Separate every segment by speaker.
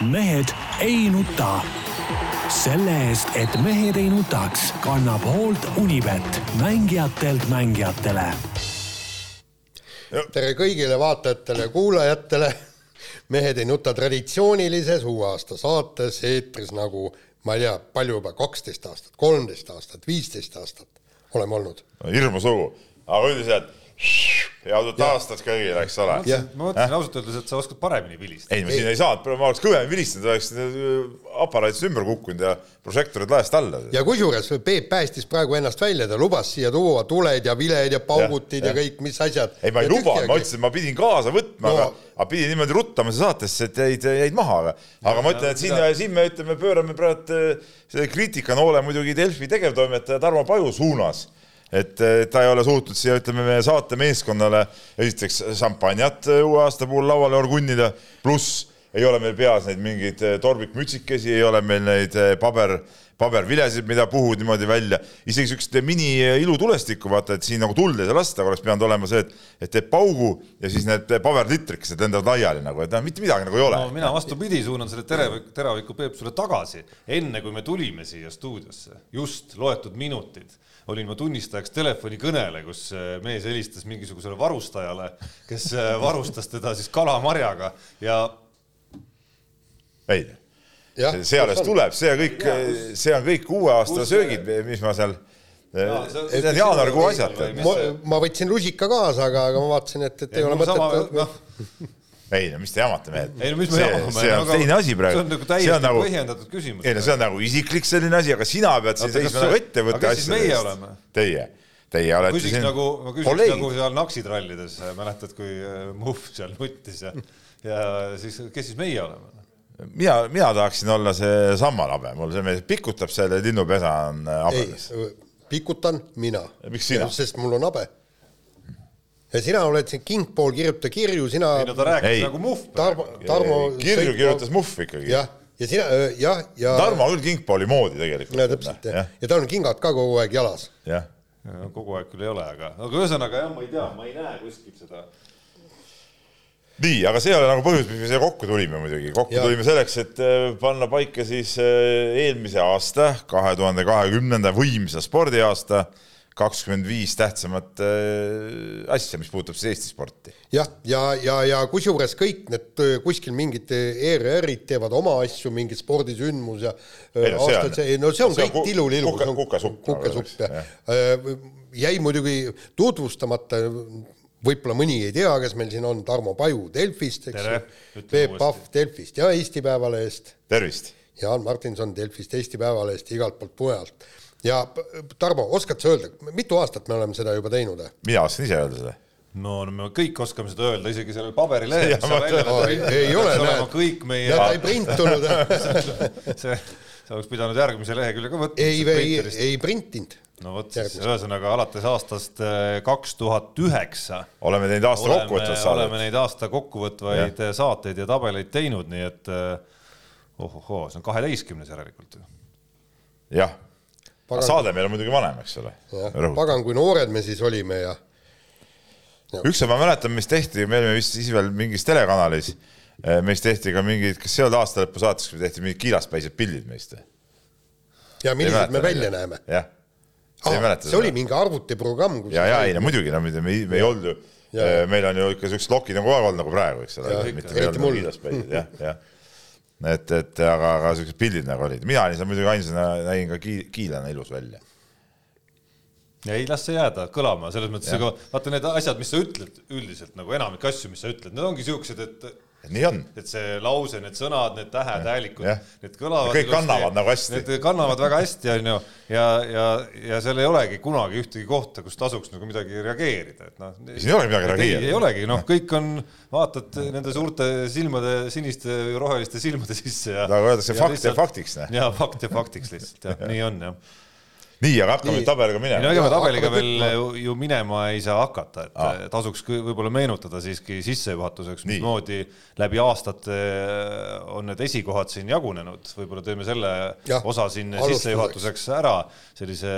Speaker 1: mehed ei nuta. selle eest, et mehed ei nutaks, kannab hoolt Unibet, mängijatelt mängijatele.
Speaker 2: tere kõigile vaatajatele ja kuulajatele. mehed ei nuta traditsioonilises uue aasta saates eetris nagu ma ei tea, palju juba, kaksteist aastat, kolmteist aastat, viisteist aastat oleme olnud.
Speaker 3: hirmus lugu, aga üldiselt head uut aastat kõigile, eks ole.
Speaker 4: ma mõtlesin ausalt öeldes, et sa oskad paremini vilistada.
Speaker 3: ei, ma siin ei saanud, ma oleks kõvemini vilistanud, oleks äh, aparaadist ümber kukkunud ja prožektorid laest alla.
Speaker 2: ja kusjuures Peep päästis praegu ennast välja, ta lubas siia tuua tuled ja viled ja paugutid ja, ja, ja kõik, mis asjad.
Speaker 3: ei, ma ei lubanud, ma ütlesin, et ma pidin kaasa võtma no., aga, aga pidin niimoodi ruttama saatesse, et jäid, jäid maha, aga, aga ma ütlen, et siin, siin me ütleme, pöörame praegu äh, selle kriitikanoole muidugi Delfi tegevtoimetaja Tarmo Paju suunas et ta ei ole suutnud siia, ütleme, meie saatemeeskonnale esiteks šampanjat äh, uue aasta puhul lauale orgunnida, pluss ei ole meil peas neid mingeid äh, torbikmütsikesi, ei ole meil neid paber, pabervilesid, mida puhud niimoodi välja, isegi siukest mini ilutulestikku, vaata, et siin nagu tuld ei saa lasta, oleks pidanud olema see, et, et teeb paugu ja siis need paberlitrikesed lendavad laiali nagu, et noh, mitte midagi nagu ei ole.
Speaker 4: No,. mina vastupidi suunan selle teravik, teraviku Peep sulle tagasi, enne kui me tulime siia stuudiosse, just loetud minutid olin ma tunnistajaks telefonikõnele, kus äh, mees helistas mingisugusele varustajale, kes äh, varustas teda siis kalamarjaga ja.
Speaker 3: ei, see alles tuleb, see kõik, see on kõik uue aasta söögid, mis ma seal Need on jaanuarikuu asjad.
Speaker 2: ma, võtsin rusika kaasa, aga, aga ma vaatasin, et, et ei, ei ole mõtet.
Speaker 3: No ei no mis te jamate mehed.
Speaker 4: ei no mis me jamame.
Speaker 3: see on teine asi praegu.
Speaker 4: see on nagu täiesti nagu, põhjendatud küsimus.
Speaker 3: ei no see on nagu isiklik selline asi, aga sina pead siin seisma nagu ettevõtte
Speaker 4: asjadest.
Speaker 3: Teie, teie olete
Speaker 4: küsiks siin nagu, ma küsiks kolleeg. nagu seal naksitrallides, mäletad, kui äh, Muhv seal nuttis ja, ja siis, kes siis meie oleme?
Speaker 3: mina, mina tahaksin olla see sammalhabe, mul see mees pikutab seal ja linnupesa on äh, habemes.
Speaker 2: pikutan mina. sest mul on habe ja sina oled siin kingpool, kirjuta kirju, sina.
Speaker 4: ei no ta rääkis ei. nagu Muhv.
Speaker 2: Tarmo, Tarmo.
Speaker 3: kirju kirjutas Muhv ikkagi.
Speaker 2: jah, ja sina, jah, ja.
Speaker 3: Tarmo küll kingpooli moodi tegelikult.
Speaker 2: no täpselt jah ja., ja tal on kingad ka kogu aeg jalas.
Speaker 3: jah.
Speaker 4: kogu aeg küll ei ole, aga, aga ühesõnaga jah, ma ei tea, ma ei näe kuskilt seda
Speaker 3: nii, aga see ei ole nagu põhjus, miks me siia kokku tulime muidugi, kokku ja. tulime selleks, et äh, panna paika siis äh, eelmise aasta, kahe tuhande kahekümnenda võimsa spordiaasta kakskümmend viis tähtsamat äh, asja, mis puudutab siis Eesti sporti.
Speaker 2: jah, ja, ja, ja, ja kusjuures kõik need äh, kuskil mingid ERR-id teevad oma asju, mingi spordisündmus ja
Speaker 3: äh, ei, no, aastad,
Speaker 2: see, no see on see kõik tilulilu.
Speaker 3: kuke, kukesupp.
Speaker 2: kukesupp, jah ja. jäi muidugi tutvustamata, võib-olla mõni ei tea, kes meil siin on, Tarmo Paju Delfist, eks ju, Peep Pahv Delfist ja Eesti Päevalehest.
Speaker 3: tervist!
Speaker 2: Jaan Martinson Delfist, Eesti Päevalehest ja igalt poolt mujalt ja Tarmo, oskad sa öelda, mitu aastat me oleme seda juba teinud?
Speaker 3: mina oskan ise öelda seda.
Speaker 4: no, no me kõik oskame seda öelda, isegi sellel paberilehel.
Speaker 2: ei ole, näed.
Speaker 4: kõik meie.
Speaker 2: ta ei printunud
Speaker 4: see, sa oleks pidanud järgmise lehekülje ka võtma.
Speaker 2: ei, ei, ei printinud
Speaker 4: no vot siis, ühesõnaga alates aastast äh, kaks tuhat üheksa.
Speaker 3: oleme teinud aasta kokkuvõtvad saadet.
Speaker 4: oleme neid aasta kokkuvõtvaid ja. saateid ja tabeleid teinud, nii et äh, ohohoo, see on kaheteistkümnes järelikult ju.
Speaker 3: jah pagan, saade meil on muidugi vanem, eks ole.
Speaker 2: pagan, kui noored me siis olime ja,
Speaker 3: ja.. ükskord ma mäletan, mis tehti, me olime vist siis veel mingis telekanalis, eh, meist tehti ka mingid, kas see olnud aastalõpu saates, kui tehti mingid kiilaspäised pildid meist või?
Speaker 2: ja millised me välja näeme?
Speaker 3: jah.
Speaker 2: Ah, see seda. oli mingi arvutiprogramm.
Speaker 3: ja, ja ei no muidugi, no me, me, me ei olnud ju, eh, meil on ju ikka siuksed lokid nagu kogu aeg olnud nagu praegu, eks ole.
Speaker 2: eriti mul.
Speaker 3: jah, jah et, et aga, aga siuksed pildid nagu olid, mina olin seal muidugi ainsana, nägin ka kiilana ilus välja.
Speaker 4: ja ei las see jääda kõlama, selles mõttes, aga vaata need asjad, mis sa ütled üldiselt nagu enamik asju, mis sa ütled, need ongi siuksed, et
Speaker 3: nii on.
Speaker 4: et see lause, need sõnad, need tähed, häälikud, need kõlavad.
Speaker 3: kõik kannavad nagu hästi.
Speaker 4: Need kannavad väga hästi, onju, ja, ja, ja seal ei olegi kunagi ühtegi kohta, kus tasuks nagu midagi reageerida, et noh.
Speaker 3: siin ei olegi midagi reageerida.
Speaker 4: ei olegi, noh, kõik on, vaatad nende suurte silmade, siniste roheliste silmade sisse ja.
Speaker 3: nagu öeldakse, fakt jääb faktiks.
Speaker 4: ja fakt jääb faktiks lihtsalt, jah, nii on, jah
Speaker 3: nii, aga hakkame nüüd tabeliga minema.
Speaker 4: no ega me tabeliga veel ju minema ei saa hakata, et Aa. tasuks võib-olla meenutada siiski sissejuhatuseks, mismoodi läbi aastate on need esikohad siin jagunenud, võib-olla teeme selle ja, osa siin sissejuhatuseks ära, sellise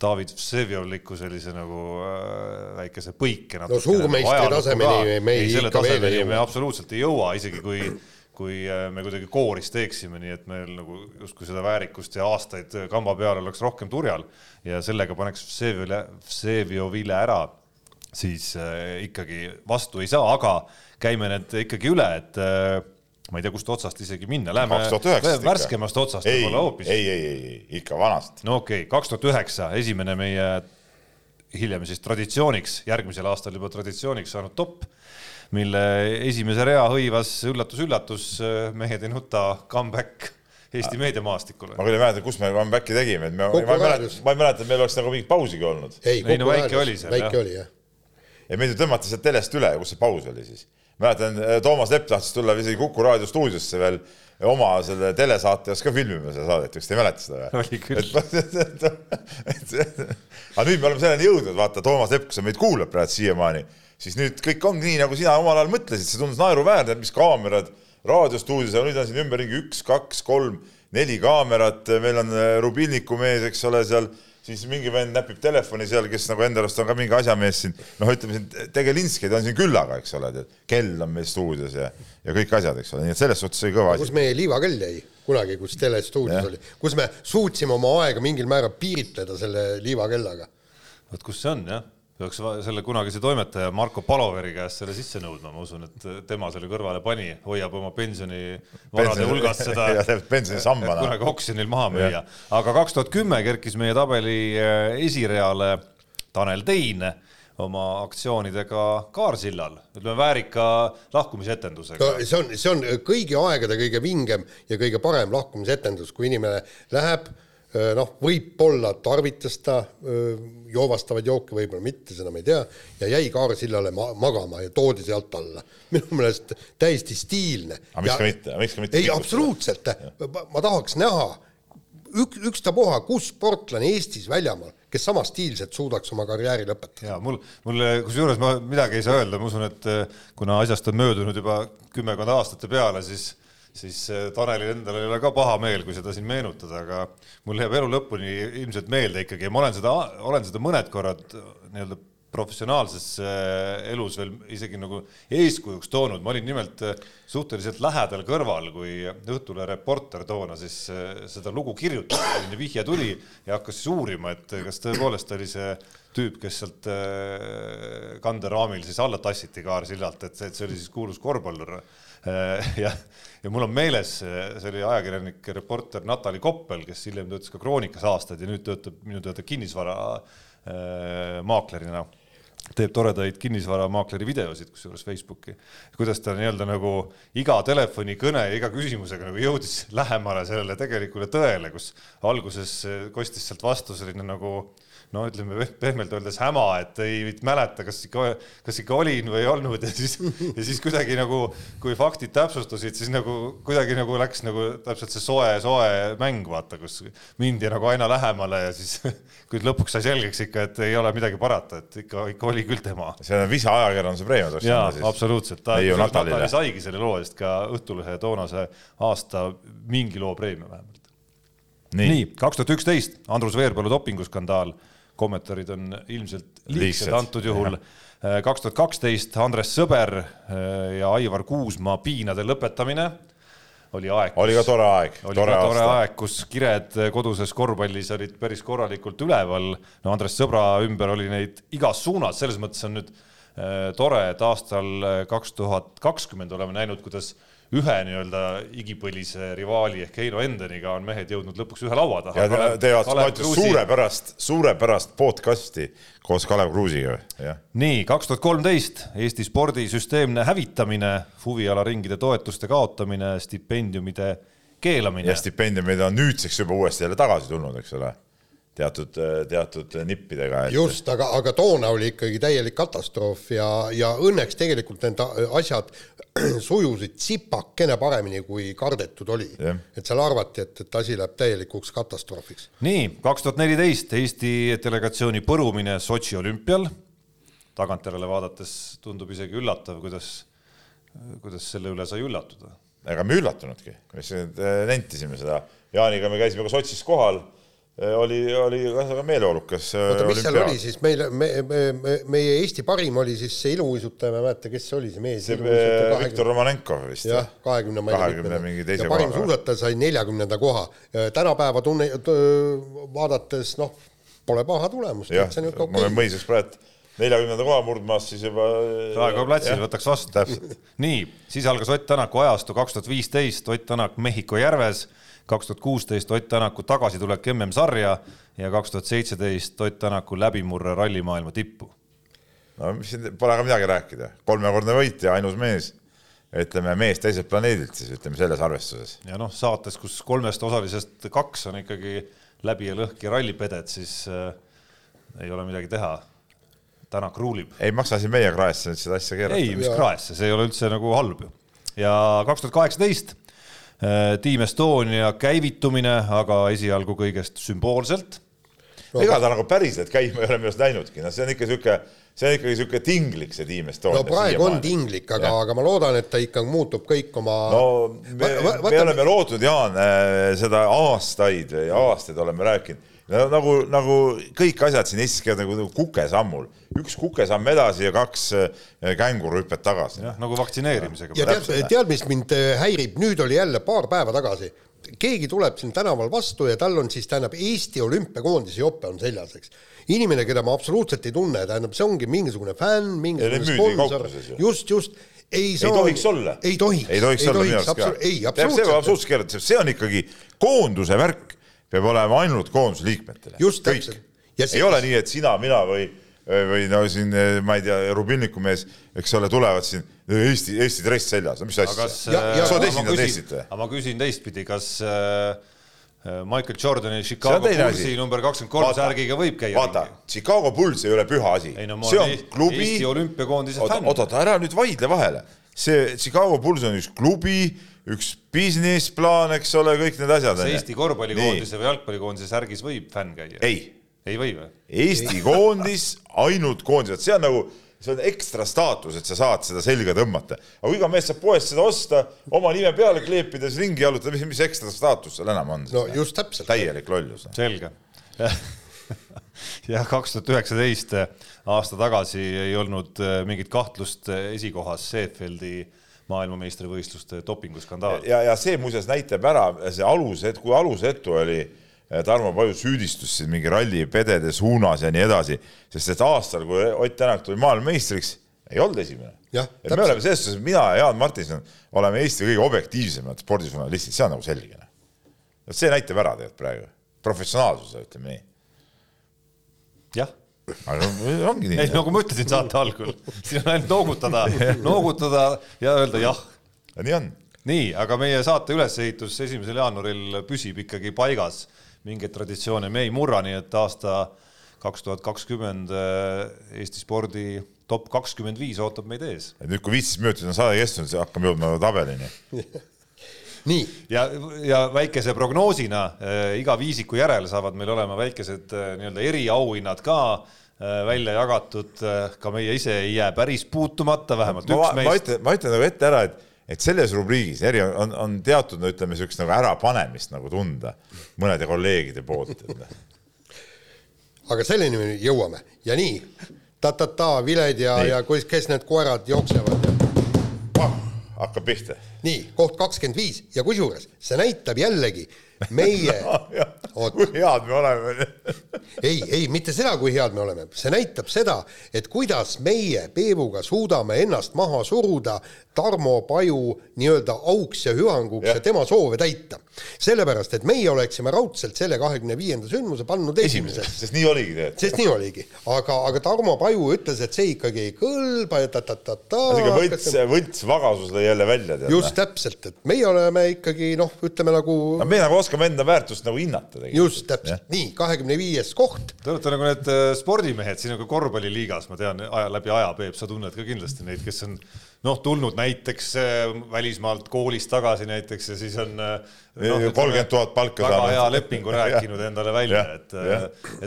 Speaker 4: David Vsevjovliku sellise nagu äh, väikese põike.
Speaker 2: no suurmeistri tasemeni me
Speaker 4: ei, selle tasemeni me absoluutselt ei jõua, isegi kui kui äh, me kuidagi kooris teeksime, nii et meil nagu justkui seda väärikust ja aastaid kamba peal oleks rohkem turjal ja sellega paneks Vseviovile ära, siis äh, ikkagi vastu ei saa, aga käime need ikkagi üle, et äh, ma ei tea, kust otsast isegi minna, läheme värskemast otsast võib-olla hoopis.
Speaker 3: ei, ei, ei, ei, ikka vanast.
Speaker 4: no okei okay,, kaks tuhat üheksa, esimene meie hiljem siis traditsiooniks, järgmisel aastal juba traditsiooniks saanud top mille esimese rea hõivas üllatus-üllatus, mehed ei nuta, comeback Eesti meediamaastikule.
Speaker 3: ma küll ei mäleta, kus me comeback'i tegime, et me, ma ei mäleta, ma ei mäleta, et meil oleks nagu mingit pausigi olnud.
Speaker 2: ei,
Speaker 4: ei, no väike oli seal,
Speaker 2: väike oli jah.
Speaker 3: ja meid ju tõmmati sealt telest üle, kus see paus oli siis. mäletan, Toomas Lepp tahtis tulla isegi Kuku raadio stuudiosse veel oma selle telesaate jaoks ka filmima seda saadet, kas te ei mäleta seda
Speaker 4: või? oli küll.
Speaker 3: aga nüüd me oleme selleni jõudnud, vaata, Toomas Lepp, sa meid kuulad praegu siiamaani siis nüüd kõik on nii, nagu sina omal ajal mõtlesid, see tundus naeruväärne, et mis kaamerad raadiostuudios, aga nüüd on siin ümberringi üks, kaks, kolm, neli kaamerat, meil on äh, Rubilniku mees, eks ole, seal. Siis mingi vend näpib telefoni seal, kes nagu enda arust on ka mingi asjamees siin, noh, ütleme siin tegelinskeid on siin küllaga, eks ole, kell on meil stuudios ja, ja kõik asjad, eks ole, nii et selles suhtes oli kõva asi.
Speaker 2: kus meie liivakell jäi kunagi, kus telestuudios oli, kus me suutsime oma aega mingil määral piiritleda selle liivakellaga.
Speaker 4: vot kus see on, jah peaks selle kunagise toimetaja Marko Paloveri käest selle sisse nõudma, ma usun, et tema selle kõrvale pani, hoiab oma pensionivarade hulgast seda
Speaker 3: pensionisambana
Speaker 4: kunagi oksjonil maha müüa. aga kaks tuhat kümme kerkis meie tabeli eh, esireale Tanel Tein oma aktsioonidega Kaarsillal, ütleme väärika lahkumisetendusega.
Speaker 2: see on, see on kõigi aegade kõige vingem ja kõige parem lahkumisetendus, kui inimene läheb noh, võib-olla tarvitas ta joovastavaid jooke, võib-olla mitte, seda ma ei tea, ja jäi Kaarsillale ma magama ja toodi sealt alla. minu meelest täiesti stiilne.
Speaker 3: aga miks ka mitte, miks ka mitte?
Speaker 2: ei, absoluutselt, ma tahaks näha ük, ükstapuha, kus sportlane Eestis väljamaal, kes sama stiilselt suudaks oma karjääri lõpetada.
Speaker 4: ja mul, mul kusjuures ma midagi ei saa öelda, ma usun, et kuna asjast on möödunud juba kümmekond aastate peale, siis siis eh, Tanelil endal ei ole ka paha meel, kui seda siin meenutada, aga mul jääb elu lõpuni ilmselt meelde ikkagi. Ja ma olen seda, olen seda mõned korrad nii-öelda professionaalses eh, elus veel isegi nagu eeskujuks toonud, ma olin nimelt suhteliselt lähedal kõrval, kui Õhtulehe reporter toona siis seda lugu kirjutas, selline vihje tuli ja hakkas siis uurima, et kas tõepoolest oli see tüüp, kes sealt kanderaamil siis alla tassiti Kaarsillalt, et see, et see oli siis kuulus korvpallur ja ja mul on meeles, see oli ajakirjanik, reporter Natali Koppel, kes hiljem töötas ka Kroonikas aastaid ja nüüd töötab minu teada kinnisvaramaaklerina äh, teeb toredaid kinnisvaramaakleri videosid, kusjuures Facebooki, kuidas ta nii-öelda nagu iga telefonikõne ja iga küsimusega nagu jõudis lähemale sellele tegelikule tõele, kus alguses kostis sealt vastu selline nagu no ütleme pehmelt öeldes häma, et ei mäleta, kas ikka, kas ikka olin või ei olnud ja siis, ja siis kuidagi nagu, kui faktid täpsustusid, siis nagu kuidagi nagu läks nagu täpselt see soe, soe mäng, vaata, kus mindi nagu aina lähemale ja siis kui lõpuks sai selgeks ikka, et ei ole midagi parata, et ikka, ikka oli küll tema.
Speaker 3: see on visa ajakirjanduse preemia.
Speaker 4: jaa, absoluutselt. ta Natali saigi selle loo eest ka Õhtulehe toonase aasta mingi loo preemia vähemalt. nii, kaks tuhat üksteist, Andrus Veerpalu dopinguskandaal kommentaarid on ilmselt liigsed antud juhul. Äh, kaks tuhat kaksteist Andres Sõber äh, ja Aivar Kuusmaa piinade lõpetamine oli aeg.
Speaker 3: oli ka tore aeg.
Speaker 4: oli tore ka tore aasta. aeg, kus kired koduses korvpallis olid päris korralikult üleval. no Andres Sõbra ümber oli neid igas suunas, selles mõttes on nüüd äh, tore, et aastal kaks tuhat kakskümmend oleme näinud, kuidas ühe nii-öelda igipõlise rivaali ehk Heino Endeniga on mehed jõudnud lõpuks ühe laua taha.
Speaker 3: ja teevad, ma ütlen, suurepärast, suurepärast podcast'i koos Kalev Kruusiga, jah.
Speaker 4: nii, kaks tuhat kolmteist Eesti spordi süsteemne hävitamine, huvialaringide toetuste kaotamine, stipendiumide keelamine.
Speaker 3: ja stipendiumid on nüüdseks juba uuesti jälle tagasi tulnud, eks ole teatud, teatud nippidega
Speaker 2: et.... just, aga, aga toona oli ikkagi täielik katastroof ja, ja õnneks tegelikult need asjad sujusid tsipakene paremini, kui kardetud oli. et seal arvati, et, et asi läheb täielikuks katastroofiks.
Speaker 4: nii, kaks tuhat neliteist Eesti delegatsiooni põrumine Sotši olümpial. tagantjärele vaadates tundub isegi üllatav, kuidas, kuidas selle üle sai üllatuda.
Speaker 3: ega me üllatunudki, me nentisime seda, Jaaniga me käisime ka Sotšis kohal oli, oli väga meeleolukas.
Speaker 2: oota, mis seal oli siis meil, me, me, me, meie Eesti parim oli siis see iluuisutaja, ma ei mäleta, kes see oli see mees.
Speaker 3: Viktor Romanenkov vist.
Speaker 2: jah, kahekümne
Speaker 3: tea. mingi teise
Speaker 2: koha. parim suusataja sai neljakümnenda koha. tänapäeva tunne, vaadates noh, pole paha tulemus.
Speaker 3: jah, ma olen mõisaks praegu neljakümnenda koha murdmas, siis juba.
Speaker 4: Raekoja platsil võtaks vastu. nii, siis algas Ott Tänaku ajastu kaks tuhat viisteist, Ott Tänak Mehhiko järves kaks tuhat kuusteist Ott Tänaku tagasitulek MM-sarja ja kaks tuhat seitseteist Ott Tänaku läbimurre rallimaailma tippu.
Speaker 3: no mis siin pole ka midagi rääkida, kolmekordne võitja, ainus mees, ütleme mees teiselt planeedilt siis ütleme selles arvestuses.
Speaker 4: ja noh, saates, kus kolmest osalisest kaks on ikkagi läbi ja lõhki rallipeded, siis äh, ei ole midagi teha. Tänak ruulib.
Speaker 3: ei maksa siin meie kraesse nüüd seda asja keerata.
Speaker 4: ei, mis kraesse, see ei ole üldse nagu halb ju. ja kaks tuhat kaheksateist Team Estonia käivitumine, aga esialgu kõigest sümboolselt
Speaker 3: no,. ega ta nagu päriselt käima ei ole minu arust läinudki, noh, see on ikka sihuke, see on ikkagi sihuke tinglik, see Team Estonia.
Speaker 2: no praegu on tinglik, aga, aga ma loodan, et ta ikka muutub kõik oma.
Speaker 3: no me, me oleme lootnud, Jaan, äh, seda aastaid ja aastaid oleme rääkinud nagu, nagu kõik asjad siin Eestis käivad nagu, kukesammul, üks kukesamm edasi ja kaks äh, kängurhüpet tagasi.
Speaker 4: jah, nagu vaktsineerimisega.
Speaker 2: ja tead, tead, mis mind äh, häirib, nüüd oli jälle paar päeva tagasi, keegi tuleb siin tänaval vastu ja tal on siis, tähendab, Eesti olümpiakoondise jope on seljas, eks. inimene, keda ma absoluutselt ei tunne, tähendab, see ongi mingisugune fänn, mingisugune sponsor, just, just
Speaker 3: ei, ei tohiks olla.
Speaker 2: ei tohiks.
Speaker 3: ei tohiks olla minu arust ka.
Speaker 2: ei, absoluutselt.
Speaker 3: see on ikkagi koonduse värk peab olema ainult koondise liikmetele.
Speaker 2: just täpselt.
Speaker 3: ei see... ole nii, et sina, mina või, või no siin, ma ei tea, Rubinniku mees, eks ole, tulevad siin Eesti, Eesti dress seljas, no mis asja. sa oled esindanud Eestit või?
Speaker 4: aga ma küsin teistpidi, kas äh, Michael Jordani Chicago Bullsi number kakskümmend kolm särgiga võib käia.
Speaker 3: vaata, Chicago Bulls ei ole püha asi.
Speaker 4: No, see on klubi. Eesti olümpiakoondise
Speaker 3: fänn. oot, oot, ära nüüd vaidle vahele. see Chicago Bulls on üks klubi üks business plaan, eks ole, kõik need asjad.
Speaker 4: kas Eesti korvpallikoondise või jalgpallikoondise särgis võib fänn käia?
Speaker 3: ei.
Speaker 4: ei või või?
Speaker 3: Eesti koondis, ainult koondised, see on nagu, see on ekstra staatus, et sa saad seda selga tõmmata. aga kui iga mees saab poest seda osta, oma nime peale kleepida, siis ringi jalutada, mis, mis ekstra staatus seal enam on?
Speaker 2: no just täpselt.
Speaker 3: täielik lollus.
Speaker 4: selge jah, kaks tuhat üheksateist aasta tagasi ei olnud mingit kahtlust esikohas Seefeldi äh, maailmameistrivõistluste dopinguskandaal.
Speaker 3: ja, ja see muuseas näitab ära see aluset, kui alusetu oli eh, Tarmo Paju süüdistus siin mingi rallipedede suunas ja nii edasi, sest et aastal, kui Ott Tänak tuli maailmameistriks, ei olnud esimene. et me oleme selles suhtes, mina ja Jaan Martinson oleme Eesti kõige objektiivsemad spordižurnalistid, see on nagu selge. vot see näitab ära tegelikult praegu, professionaalsuse, ütleme nii.
Speaker 4: jah
Speaker 3: aga ongi nii.
Speaker 4: ei, nagu ma ütlesin saate algul, siin on ainult noogutada, noogutada ja öelda jah.
Speaker 3: nii on.
Speaker 4: nii, aga meie saate ülesehitus esimesel jaanuaril püsib ikkagi paigas, mingeid traditsioone me ei murra, nii et aasta kaks tuhat kakskümmend eh, Eesti spordi top kakskümmend viis ootab meid ees.
Speaker 3: et nüüd, kui viisteist minutit on saade kestnud, siis hakkame jõudma tabelini
Speaker 2: nii.
Speaker 4: ja, ja väikese prognoosina äh, iga viisiku järel saavad meil olema väikesed äh, nii-öelda eriauhinnad ka äh, välja jagatud, ka meie ise ei jää päris puutumata, vähemalt ma, üks meist.
Speaker 3: ma ütlen, ma ütlen nagu ette ära, et, et selles rubriigis eri on, on teatud, no ütleme, niisugust nagu ärapanemist nagu tunda mõnede kolleegide poolt
Speaker 2: aga selleni me jõuame. Ja nii ta-ta-ta, viled ja, ja kus, kes need koerad jooksevad
Speaker 3: hakkab pihta
Speaker 2: nii, koht kakskümmend viis ja kusjuures see näitab jällegi meie
Speaker 3: no,. Kui head me oleme
Speaker 2: ei, ei mitte seda, kui head me oleme, see näitab seda, et kuidas meie Peebuga suudame ennast maha suruda Tarmo Paju nii-öelda auks ja hüvanguks ja. ja tema soove täita. sellepärast, et meie oleksime raudselt selle kahekümne viienda sündmuse pannud esimeseks.
Speaker 3: sest nii oligi tegelikult.
Speaker 2: sest nii oligi, aga, aga Tarmo Paju ütles, et see ikkagi ei kõlba ja ta-ta-ta-ta.
Speaker 3: võlts, võltsvagasus lõi jälle välja.
Speaker 2: just täpselt, et meie oleme ikkagi noh, ütleme nagu
Speaker 3: no,. me nagu oskame enda väärtust nagu hinnata.
Speaker 2: Just täpselt, nii kahekümne viies koht.
Speaker 4: Te olete nagu need äh, spordimehed siin nagu korvpalliliigas, ma tean aja, läbi aja, Peep, sa tunned ka kindlasti neid, kes on noh, tulnud näiteks äh, välismaalt koolist tagasi näiteks ja siis on äh,
Speaker 3: noh, kolmkümmend tuhat palka
Speaker 4: saanud. väga hea lepingu rääkinud endale välja, et,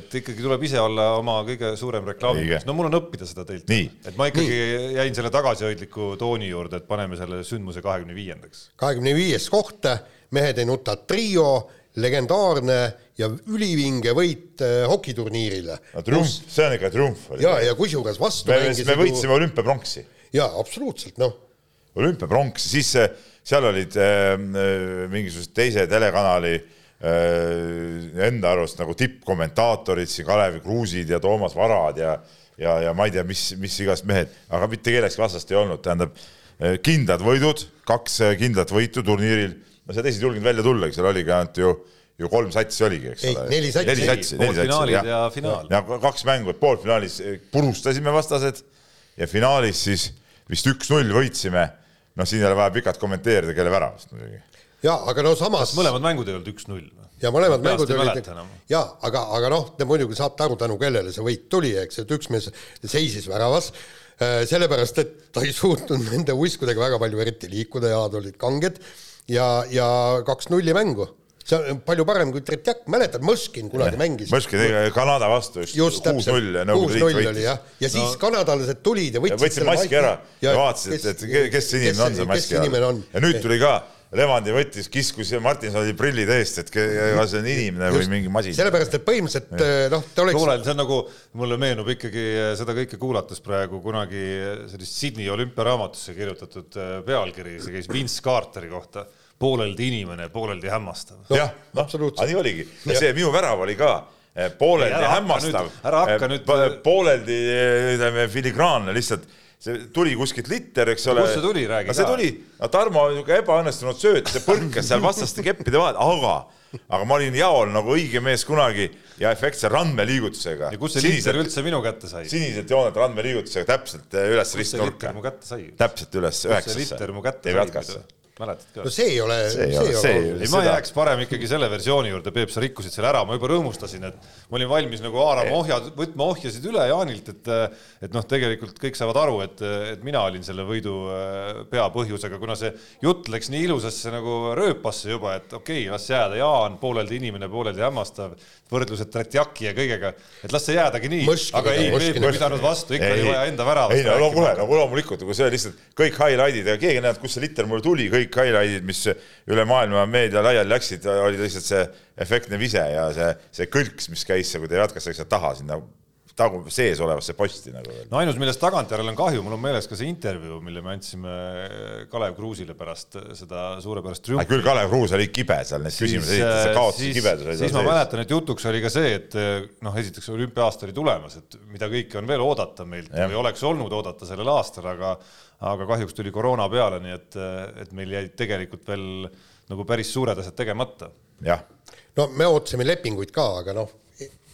Speaker 4: et ikkagi tuleb ise olla oma kõige suurem reklaamimees. no mul on õppida seda teilt. et ma ikkagi Nii. jäin selle tagasihoidliku tooni juurde, et paneme selle sündmuse kahekümne viiendaks.
Speaker 2: kahekümne viies koht, mehed ei nuta trio legendaarne ja ülivinge võit äh, hokiturniirile.
Speaker 3: no triumf, see on ikka triumf.
Speaker 2: ja, ja kusjuures vastu
Speaker 3: me, me võitsime ju... olümpiapronksi.
Speaker 2: jaa, absoluutselt, noh.
Speaker 3: olümpiapronks, siis seal olid äh, mingisugused teise telekanali äh, enda arust nagu tippkommentaatorid siin, Kalev Kruusid ja Toomas Varad ja ja, ja ma ei tea, mis, mis igast mehed, aga mitte kellestki vastast ei olnud, tähendab äh, kindlad võidud, kaks äh, kindlat võitu turniiril, no seal teised ei julgenud välja tullagi, seal oligi ainult ju ju kolm satsi oligi, eks
Speaker 2: ole. neli satsi.
Speaker 3: neli satsi, neli satsi,
Speaker 4: jah. ja finaal.
Speaker 3: ja kaks mängu, et poolfinaalis äh, purustasime vastased ja finaalis siis vist üks-null võitsime. noh, siin ei ole vaja pikalt kommenteerida, kelle väravast muidugi.
Speaker 2: ja aga no samas.
Speaker 4: mõlemad mängud ei olnud üks-null
Speaker 2: ja mõlemad mängud olid, ja aga, aga noh, te muidugi saate aru, tänu kellele see võit tuli, eks, et üks mees seisis väravas, äh, sellepärast et ta ei suutnud nende uiskudega väga palju eriti liikuda, jalad olid kanged ja, ja kaks nulli mängu see on palju parem kui Tretjak, mäletad, Mõškin kunagi ja, mängis.
Speaker 3: Mõškin tegi Kanada vastu just, just kuus-null
Speaker 2: ja Nõukogude Liit võitis. ja, ja siis no. kanadalased tulid ja võtsid
Speaker 3: võtsid maski ära ja, ja vaatasid, et, et kes see inimene on, see maski all. ja nüüd tuli ka Levandi võttis, kiskus ja Martinson oli prillid eest, et kas see on inimene Just, või mingi masin.
Speaker 2: sellepärast, et põhimõtteliselt eh, noh, ta oleks.
Speaker 4: kuule, see on nagu, mulle meenub ikkagi eh, seda kõike kuulates praegu kunagi sellist Sydney olümpiaraamatusse kirjutatud eh, pealkiri, see käis Vince Carteri kohta pooleldi inimene, pooleldi hämmastav
Speaker 3: no,. jah, noh, aga nii oligi. see minu värav oli ka pooleldi hämmastav.
Speaker 4: ära hakka nüüd.
Speaker 3: pooleldi, ütleme, filigraanne lihtsalt see tuli kuskilt litter, eks ole.
Speaker 4: kust see tuli, räägi
Speaker 3: ka. see tuli, no Tarmo niisugune ebaõnnestunud sööt, see põrkas seal vastaste keppide vahel, aga, aga ma olin jaol nagu õige mees kunagi ja efektse randmeliigutusega.
Speaker 4: ja kust see litter üldse minu kätte sai?
Speaker 3: sinised jooned randmeliigutusega täpselt üles ristnurka. täpselt üles üheksasse.
Speaker 4: kust see litter mu kätte sai? Mäletad
Speaker 2: ka? no see ei ole,
Speaker 3: see ei ole, see ei
Speaker 4: ole. ei, ma jääks parem ikkagi selle versiooni juurde, Peep, sa rikkusid selle ära, ma juba rõõmustasin, et ma olin valmis nagu haarama ohjad, võtma ohjasid üle Jaanilt, et et noh, tegelikult kõik saavad aru, et, et mina olin selle võidu äh, peapõhjusega, kuna see jutt läks nii ilusasse nagu rööpasse juba, et okei okay,, las jääda, Jaan pooleldi inimene, pooleldi hämmastav, võrdlused Tretjaki ja kõigega, et las see jäädagi nii, aga ei, Peep ei pidanud vastu, ikka oli vaja enda väravast
Speaker 3: ei no kuule, nagu loomulikult, kui see lihtsalt kõik highlight'id ja keegi ei näinud, kust see liter mulle tuli, kõik highlight'id, mis üle maailma meedia laiali läksid, oli lihtsalt see efektne vise ja see, see kõlks, mis käis, kui te jatkas sealt taha sinna tagu sees olevasse posti nagu veel.
Speaker 4: no ainus, millest tagantjärele on kahju, mul on meeles ka see intervjuu, mille me andsime Kalev Kruusile pärast seda suurepärast
Speaker 3: triumfi. küll Kalev Kruus oli kibe seal, need küsimused esitas, see kaotas kibeduse.
Speaker 4: siis ma mäletan, et jutuks oli ka see, et noh, esiteks olümpia-aasta oli tulemas, et mida kõike on veel oodata meilt ja. või oleks olnud oodata sellel aastal, aga aga kahjuks tuli koroona peale, nii et, et meil jäid tegelikult veel nagu päris suured asjad tegemata.
Speaker 3: jah.
Speaker 2: no me ootasime lepinguid ka, aga noh,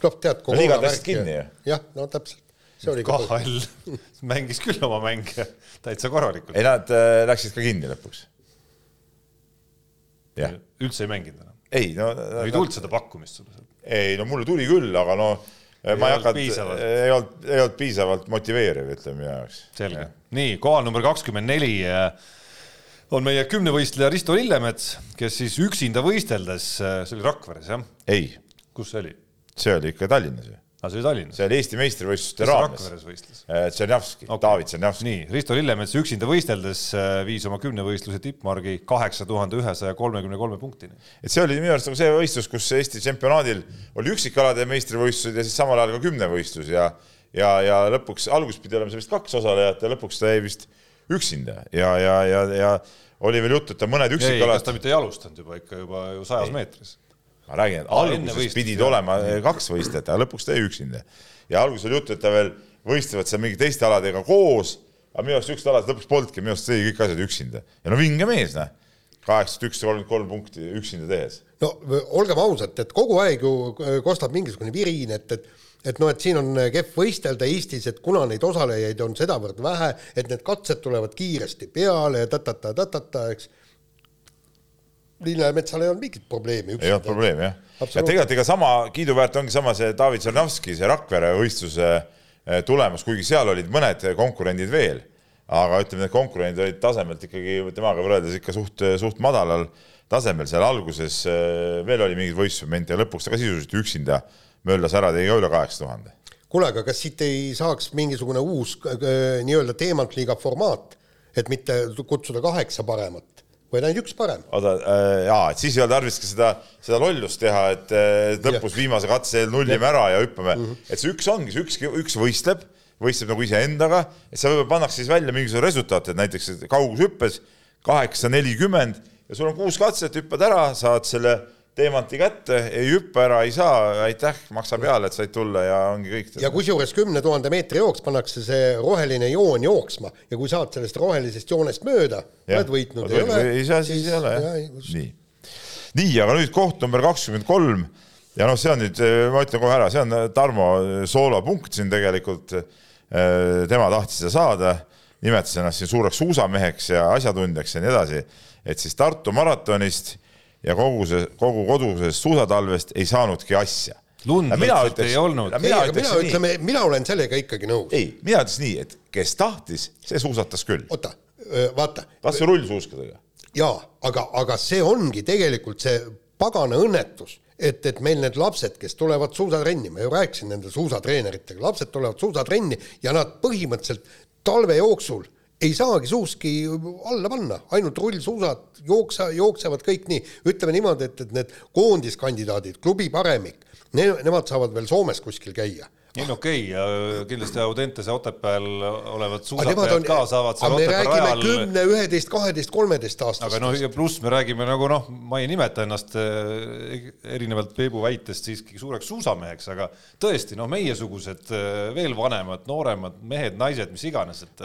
Speaker 2: noh tead.
Speaker 3: liigad läksid kinni ju.
Speaker 2: jah, no täpselt.
Speaker 4: KHL mängis küll oma mänge täitsa korralikult.
Speaker 3: ei, nad äh, läksid ka kinni lõpuks.
Speaker 4: üldse ei mänginud enam?
Speaker 3: ei, no.
Speaker 4: ei tulnud seda pakkumist sulle sealt?
Speaker 3: ei, no mulle tuli küll, aga no ei ma ei hakanud, ei olnud, ei olnud piisavalt motiveeriv, ütleme minu jaoks.
Speaker 4: selge, nii kohal number kakskümmend neli äh, on meie kümnevõistleja Risto Lillemets, kes siis üksinda võisteldes, äh, see oli Rakveres jah?
Speaker 3: ei.
Speaker 4: kus see oli?
Speaker 3: See oli ikka Tallinnas ju
Speaker 4: aga see oli Tallinnas?
Speaker 3: see oli Eesti meistrivõistluste raames. Äh, Tšernjavski okay., David Tšernjavski.
Speaker 4: nii, Risto Lillemets üksinda võisteldes äh, viis oma kümnevõistluse tippmargi kaheksa tuhande ühesaja kolmekümne kolme punktini.
Speaker 3: et see oli minu arust nagu see võistlus, kus Eesti tsempionaadil oli üksikalade meistrivõistlused ja siis samal ajal ka kümnevõistlus ja ja, ja lõpuks, alguses pidi olema seal vist kaks osalejat ja lõpuks ta jäi vist üksinda ja, ja, ja, ja oli veel juttu, et ta mõned üksikalad.
Speaker 4: kas ta mitte ei alustanud juba ikka juba ju sajas meetris?
Speaker 3: Ma räägin, et alguses pidid olema kaks võistlejat, aga lõpuks ta jäi üksinda. ja alguses oli juttu, et ta veel võistlevad seal mingi teiste aladega koos, aga minu arust siuksed alad lõpuks polnudki, minu arust tegi kõik asjad üksinda. ja no vinge mees, noh. kaheksakümmend üks ja kolmkümmend kolm punkti üksinda tehes.
Speaker 2: no olgem ausad, et kogu aeg ju kostab mingisugune viriin, et, et et noh, et siin on kehv võistelda Eestis, et kuna neid osalejaid on sedavõrd vähe, et need katsed tulevad kiiresti peale ja ta-ta-ta-ta-ta, eks Lillemetsal ei olnud mingit probleemi.
Speaker 3: ei olnud probleemi jah. ja tegelikult ega sama kiiduväärt ongi sama see David Sarnavski, see Rakvere võistluse eh, tulemus, kuigi seal olid mõned konkurendid veel, aga ütleme, need konkurendid olid tasemelt ikkagi temaga võrreldes ikka suht, suht madalal tasemel, seal alguses eh, veel oli mingeid võistlusmomente ja lõpuks ta ka sisuliselt üksinda möllas ära, tegi ka üle kaheksa tuhande.
Speaker 2: kuule, aga kas siit ei saaks mingisugune uus nii-öelda teemantliiga formaat, et mitte kutsuda kaheksa paremat, vaid ainult üks parem.
Speaker 3: oota äh,, jaa, et siis ei ole tarvis ka seda, seda lollust teha, et äh, lõpus viimase katse eel nullime ära ja hüppame mm. -hmm. et see üks ongi, see üks, üks võistleb, võistleb nagu iseendaga, et seal võib-olla pannakse siis välja mingisugune resultaat, et näiteks kaugushüppes kaheksa, nelikümmend ja sul on kuus katset, hüppad ära, saad selle teemanti kätte, ei hüppa ära, ei saa, aitäh, maksa peale, et said tulla ja ongi kõik.
Speaker 2: ja kusjuures kümne tuhande meetri jooks pannakse see roheline joon jooksma ja kui saad sellest rohelisest joonest mööda, oled võitnud.
Speaker 3: ei saa, siis ei ole jah. nii, nii, aga nüüd koht number kakskümmend kolm ja noh, see on nüüd, ma ütlen kohe ära, see on Tarmo soolopunkt siin tegelikult. tema tahtis seda saada, nimetas ennast siin suureks suusameheks ja asjatundjaks ja nii edasi, et siis Tartu maratonist ja kogu see, kogu kodusest suusatalvest ei saanudki asja.
Speaker 4: lund lihtsalt ei olnud.
Speaker 2: ei, aga mina ütleme, mina olen sellega ikkagi nõus.
Speaker 3: ei, mina ütleks nii, et kes tahtis, see suusatas küll.
Speaker 2: oota, vaata,
Speaker 3: kas või rullsuuskadega.
Speaker 2: jaa, aga, aga see ongi tegelikult see pagana õnnetus, et, et meil need lapsed, kes tulevad suusatrenni, ma ju rääkisin nende suusatreeneritega, lapsed tulevad suusatrenni ja nad põhimõtteliselt talve jooksul ei saagi suuski alla panna, ainult rullsuusad jooksa, jooksevad kõik nii, ütleme niimoodi, et, et need koondiskandidaadid, klubi paremik, nemad saavad veel Soomes kuskil käia
Speaker 4: ei no okei okay,, ja kindlasti Audentese Otepääl olevad suusatajad
Speaker 2: on,
Speaker 4: ka saavad seal Otepää rajal
Speaker 2: kümne, üheteist, kaheteist, kolmeteist aastast.
Speaker 4: aga noh, ja pluss me räägime nagu noh, ma ei nimeta ennast eh, erinevalt Peebu väitest siiski suureks suusameheks, aga tõesti noh, meiesugused eh, veel vanemad, nooremad mehed, naised, mis iganes, et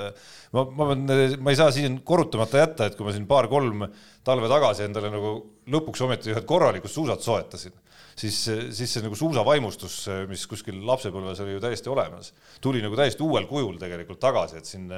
Speaker 4: ma, ma pean, ma ei saa siin korrutamata jätta, et kui ma siin paar-kolm talve tagasi endale nagu lõpuks ometi ühed korralikud suusad soetasin, siis, siis see nagu suusavaimustus, mis kuskil lapsepõlves oli ju täiesti olemas, tuli nagu täiesti uuel kujul tegelikult tagasi, et siin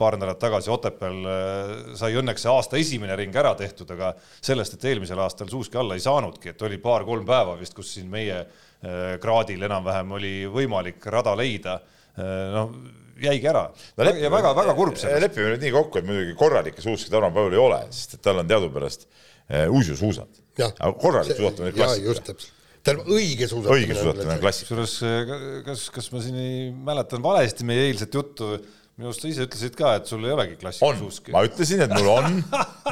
Speaker 4: paar nädalat tagasi Otepääl äh, sai õnneks see aasta esimene ring ära tehtud, aga sellest, et eelmisel aastal suuski alla ei saanudki, et oli paar-kolm päeva vist, kus siin meie äh, kraadil enam-vähem oli võimalik rada leida, noh, jäigi ära no,. ja väga-väga kurb sellest.
Speaker 3: lepime nüüd nii kokku, et muidugi korralikke suuski Tarmo Paul ei ole, sest et tal on teadupärast äh, uisusuusad. aga korralik suusatamine
Speaker 2: jaa, just
Speaker 3: klassika.
Speaker 2: täpselt. tähendab, õige suusatamine.
Speaker 3: õige suusatamine on klassika.
Speaker 4: kusjuures kas, kas ma siin ei mäletan valesti meie eilset juttu, minu arust sa ise ütlesid ka, et sul ei olegi
Speaker 3: on
Speaker 4: klassikasuuski,.
Speaker 3: ma ütlesin, et mul on,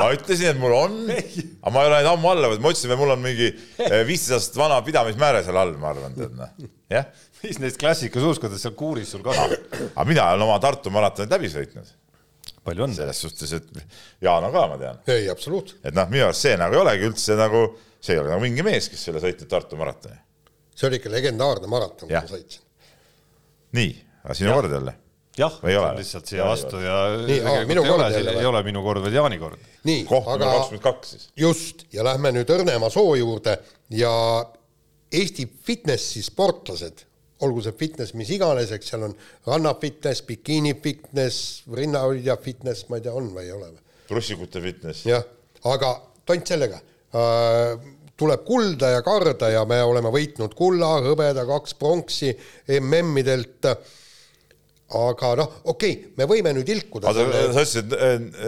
Speaker 3: ma ütlesin, et mul on, aga ma ei ole neid ammu alla võtnud, ma ütlesin, et mul on mingi äh, viisteist aastat vana pidamismääre seal all, ma arvan, tead noh, jah.
Speaker 4: mis neist klassikasuuskadest seal kuuris sul kasvab?
Speaker 3: aga mina olen oma Tartu maratonid läbi sõitnud,
Speaker 4: palju õnne.
Speaker 3: selles suhtes, et Jaan on ka, ma tean,
Speaker 2: ei, absoluutselt.
Speaker 3: et noh, minu arust see nagu ei olegi üldse nagu, see ei ole nagu mingi mees, kes selle sõitnud Tartu maratoni.
Speaker 2: see oli ikka legendaarne maraton, kui ma sõitsin.
Speaker 3: nii, aga sinu kord jälle.
Speaker 4: jah,
Speaker 3: Või ei ole?
Speaker 4: lihtsalt siia
Speaker 3: Ei
Speaker 4: vastu ja
Speaker 2: Nii, aa, minu
Speaker 4: ei ole, ei ole minu kord, vaid Jaani kord.
Speaker 2: nii, aga just, ja lähme nüüd Õrnemaa soo juurde ja Eesti fitnessi sportlased, olgu see fitness mis iganes, eks seal on rannafitness, bikiini fitness, rinnahoidja fitness, ma ei tea, on või ei ole või?
Speaker 3: trussikute fitness.
Speaker 2: jah, aga tont sellega tuleb kulda ja karda ja me oleme võitnud kulla, hõbeda, kaks pronksi MM-idelt. aga noh, okei okay,, me võime nüüd ilkuda
Speaker 3: aga sa ütlesid,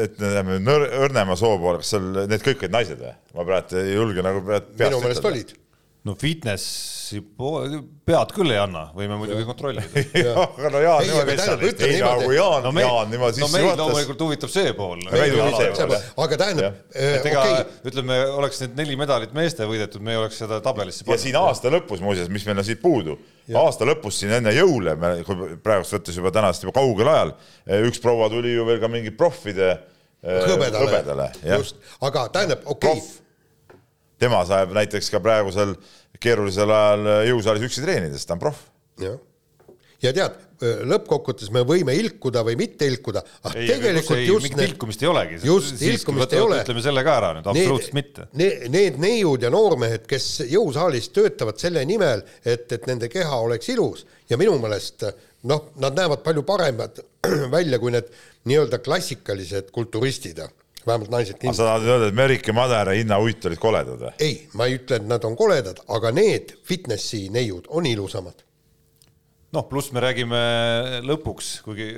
Speaker 3: et me läheme Nõr- Õrnemaa soo poole, kas seal need kõik olid naised või? ma praegu ei julge nagu pead peast
Speaker 2: minu meelest olid.
Speaker 4: no fitnessi poole, pead küll ei anna, võime muidugi kontrollida.
Speaker 3: aga no Jaan
Speaker 2: Ei,
Speaker 3: niimoodi ei
Speaker 2: ütleme
Speaker 3: saa, kui Jaan
Speaker 4: no
Speaker 3: no,, Jaan niimoodi
Speaker 4: no
Speaker 3: sisse
Speaker 4: meid
Speaker 3: juhatas.
Speaker 4: loomulikult huvitab see pool.
Speaker 2: Aga tähendab,
Speaker 4: ega
Speaker 2: okei.
Speaker 4: okay., ütleme, oleks need neli medalit meeste võidetud, me ei oleks seda tabelisse
Speaker 3: ja siin aasta lõpus muuseas, mis meil on siit puudu, aasta lõpus siin enne jõule, praegust võttes juba tänast juba kaugel ajal, üks proua tuli ju veel ka mingi proffide eh,
Speaker 2: hõbedale,
Speaker 3: hõbedale,
Speaker 2: just, aga tähendab, okei. Okay,,
Speaker 3: tema saab näiteks ka praegusel keerulisel ajal jõusaalis üksi treenides, ta on proff.
Speaker 2: jah. ja tead, lõppkokkuvõttes me võime ilkuda või mitte ilkuda, aga
Speaker 4: ei,
Speaker 2: tegelikult
Speaker 4: ei,
Speaker 2: just
Speaker 4: mingit ilkumist ei olegi.
Speaker 2: just, ilkumist ei ole.
Speaker 4: ütleme selle ka ära nüüd, absoluutselt mitte.
Speaker 2: Need, need neiud ja noormehed, kes jõusaalis töötavad selle nimel, et, et nende keha oleks ilus ja minu meelest noh, nad näevad palju paremad välja kui need nii-öelda klassikalised kulturistid, vähemalt naised kindlasti.
Speaker 3: sa tahad öelda, et Merike Madar ja Inna Uit olid koledad või?
Speaker 2: ei, ma ei ütle, et nad on koledad, aga need fitnessi neiud on ilusamad.
Speaker 4: noh, pluss me räägime lõpuks, kuigi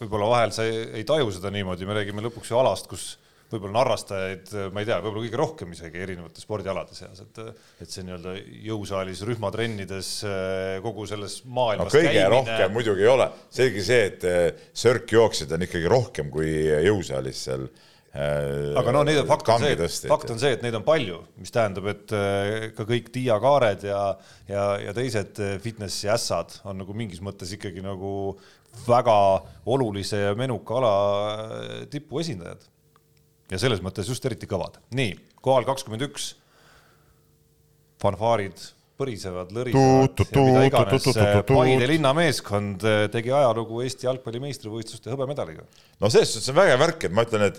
Speaker 4: võib-olla vahel sa ei, ei taju seda niimoodi, me räägime lõpuks ju alast, kus võib-olla on harrastajaid, ma ei tea, võib-olla kõige rohkem isegi erinevate spordialade seas, et et see nii-öelda jõusaalis rühmatrennides kogu selles
Speaker 3: no
Speaker 4: maailmas
Speaker 3: kõige
Speaker 4: käimine,
Speaker 3: rohkem muidugi ei ole, selge see, et eh, sörkjooksjaid on ikkagi rohkem kui jõusaalis seal
Speaker 4: aga no neid on fakt on see, fakt on see, et neid on palju, mis tähendab, et ka kõik Tiia Kaared ja, ja, ja teised fitnessi ässad on nagu mingis mõttes ikkagi nagu väga olulise ja menuka ala tipuesindajad. ja selles mõttes just eriti kõvad. nii, kohal kakskümmend üks fanfaarid põrisevad, lõrisevad ja mida iganes. Paide linnameeskond eh, tegi ajalugu Eesti jalgpalli meistrivõistluste hõbemedaliga.
Speaker 3: no selles suhtes on vägev värk, et ma ütlen, et,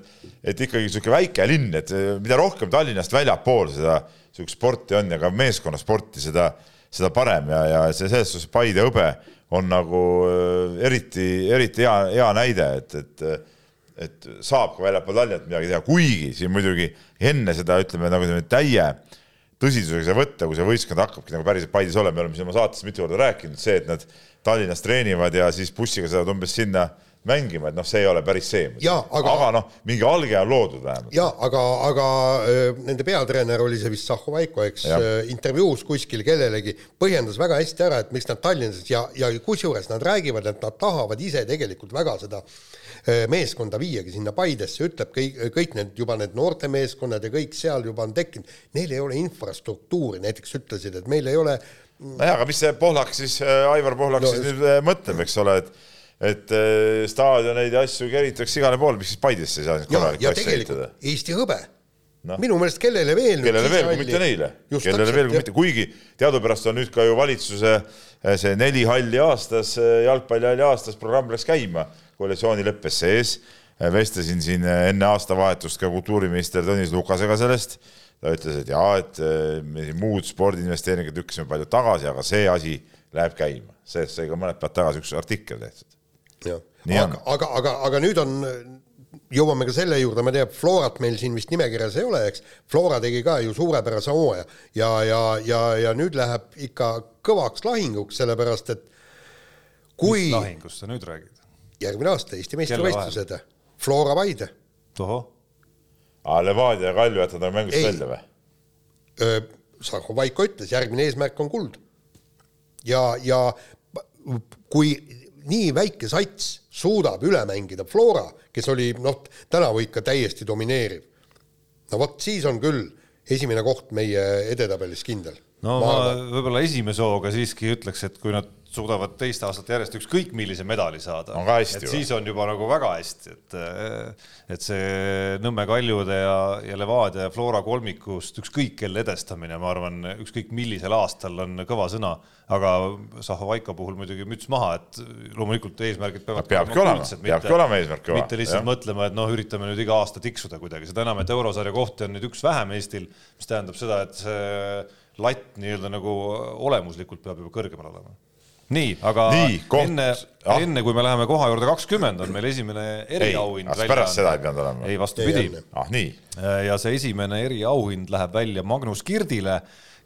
Speaker 3: et ikkagi niisugune väike linn, et eh, mida rohkem Tallinnast väljapool seda niisugust sporti on ja ka meeskonnasporti, seda, seda parem ja, ja see selles suhtes Paide hõbe on nagu eriti, eriti hea, hea näide, et, et et saab ka väljapool Tallinnat midagi teha, kuigi siin muidugi enne seda ütleme nagu täie tõsisusega seda võtta, kui see võistkond hakkabki nagu päriselt Paides olema, me oleme siin oma saates mitu korda rääkinud, see, et nad Tallinnas treenivad ja siis bussiga sõidavad umbes sinna mängima, et noh, see ei ole päris see. aga, aga noh, mingi alge on loodud vähemalt.
Speaker 2: ja aga, aga äh, nende peatreener oli see vist Zahho Vaiko, eks, äh, intervjuus kuskil kellelegi põhjendas väga hästi ära, et miks nad Tallinnas ja, ja kusjuures nad räägivad, et nad tahavad ise tegelikult väga seda Äh, meeskonda viiagi sinna Paidesse, ütleb kõik, kõik need juba need noortemeeskonnad ja kõik seal juba on tekkinud, neil ei ole infrastruktuuri, näiteks ütlesid, et meil ei ole
Speaker 3: nojah, aga mis see Pohlak siis, äh, Aivar Pohlak no, siis nüüd äh, mõtleb, eks ole, et et staadioneid ja asju keritakse igale poole, miks siis Paidesse ei saa
Speaker 2: ja, ja tegelikult Eesti hõbe. No.. minu meelest kellele veel
Speaker 3: kellele veel, kui mitte neile. kellele veel, kui mitte, kuigi teadupärast on nüüd ka ju valitsuse see neli halli aastas, jalgpallihalli aastas programm läks käima koalitsioonileppes sees. vestlesin siin enne aastavahetust ka kultuuriminister Tõnis Lukasega sellest. ta ütles, et jaa, et eh, me siin muud spordiinvesteeringud lükkasime palju tagasi, aga see asi läheb käima. sellest sai ka mõned päevad tagasi üks artikkel tehtud.
Speaker 2: aga, aga, aga, aga nüüd on jõuame ka selle juurde, ma tean, Florat meil siin vist nimekirjas ei ole, eks. Flora tegi ka ju suurepärase hooaja ja, ja, ja, ja nüüd läheb ikka kõvaks lahinguks, sellepärast et kui.
Speaker 4: mis lahingust sa nüüd räägid?
Speaker 2: Järgmine aasta Eesti meistrivõistlused, Flora Paide.
Speaker 3: tohoh. aa, Levadia ja Kalju jätad nagu mängust välja või?
Speaker 2: Sarko Vaiko ütles, järgmine eesmärk on kuld. ja, ja kui nii väike sats suudab üle mängida Flora, kes oli noh, tänavu ikka täiesti domineeriv, no vot siis on küll esimene koht meie edetabelis kindel.
Speaker 4: No ma, ma võib-olla esimese hooga siiski ütleks, et kui nad suudavad teist aastat järjest ükskõik millise medali saada. et siis on juba nagu väga hästi, et, et see Nõmme Kaljude ja, ja Levadia ja Flora kolmikust ükskõik kelle edestamine, ma arvan, ükskõik millisel aastal on kõva sõna, aga Zahovaiko puhul muidugi müts maha, et loomulikult eesmärgid peavad
Speaker 3: peabki olema, peabki olema eesmärk
Speaker 4: mitte lihtsalt jah. mõtlema, et noh, üritame nüüd iga aasta tiksuda kuidagi, seda enam, et eurosarja kohti on nüüd üks vähem Eestil, mis tähendab seda, et see latt nii-öelda nagu olemuslikult peab juba kõrgemal olema nii, aga nii, koht... enne ah., enne kui me läheme koha juurde kakskümmend, on meil esimene eriauhind
Speaker 3: välja. pärast seda ei pidanud olema?
Speaker 4: ei, vastupidi.
Speaker 3: ah nii.
Speaker 4: ja see esimene eriauhind läheb välja Magnus Kirdile,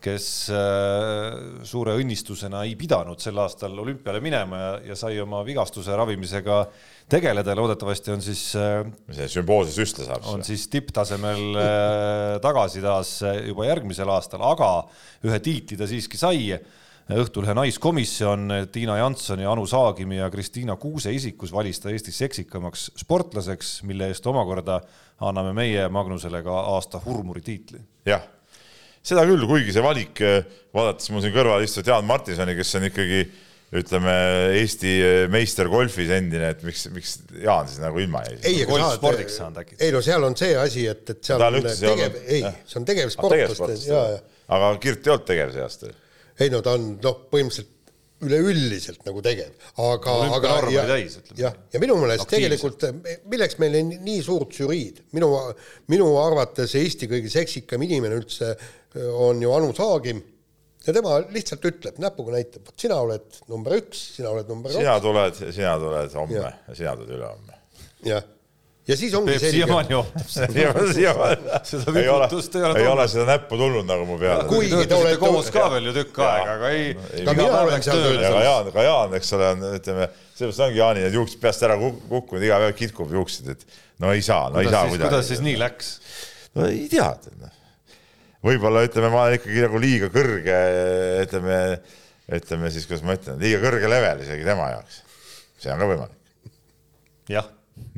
Speaker 4: kes äh, suure õnnistusena ei pidanud sel aastal olümpiale minema ja, ja sai oma vigastuse ravimisega tegeleda ja loodetavasti on siis äh,
Speaker 3: see sümboolse süstle saab
Speaker 4: on siis tipptasemel äh, tagasi taas juba järgmisel aastal, aga ühe tiitli ta siiski sai. Õhtulehe naiskomisjon Tiina Jansoni, Anu Saagimi ja Kristiina Kuuse isikus valis ta Eestis seksikamaks sportlaseks, mille eest omakorda anname meie Magnusele ka aasta hurmuri tiitli.
Speaker 3: jah, seda küll, kuigi see valik, vaadates mul siin kõrval istuvat Jaan Martinsoni, kes on ikkagi ütleme, Eesti meister golfis endine, et miks, miks Jaan siis nagu ilma jäi?
Speaker 2: ei, aga
Speaker 4: sa oled,
Speaker 2: ei no seal on see asi, et, et seal on tegev, ei, see on tegevsportlaste,
Speaker 3: jaa, jaa. aga Kirt ei olnud tegev see aasta?
Speaker 2: Ei no ta on noh, põhimõtteliselt üleüldiselt nagu tegev, aga, aga ja, jah, ja minu meelest tegelikult, milleks meile nii suurt žüriid, minu, minu arvates Eesti kõige seksikam inimene üldse äh, on ju Anu Saagim ja tema lihtsalt ütleb, näpuga näitab, vot sina oled number üks, sina oled number
Speaker 3: kaks. sina tuled, sina tuled homme sina tuled ülehomme.
Speaker 2: jah ja siis ongi Peep selge.
Speaker 4: siiamaani ootab seda.
Speaker 3: seda viputust ei ole. ei ole seda näppu tulnud nagu mu peale.
Speaker 4: kuigi te olete koos ka veel ju tükk aega, aga ei.
Speaker 2: ka mina olen seal
Speaker 3: töötanud. ka Jaan, ka Jaan, eks ole, on, ütleme, sellepärast ongi Jaani need juuksed peast ära kukkunud, iga päev kitkub juukseid, et no ei saa, no ei saa
Speaker 4: kuidagi. kuidas siis nii läks?
Speaker 3: no ei tea, noh. Võib-olla ütleme, ma olen ikkagi nagu liiga kõrge, ütleme, ütleme siis, kuidas ma ütlen, liiga kõrge level isegi tema jaoks. see on ka võimalik.
Speaker 4: jah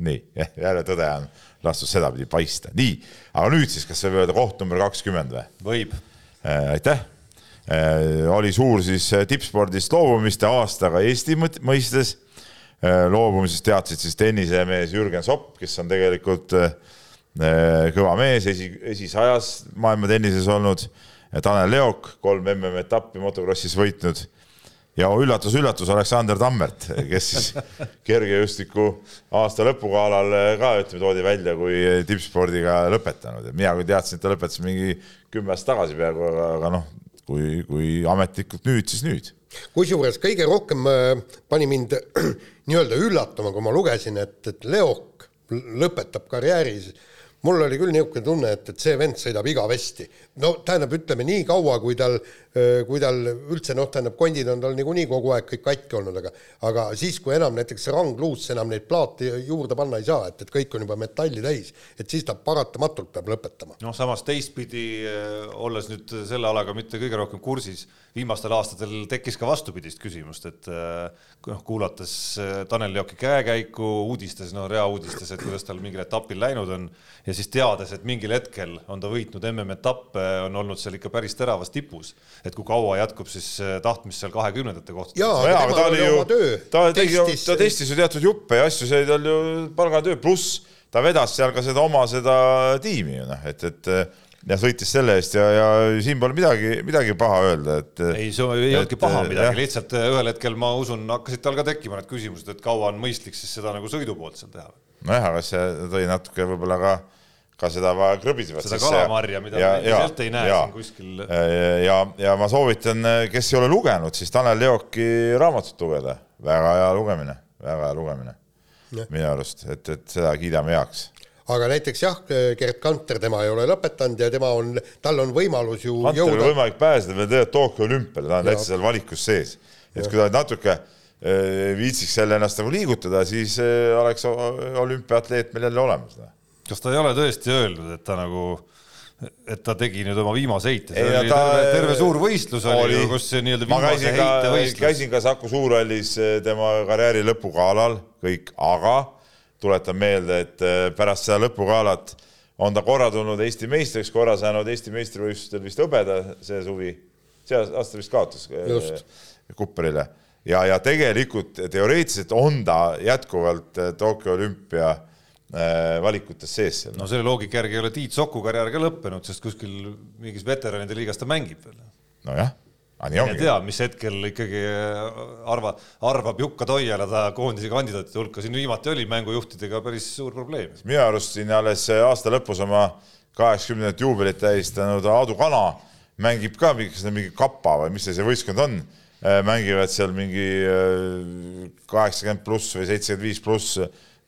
Speaker 3: nii, jälle tõde on lastud sedapidi paista. nii, aga nüüd siis, kas võib öelda koht number kakskümmend või?
Speaker 4: võib.
Speaker 3: aitäh oli suur siis tippspordist loobumiste aastaga Eesti mõistes. loobumisest teadsid siis tennisemees Jürgen Sopp, kes on tegelikult kõva mees, esi, esisajas maailma tennises olnud. Tanel Leok, kolm MM-etappi motokrossis võitnud ja üllatus-üllatus, Aleksander Tammert, kes siis kergejõustiku aasta lõpugalal ka ütleme, toodi välja kui tippspordiga lõpetanud, et mina küll teadsin, et ta lõpetas mingi kümme aastat tagasi peaaegu, aga, aga noh, kui, kui ametlikult nüüd, siis nüüd.
Speaker 2: kusjuures kõige rohkem äh, pani mind nii-öelda üllatama, kui ma lugesin, et, et Leok lõpetab karjääris mul oli küll niisugune tunne, et, et see vend sõidab igavesti. no tähendab, ütleme nii kaua, kui tal, kui tal üldse noh, tähendab, kondid on tal niikuinii kogu aeg kõik katki olnud, aga aga siis, kui enam näiteks rangluusse enam neid plaate juurde panna ei saa, et, et kõik on juba metalli täis, et siis ta paratamatult peab lõpetama.
Speaker 4: noh, samas teistpidi, olles nüüd selle alaga mitte kõige rohkem kursis, viimastel aastatel tekkis ka vastupidist küsimust, et noh, kuulates Tanel Jaaki käekäiku uudistes, no reauudistes, et kuidas tal mingil etapil läinud on ja siis teades, et mingil hetkel on ta võitnud MM-etappe, on olnud seal ikka päris teravas tipus, et kui kaua jätkub siis äh, tahtmist seal kahekümnendate kohta.
Speaker 2: jaa, aga tema oli ju,
Speaker 3: ta tegi, ta testis ju teatud juppe ja asju, see oli tal ju palgatöö, pluss ta vedas seal ka seda oma seda tiimi ju noh, et, et ja sõitis selle eest ja, ja siin pole midagi, midagi paha öelda, et.
Speaker 4: ei, see ei olnudki paha midagi, lihtsalt äh, ühel hetkel ma usun, hakkasid tal ka tekkima need küsimused, et kaua on mõistlik siis seda nagu sõidu poolt seal teha.
Speaker 3: nojah, aga see tõi natuke võib-olla ka ka seda krõbisevat
Speaker 4: seda kalamarja, mida ja, me ilmselt ei näe ja, siin kuskil.
Speaker 3: ja, ja ma soovitan, kes ei ole lugenud, siis Tanel Leoki raamatut lugeda, väga hea lugemine, väga hea lugemine minu arust, et, et seda kiidame heaks
Speaker 2: aga näiteks jah, Gerd Kanter, tema ei ole lõpetanud ja tema on, tal on võimalus ju
Speaker 3: Kanteril jõuda. võimalik pääseda veel tegelikult Tokyo olümpiale, ta on täitsa seal valikus sees. et ja. kui ta natuke eh, viitsiks jälle ennast nagu liigutada, siis eh, oleks olümpiaatleet meil jälle olemas noh
Speaker 4: kas ta ei ole tõesti öelnud, et ta nagu, et ta tegi nüüd oma viimase heite, see ei, oli ta, terve, terve suur võistlus oli, oli ju, kus nii-öelda viimase heite võistlus.
Speaker 3: käisin ka Saku Suurhallis eh, tema karjääri lõpugalal kõik, aga tuletan meelde, et eh, pärast seda lõpugalat on ta korra tulnud Eesti meistriks, korra saanud Eesti meistrivõistlustel vist hõbeda see suvi, see aasta vist kaotas Just. Kupperile ja, ja tegelikult teoreetiliselt on ta jätkuvalt Tokyo olümpia valikutes sees seal.
Speaker 4: no selle loogika järgi ei ole Tiit Soku karjäär ka lõppenud, sest kuskil mingis veteranide liigas ta mängib veel.
Speaker 3: nojah,
Speaker 4: ei tea, mis hetkel ikkagi arva, arvab Jukka Toiala ta koondise kandidaatide hulka, siin viimati oli mängujuhtidega päris suur probleem.
Speaker 3: minu arust siin alles aasta lõpus oma kaheksakümnendat juubelit tähistanud Aadu Kana mängib ka mingi, mingi kapa või mis see, see võistkond on, äh, mängivad seal mingi äh, kaheksakümmend pluss või seitsekümmend viis pluss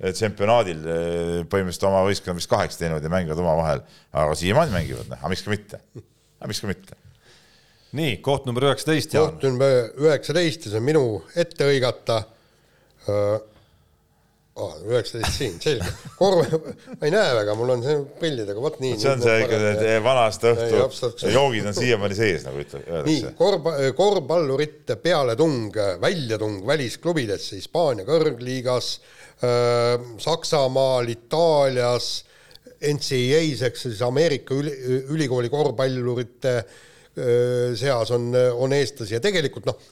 Speaker 3: tsempionaadil eh, põhimõtteliselt oma võistkonna vist kaheks teinud ja mängivad omavahel, aga siiamaani mängivad, noh, aga miks ka mitte, aga miks ka mitte.
Speaker 4: nii, koht number üheksateist,
Speaker 2: koht number üheksateist ja see on minu ette hõigata uh, üheksateist siin, selge. korv, ma ei näe väga, mul on see prillidega, vot nii.
Speaker 3: see on see ikka see vana aasta õhtu, joogid on siiamaani sees, nagu ütleb.
Speaker 2: nii, korv, korvpallurite pealetung, väljatung välisklubidesse Hispaania kõrgliigas, Saksamaal, Itaalias, NCAA-s ehk siis Ameerika üli, ülikooli korvpallurite seas on, on eestlasi. Ja tegelikult noh,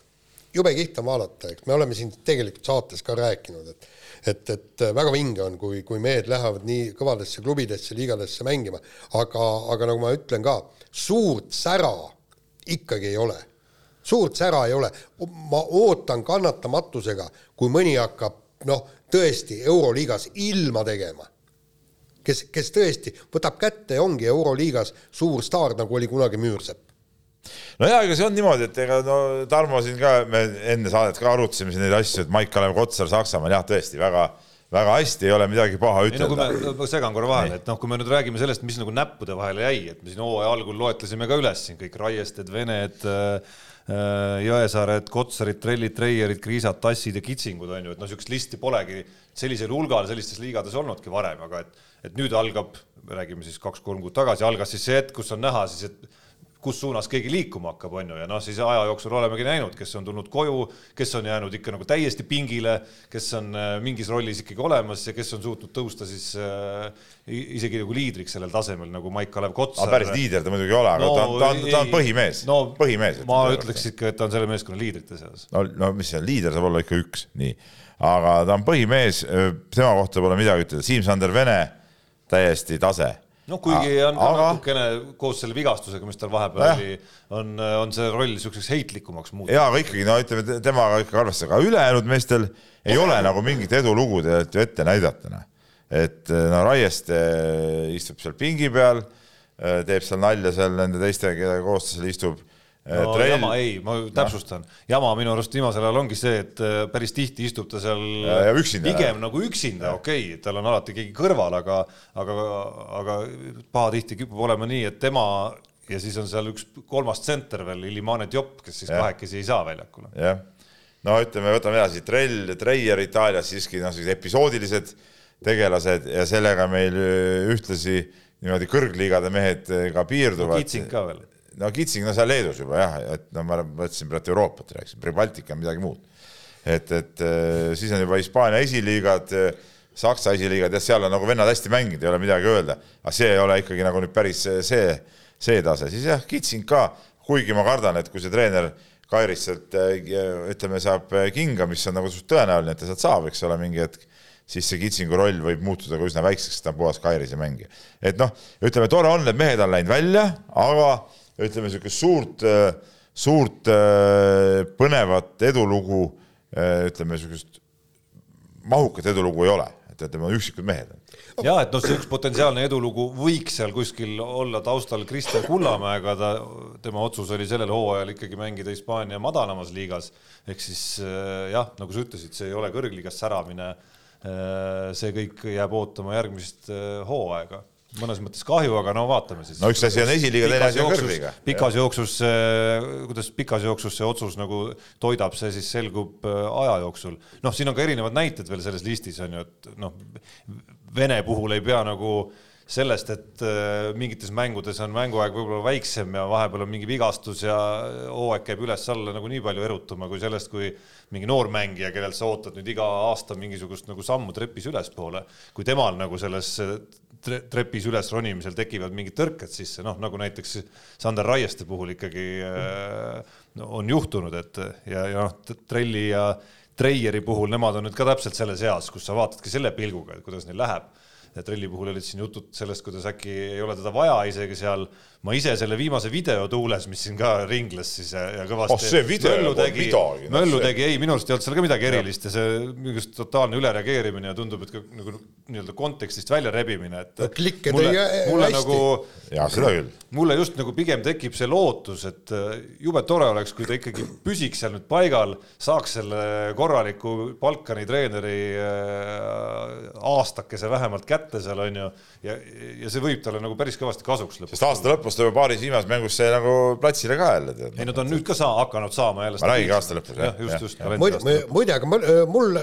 Speaker 2: jube kihvt on vaadata, eks me oleme siin tegelikult saates ka rääkinud, et et, et väga vinge on, kui, kui mehed lähevad nii kõvadesse klubidesse, liigadesse mängima, aga, aga nagu ma ütlen ka, suurt sära ikkagi ei ole. suurt sära ei ole, ma ootan kannatamatusega, kui mõni hakkab noh, tõesti Euroliigas ilma tegema. Kes, kes tõesti võtab kätte ja ongi Euroliigas suur staar, nagu oli kunagi Müürsepp.
Speaker 3: No jaa, ega see on niimoodi, et ega no Tarmo siin ka, me enne saadet ka arutasime siin neid asju, et Maik-Kalev Kotsar Saksamaal jah, tõesti väga, väga hästi, ei ole midagi paha ütelda.
Speaker 4: No, ma segan korra vahele, et noh, kui me nüüd räägime sellest, mis nagu näppude vahele jäi, et me siin hooaja algul loetlesime ka üles siin kõik Raiested, Vened äh,, Jõesaared, Kotsarid, Trellid, Treierid, Kriisad, Tassid ja Kitsingud on ju, et noh, niisugust listi polegi sellisel hulgal sellistes liigades olnudki varem, aga et, et nüüd algab, räägime siis kaks-kolm kuud tagasi, algas siis see hetk, kus on näha siis, et kus suunas keegi liikuma hakkab, on ju, ja noh, siis aja jooksul olemegi näinud, kes on tulnud koju, kes on jäänud ikka nagu täiesti pingile, kes on äh, mingis rollis ikkagi olemas ja kes on suutnud tõusta siis äh, isegi nagu liidriks sellel tasemel nagu Maik-Kalev Kotsar.
Speaker 3: päris liider ta muidugi ei ole, aga no, ta on, ta on, ta on põhimees
Speaker 4: no,,
Speaker 3: põhimees.
Speaker 4: ma ütleks ikka, et ta on selle meeskonna liidrite seas.
Speaker 3: no, no mis on, liider saab olla ikka üks, nii aga ta on põhimees, tema kohta pole midagi ütelda, Siim-Sander Vene täiesti tase
Speaker 4: noh, kuigi on aga... natukene koos selle vigastusega, mis tal vahepeal ja. oli, on, on see roll niisuguseks heitlikumaks muutunud.
Speaker 3: jaa, aga ikkagi no ütleme, temaga ikkagi arvestada, aga ülejäänud meestel ei ole nagu mingit edulugu tegelikult ju ette näidata, noh. et no Raieste istub seal pingi peal, teeb seal nalja seal nende teiste, kellega koos ta seal istub
Speaker 4: no Trell... jama ei, ma täpsustan jama minu arust viimasel ajal ongi see, et äh, päris tihti istub ta seal
Speaker 3: ja, ja üksinda,
Speaker 4: pigem ja. nagu üksinda, okei okay,, tal on alati keegi kõrval, aga, aga, aga pahatihti kipub olema nii, et tema ja siis on seal üks kolmas tsenter veel, Illimane Diop, kes siis ja. kahekesi ei saa väljakule.
Speaker 3: jah, no ütleme, võtame edasi, Trell, Treier Itaalias siiski noh, sellised episoodilised tegelased ja sellega meil ühtlasi niimoodi kõrgliigade mehed ka piirduvad.
Speaker 4: Kitsing ka veel
Speaker 3: no Kitsing, no seal Leedus juba jah, et no ma mõtlesin praegu Euroopat rääkisin, Baltika on midagi muud. et, et äh, siis on juba Hispaania esiliigad, Saksa esiliigad, jah, seal on nagu vennad hästi mänginud, ei ole midagi öelda, aga see ei ole ikkagi nagu nüüd päris see, see tase, siis jah, Kitsing ka, kuigi ma kardan, et kui see treener Kairis sealt äh, ütleme, saab kinga, mis on nagu suht tõenäoline, et ta sealt saab, eks ole, mingi hetk siis see Kitsingu roll võib muutuda ka üsna väikseks, sest ta on puhas Kairise mängija. et noh, ütleme, tore on, et mehed on läinud välja, aga ütleme, niisugust suurt, suurt põnevat edulugu, ütleme, niisugust mahukat edulugu ei ole, et ütleme, on üksikud mehed.
Speaker 4: ja et noh, see üks potentsiaalne edulugu võiks seal kuskil olla taustal Kristjan Kullamäega, ta, tema otsus oli sellel hooajal ikkagi mängida Hispaania madalamas liigas, ehk siis jah, nagu sa ütlesid, see ei ole kõrgliigas säramine. see kõik jääb ootama järgmist hooaega mõnes mõttes kahju, aga no vaatame siis.
Speaker 3: no üks asi on esiliiga, teine asi on kõrgliiga.
Speaker 4: pikas jooksus, kuidas pikas jooksus see otsus nagu toidab, see siis selgub äh, aja jooksul. noh, siin on ka erinevad näited veel selles listis on ju, et noh, Vene puhul ei pea nagu sellest, et äh, mingites mängudes on mänguaeg võib-olla väiksem ja vahepeal on mingi vigastus ja hooaeg käib üles-alla nagu nii palju erutama kui sellest, kui mingi noor mängija, kellelt sa ootad nüüd iga aasta mingisugust nagu sammu trepis ülespoole, kui temal nagu selles trepis üles ronimisel tekivad mingid tõrked sisse, noh nagu näiteks Sander Raieste puhul ikkagi äh, on juhtunud, et ja, ja noh, Trelli ja Treieri puhul nemad on nüüd ka täpselt selles eas, kus sa vaatadki selle pilguga, et kuidas neil läheb. Trelli puhul olid siin jutud sellest, kuidas äkki ei ole teda vaja isegi seal ma ise selle viimase video tuules, mis siin ka ringles siis ja, ja kõvasti
Speaker 3: oh, see video
Speaker 4: möllu tegi, möllu tegi, ei, minu arust ei olnud seal ka midagi erilist ja see mingisugust totaalne ülereageerimine ja tundub, et ka nagu nii-öelda kontekstist välja rebimine, et
Speaker 2: no, klikke mulle, mulle hästi. nagu
Speaker 3: ja seda küll.
Speaker 4: mulle just nagu pigem tekib see lootus, et äh, jube tore oleks, kui ta ikkagi püsiks seal nüüd paigal, saaks selle korraliku Balkani treeneri äh, aastakese vähemalt kätte seal onju ja, ja see võib talle nagu päris kõvasti kasuks
Speaker 3: lõpuks. sest aasta lõpus lõpus tuleb paaris viimases mängus see nagu platsile ka jälle.
Speaker 4: ei no ta on nüüd ka saa, hakanud saama jälle.
Speaker 3: ma räägingi aasta lõpus jah.
Speaker 4: just, just.
Speaker 2: muide, aga mul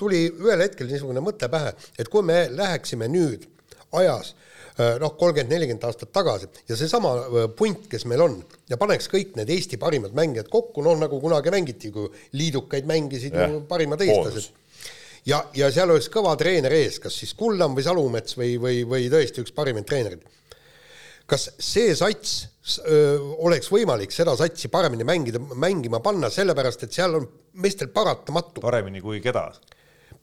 Speaker 2: tuli ühel hetkel niisugune mõte pähe, et kui me läheksime nüüd ajas noh, kolmkümmend, nelikümmend aastat tagasi ja seesama punt, kes meil on ja paneks kõik need Eesti parimad mängijad kokku, noh nagu kunagi mängiti, kui liidukaid mängisid ja. ju parimad eestlased. Ja, ja seal oleks kõva treener ees, kas siis Kullam või Salumets või, või, või tõesti üks parimaid treenereid kas see sats öö, oleks võimalik seda satsi paremini mängida, mängima panna, sellepärast et seal on meestel paratamatu.
Speaker 4: paremini kui keda?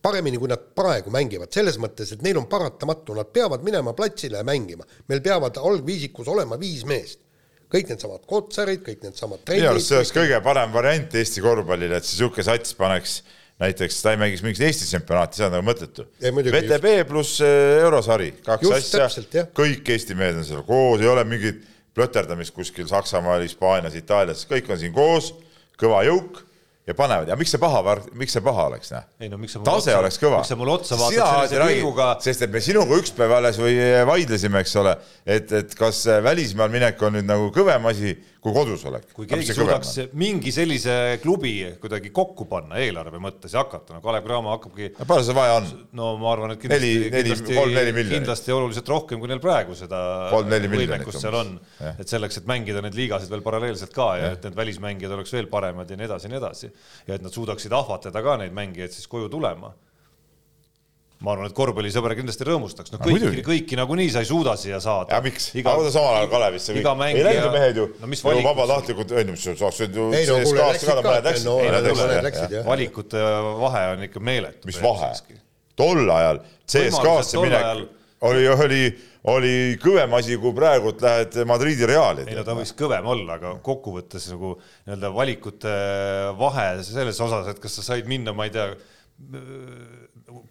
Speaker 2: paremini, kui nad praegu mängivad, selles mõttes, et neil on paratamatu, nad peavad minema platsile ja mängima. meil peavad algviisikus olema viis meest. kõik needsamad Kotsarid, kõik needsamad
Speaker 3: minu arust see oleks kõige parem variant Eesti korvpallile, et see niisugune sats paneks näiteks ta ei mängiks mingit Eesti tsempionaati, see on nagu mõttetu. VTB pluss äh, eurosari, kaks just, asja, kõik Eesti mehed on seal koos, ei ole mingit plöterdamist kuskil Saksamaal, Hispaanias, Itaalias, kõik on siin koos, kõva jõuk ja panevad ja miks see paha, miks see paha oleks, noh?
Speaker 4: ei no miks sa
Speaker 3: tase oleks kõva.
Speaker 4: miks sa mulle otsa vaatad sellise pilguga,
Speaker 3: sest et me sinuga üks päev alles või vaidlesime, eks ole, et, et kas välismaal minek on nüüd nagu kõvem asi kui kodus olek.
Speaker 4: kui keegi suudaks mingi sellise klubi kuidagi kokku panna eelarve mõttes ja hakata, no Kalev Cramo hakkabki
Speaker 3: palju seda vaja on?
Speaker 4: no ma arvan, et kindlasti
Speaker 3: Neli-, neli-
Speaker 4: kindlasti,
Speaker 3: miljonit.
Speaker 4: kindlasti oluliselt rohkem, kui neil praegu seda võimekust seal on et selleks, et mängida neid liigasid veel paralleelselt ka ja et need välismängijad oleks veel paremad ja nii edasi ja nii edasi. ja et nad suudaksid ahvatleda ka neid mängijaid siis koju tulema. Ma arvan, et korvpallisõber kindlasti rõõmustaks, no
Speaker 3: No
Speaker 4: kõiki kõiki nagunii sa ei suuda siia saada.
Speaker 3: ja miks? aga omal ajal Kalevisse
Speaker 4: iga
Speaker 3: kõik, ei läinud ju
Speaker 4: mängija-
Speaker 3: mehed ju
Speaker 4: no mis
Speaker 3: ju vabatahtlikult, on ju, mis saaks ju
Speaker 2: ei no no
Speaker 4: valikute vahe on ikka meeletu.
Speaker 3: mis vahe? tol ajal CSKA-sse
Speaker 4: tol
Speaker 3: minek
Speaker 4: ajal-
Speaker 3: oli, oli, oli kõvem asi, kui praegu lähed Madridi Reali.
Speaker 4: ei no ta võiks kõvem olla, aga kokkuvõttes nagu nii-öelda valikute vahe selles osas, et kas sa said minna, ma ei tea,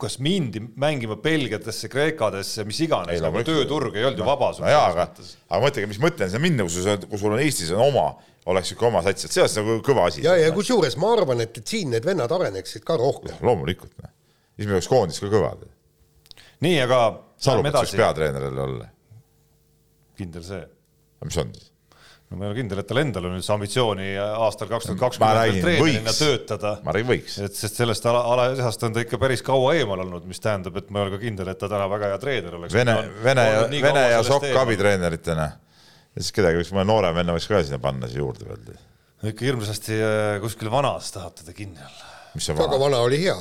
Speaker 4: kas mindi mängima Belgiatesse, Kreekadesse, mis iganes, nagu
Speaker 3: loomulikult.
Speaker 4: tööturg ei olnud ju vaba.
Speaker 3: no jaa, aga, aga mõtlege, mis mõte on seal minna, kui sul, kui sul on Eestis on oma, oleks ikka oma sats, et see oleks nagu kõva asi.
Speaker 2: ja, ja kusjuures ma arvan, et, et siin need vennad areneksid ka rohkem.
Speaker 3: loomulikult, siis me oleks koondis ka kõvad.
Speaker 4: nii, aga
Speaker 3: Salupets võiks
Speaker 4: edasi,
Speaker 3: peatreener jälle olla.
Speaker 4: kindel see.
Speaker 3: mis on siis?
Speaker 4: No ma ei ole kindel, et tal endal on üldse ambitsiooni aastal kaks tuhat
Speaker 3: Ma
Speaker 4: kakskümmend treenerina
Speaker 3: võiks.
Speaker 4: töötada.
Speaker 3: ma arvan, võiks.
Speaker 4: et sest sellest ala, alalisast on ta ikka päris kaua eemal olnud, mis tähendab, et ma ei ole ka kindel, et ta täna väga hea treener oleks.
Speaker 3: Vene, Vene ja, Vene ja Sokk. abitreeneritena. ja siis kedagi võiks, mõne noore venna võiks ka sinna panna siia juurde veel.
Speaker 4: ikka hirmsasti äh, kuskil vanas tahate te kinni olla.
Speaker 2: väga
Speaker 3: vana
Speaker 2: oli hea.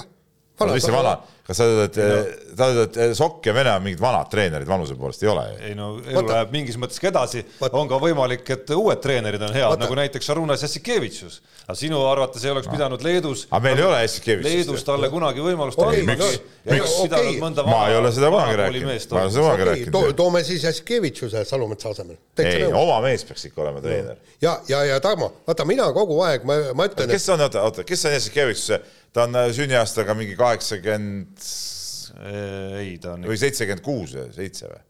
Speaker 3: Mis see vana, kas sa ütled, et sa ütled, et Sokk ja Vene on mingid vanad treenerid vanuse poolest, ei ole ju?
Speaker 4: ei no elu
Speaker 2: Vaata-
Speaker 4: läheb mingis mõttes ka edasi, on ka võimalik, et uued treenerid on head, nagu näiteks Šarunas Jassikevitšus. aga sinu arvates ei oleks pidanud Leedus,
Speaker 3: aga meil ei ole Jassikevitšist.
Speaker 4: Leedus talle kunagi võimalust andmagi
Speaker 2: miks?
Speaker 4: ja
Speaker 2: Miks?
Speaker 4: mõnda
Speaker 3: ma ei ole seda kunagi rääkinud, ma ei ole seda kunagi rääkinud.
Speaker 2: toome siis Jassikevitšuse Salumetsa asemel.
Speaker 3: ei, oma mees peaks ikka olema treener.
Speaker 2: ja, ja, ja Tarmo, vaata mina kogu aeg, ma, ma ütlen,
Speaker 3: kes on, oota, oota, kes on Jassikevitš, ta on äh, sünniaastaga mingi kaheksakümmend
Speaker 4: ei, ta on
Speaker 3: või seitsekümmend kuus või seitse või?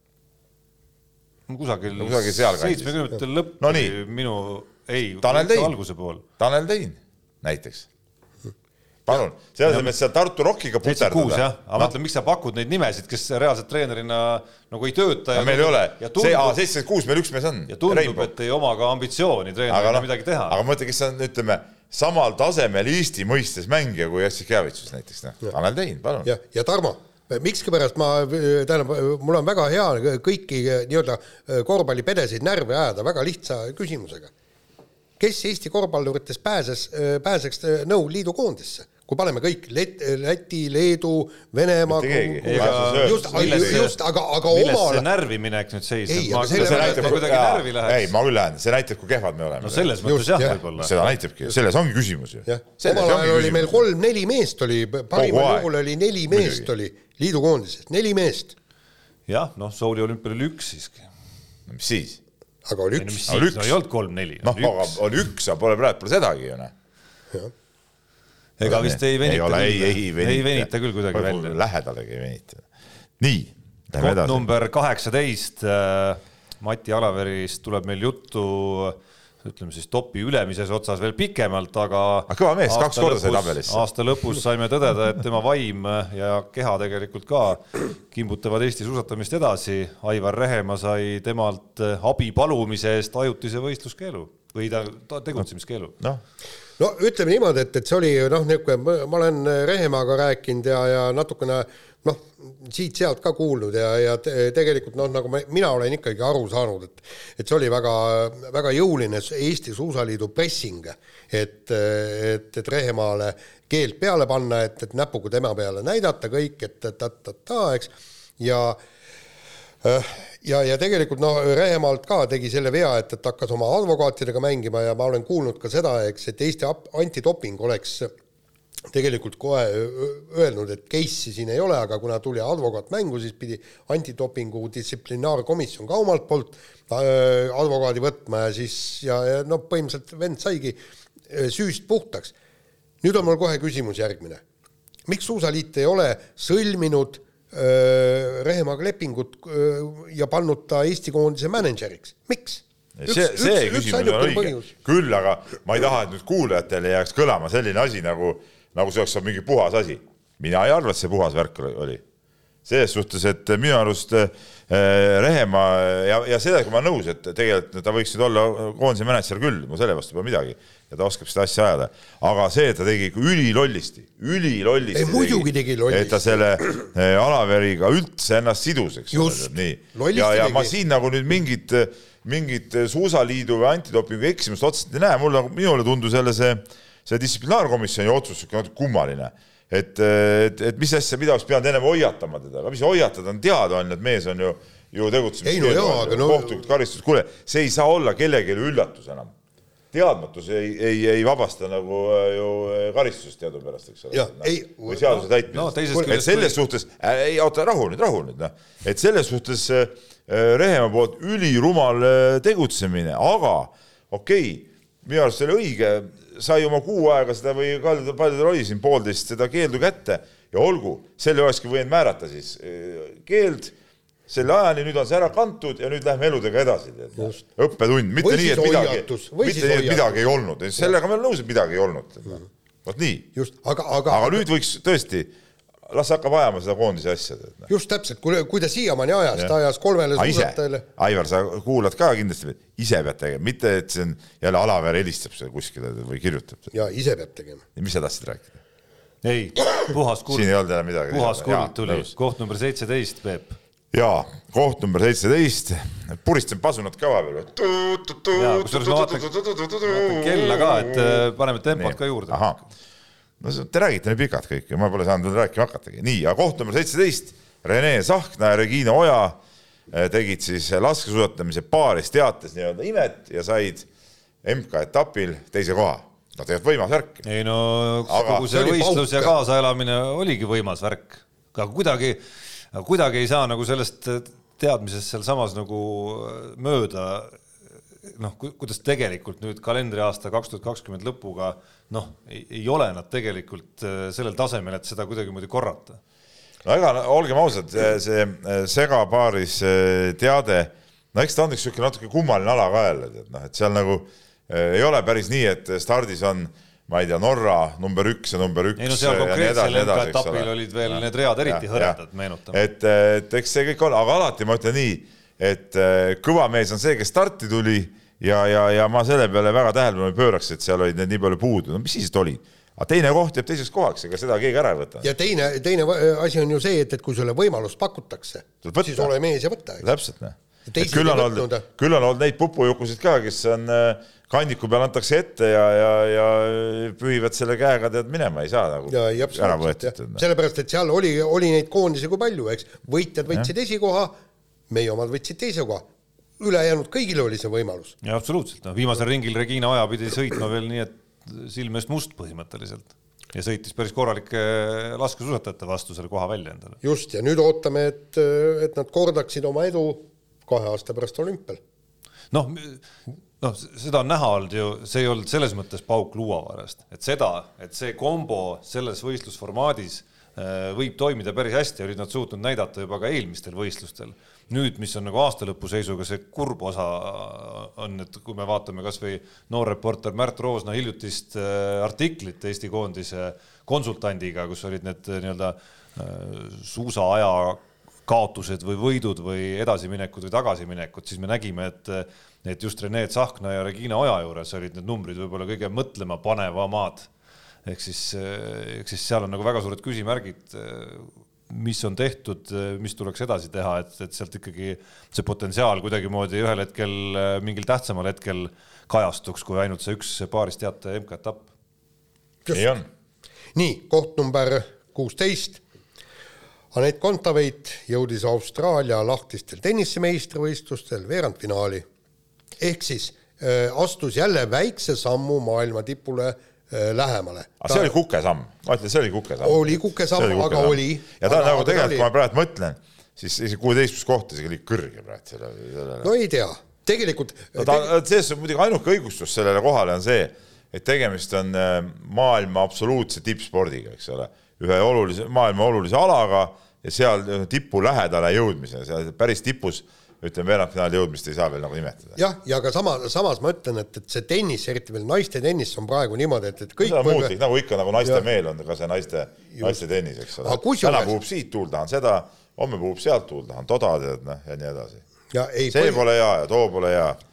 Speaker 4: kusagil
Speaker 3: No kusagil sealkandis.
Speaker 4: seitsmekümnendate lõpp
Speaker 3: No nii.
Speaker 4: minu, ei,
Speaker 3: Tanel Tein. Tanel Tein näiteks. palun, selle asemel, et seal Tartu Rockiga
Speaker 4: kuus jah,
Speaker 3: puterdada.
Speaker 4: aga mõtle, miks sa pakud neid nimesid, kes reaalselt treenerina nagu ei tööta.
Speaker 3: meil ei ole, see,
Speaker 4: tundub,
Speaker 3: seitsekümmend kuus meil üks mees on.
Speaker 4: ja tundub, et ei oma ka ambitsiooni treenerina
Speaker 3: noh,
Speaker 4: midagi teha.
Speaker 3: aga mõtle, kes on, ütleme, samal tasemel Eesti mõistes mängija kui Jassikevitšus näiteks, noh, Tanel Tein, palun.
Speaker 2: ja, ja Tarmo, miskipärast ma, tähendab, mul on väga hea kõiki nii-öelda korvpallipedesid närvi ajada väga lihtsa küsimusega. kes Eesti korvpalluritest pääses, pääseks Nõukogude Liidu koondisse? Kui paneme kõik Let-, Läti, Leedu, Venemaa just, just, aga, aga omal,
Speaker 4: närviminek nüüd seisneb
Speaker 2: Ei,?
Speaker 4: ma
Speaker 2: aga selle
Speaker 3: näitab,
Speaker 4: kuidagi närvi
Speaker 3: ei,
Speaker 4: läheks.
Speaker 3: ma küll lähen, see näitab, kui kehvad me oleme.
Speaker 4: no selles mõttes jah, võib-olla.
Speaker 3: seda näitabki, selles ongi küsimus ju.
Speaker 2: omal ajal oli meil kolm-neli meest oli, parimal juhul oli neli meest oli liidu koondises, neli meest,
Speaker 4: jah, noh, Souli olümpial oli üks siiski.
Speaker 3: mis siis?
Speaker 2: aga oli
Speaker 4: ei
Speaker 2: üks,
Speaker 4: no ei olnud kolm-neli,
Speaker 3: noh, aga on üks, aga pole praegu, pole sedagi ju noh.
Speaker 4: Ega vist ei venita
Speaker 3: ei ole, ei, ei venita.
Speaker 4: ei venita küll kuidagi välja.
Speaker 3: lähedalegi ei venita. nii, lähme edasi.
Speaker 4: number kaheksateist, Mati Alaverist tuleb meil juttu ütleme siis topi ülemises otsas veel pikemalt, aga
Speaker 3: Aga kõva mees, kaks korda sai tabelisse.
Speaker 4: aasta lõpus saime tõdeda, et tema vaim ja keha tegelikult ka kimbutavad Eesti suusatamist edasi. Aivar Rehemaa sai temalt abi palumise eest ajutise võistluskeelu või ta, ta tegutsemiskeelu.
Speaker 3: noh,
Speaker 2: no ütleme niimoodi, et, et see oli noh, niisugune, ma olen Rehemaaga rääkinud ja, ja natukene noh, siit-sealt ka kuulnud ja, ja te- tegelikult noh, nagu ma, mina olen ikkagi aru saanud, et et see oli väga, väga jõuline Eesti Suusaliidu pressing, et, et, et Rehemaale keeld peale panna, et, et näpuga tema peale näidata kõik, et ta-ta-ta, eks, ja ja, ja tegelikult noh, Rehemaalt ka tegi selle vea, et, et hakkas oma advokaatidega mängima ja ma olen kuulnud ka seda, eks, et Eesti antidoping oleks tegelikult kohe öelnud, et case'i siin ei ole, aga kuna tuli advokaat mängu, siis pidi antidopingu distsiplinaarkomisjon ka omalt poolt äh, advokaadi võtma ja siis ja, ja noh, põhimõtteliselt vend saigi äh, süüst puhtaks. nüüd on mul kohe küsimus järgmine. miks Suusaliit ei ole sõlminud öö, Rehemaaga lepingut ja pannud ta Eesti koondise mänedžeriks, miks?
Speaker 3: see, see küsimus on õige, küll aga ma ei taha, et nüüd kuulajatele jääks kõlama selline asi nagu, nagu see oleks mingi puhas asi. mina ei arva, et see puhas värk oli. Selles suhtes, et minu arust äh, Rehemaa ja, ja sellega ma olen nõus, et tegelikult ta võiks nüüd olla koondise mänedžer küll, mul selle vastu pole midagi ja ta oskab seda asja ajada. aga see, et ta tegi ikka ülilollisti, ülilollisti.
Speaker 2: muidugi tegi lollisti.
Speaker 3: et ta selle eh, Alaveriga üldse ennast sidus, eks
Speaker 2: ole,
Speaker 3: nii. ja, ja ma siin nagu nüüd mingit, mingit Suusaliidu või antidopingu eksimust otseselt ei näe, mulle, minule tundus jälle see, see distsiplinaarkomisjoni otsus natuke kummaline et, et, et mis asja, mida oleks pidanud ennem hoiatama teda, aga mis hoiatada on teada on, et mees on ju, ju tegutsemas.
Speaker 2: ei no jaa, aga no.
Speaker 3: kohtulikud karistused, kuule, see ei saa olla kellelegi üllatus enam teadmatus ei, ei, ei vabasta nagu äh, ju äh, karistusest teadupärast, eks ole. või seaduse täitmisest no,. et selles kui... suhtes äh,, ei oota, rahu nüüd, rahu nüüd, noh. et selles suhtes äh, Rehemaa poolt ülirumal äh, tegutsemine, aga okei okay,, minu arust see oli õige, sai oma kuu aega seda või paljudel, paljudel oli siin poolteist seda keeldu kätte. Ja olgu, selle olekski võinud määrata siis keeld. Selle ajani, nüüd on see ära kantud ja nüüd lähme eludega edasi. õppetund, mitte nii, et midagi, mitte nii, et midagi ei olnud, sellega ma olen nõus, et midagi ei olnud. -hmm.. vot nii.
Speaker 2: just, aga, aga.
Speaker 3: aga nüüd võiks tõesti, las hakkab ajama seda koondise asja.
Speaker 2: Noh. just täpselt, kui, kui ta siiamaani ajas, ta ajas kolmele
Speaker 3: suusatajale. Aivar, sa kuulad ka kindlasti, ise pead tegema, mitte et see on jälle Alaver helistab seal kuskile või kirjutab.
Speaker 2: ja ise peab tegema.
Speaker 3: mis sa tahtsid rääkida?
Speaker 4: ei, puhas kuld.
Speaker 3: siin ei olnud jälle midagi.
Speaker 4: puhas kuld tuli, koht number seitseteist, Peep
Speaker 3: jaa, koht number seitseteist, puristan pasunat ka vahepeal.
Speaker 4: kusjuures ma vaatan, vaatan kella ka, et äh, paneme tempot ka juurde.
Speaker 3: No te räägite nii pikalt kõik ja ma pole saanud veel rääkima hakatagi. nii, aga koht number seitseteist, Rene Sahkna ja Regina Oja äh, tegid siis laskesuusatamise paaris teates nii-öelda imet ja said MK-etapil teise koha no tegelikult võimas värk.
Speaker 4: ei no aga kogu see, see võistlus ja kaasaelamine oligi võimas värk, aga kuidagi kuidagi ei saa nagu sellest teadmisest sealsamas nagu mööda, noh, kuidas tegelikult nüüd kalendriaasta kaks tuhat kakskümmend lõpuga noh, ei ole nad tegelikult äh, sellel tasemel, et seda kuidagimoodi korrata.
Speaker 3: no ega olgem ausad, see äh, segapaaris äh, teade, no eks ta on üks niisugune natuke kummaline ala ka jälle, tead noh, et seal nagu ei ole päris nii, et stardis on ma ei tea, Norra number üks ja number üks.
Speaker 4: ei no seal konkreetsel MK-etapil olid veel ja, need read eriti hõredad, meenutame.
Speaker 3: et, et eks see kõik on, aga alati ma ütlen nii, et äh, kõva mees on see, kes starti tuli ja, ja, ja ma selle peale väga tähelepanu ei pööraks, et seal olid need nii palju puudu, no mis siis olid aga teine koht jääb teiseks kohaks, ega seda keegi ära ei võta.
Speaker 2: ja teine, teine asi on ju see, et, et kui sulle võimalust pakutakse, siis ole mees ja võta.
Speaker 3: täpselt, noh. küll on olnud, küll on olnud neid pupujukusid ka, kes on äh, kandiku peal antakse ette ja, ja, ja pühivad selle käega tead minema, ei saa nagu ja, ära võetud.
Speaker 2: sellepärast, et seal oli, oli neid koondisi kui palju, eks, võitjad võtsid esikoha, meie omad võtsid teise koha ülejäänud kõigil oli see võimalus.
Speaker 4: ja absoluutselt, noh, viimasel ringil Regina Oja pidi sõitma veel nii, et silme eest must põhimõtteliselt ja sõitis päris korralike laskesuusatajate vastu selle koha välja endale.
Speaker 2: just, ja nüüd ootame, et, et nad kordaksid oma edu kahe aasta pärast olümpial.
Speaker 4: noh, noh, seda on näha olnud ju, see ei olnud selles mõttes pauk luuavarast, et seda, et see kombo selles võistlusformaadis äh, võib toimida päris hästi, olid nad suutnud näidata juba ka eelmistel võistlustel. Nüüd, mis on nagu aastalõpu seisuga see kurb osa on, et kui me vaatame kasvõi noorreporter Märt Roosna hiljutist äh, artiklit Eesti koondise konsultandiga, kus olid need äh, nii-öelda suusaaja kaotused või võidud või edasiminekud või tagasiminekud, siis me nägime, et et just Rene Tsahkna ja Regina Oja juures olid need numbrid võib-olla kõige mõtlemapanevamad. ehk siis, ehk siis seal on nagu väga suured küsimärgid, mis on tehtud, mis tuleks edasi teha, et, et sealt ikkagi see potentsiaal kuidagimoodi ühel hetkel, mingil tähtsamal hetkel kajastuks, kui ainult see üks paarist teate MK-etapp.
Speaker 3: nii on.
Speaker 2: nii, koht number kuusteist Anett Kontaveit jõudis Austraalia lahtistel tennisemeistrivõistlustel veerandfinaali ehk siis äh, astus jälle väikse sammu maailma tipule lähemale.
Speaker 3: aga see oli kukesamm, ma ütlen, see oli kukesamm.
Speaker 2: oli kukesamm, aga oli.
Speaker 3: ja ta on nagu tegelikult, kui ma praegu mõtlen, siis isegi kuueteistkümnes koht isegi oli kõrge praegu selle,
Speaker 2: sellele. no ei tea, tegelikult
Speaker 3: no ta teg..., selles suhtes muidugi ainuke õigustus sellele kohale on see, et tegemist on äh, maailma absoluutse tippspordiga, eks ole, ühe olulise, maailma olulise alaga ja seal tipu lähedale jõudmise, seal päris tipus ütleme, veerandfinaali jõudmist ei saa veel nagu nimetada.
Speaker 2: jah, ja ka sama, samas ma ütlen, et, et see tennis, eriti veel naiste tennis on praegu niimoodi, et, et kõik
Speaker 3: on muutlik, nagu ikka, nagu naiste ja. meel on ka see naiste, naiste tennis, eks ole. täna puhub siit, tuul tahan seda, homme puhub sealt, tuul tahan toda, tead noh, ja nii edasi. see põhi... pole hea ja too pole hea
Speaker 4: ei,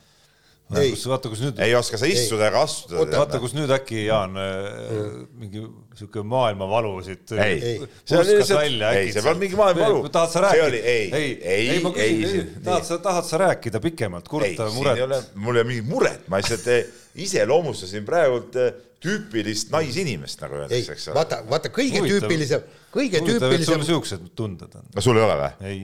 Speaker 4: kus, vaata, kus nüüd.
Speaker 3: ei oska sa istuda ega astuda.
Speaker 4: vaata, kus nüüd äkki Jaan mm. mingi sihuke maailmavalu siit.
Speaker 3: ei, see oli lihtsalt, ei, see polnud mingi maailmavalu.
Speaker 4: tahad sa rääkida?
Speaker 3: ei, ei, ei, ei, ei,
Speaker 4: tahad sa, tahad sa rääkida pikemalt, kurta muret?
Speaker 3: mul ei ole mingit muret, ma lihtsalt eh, iseloomustasin praegult eh, tüüpilist naisinimest, nagu öeldakse, eks
Speaker 2: ole. vaata, vaata kõige tüüpilisem, kõige tüüpilisem.
Speaker 4: sul siuksed tunded on?
Speaker 3: no sul ei ole või?
Speaker 4: ei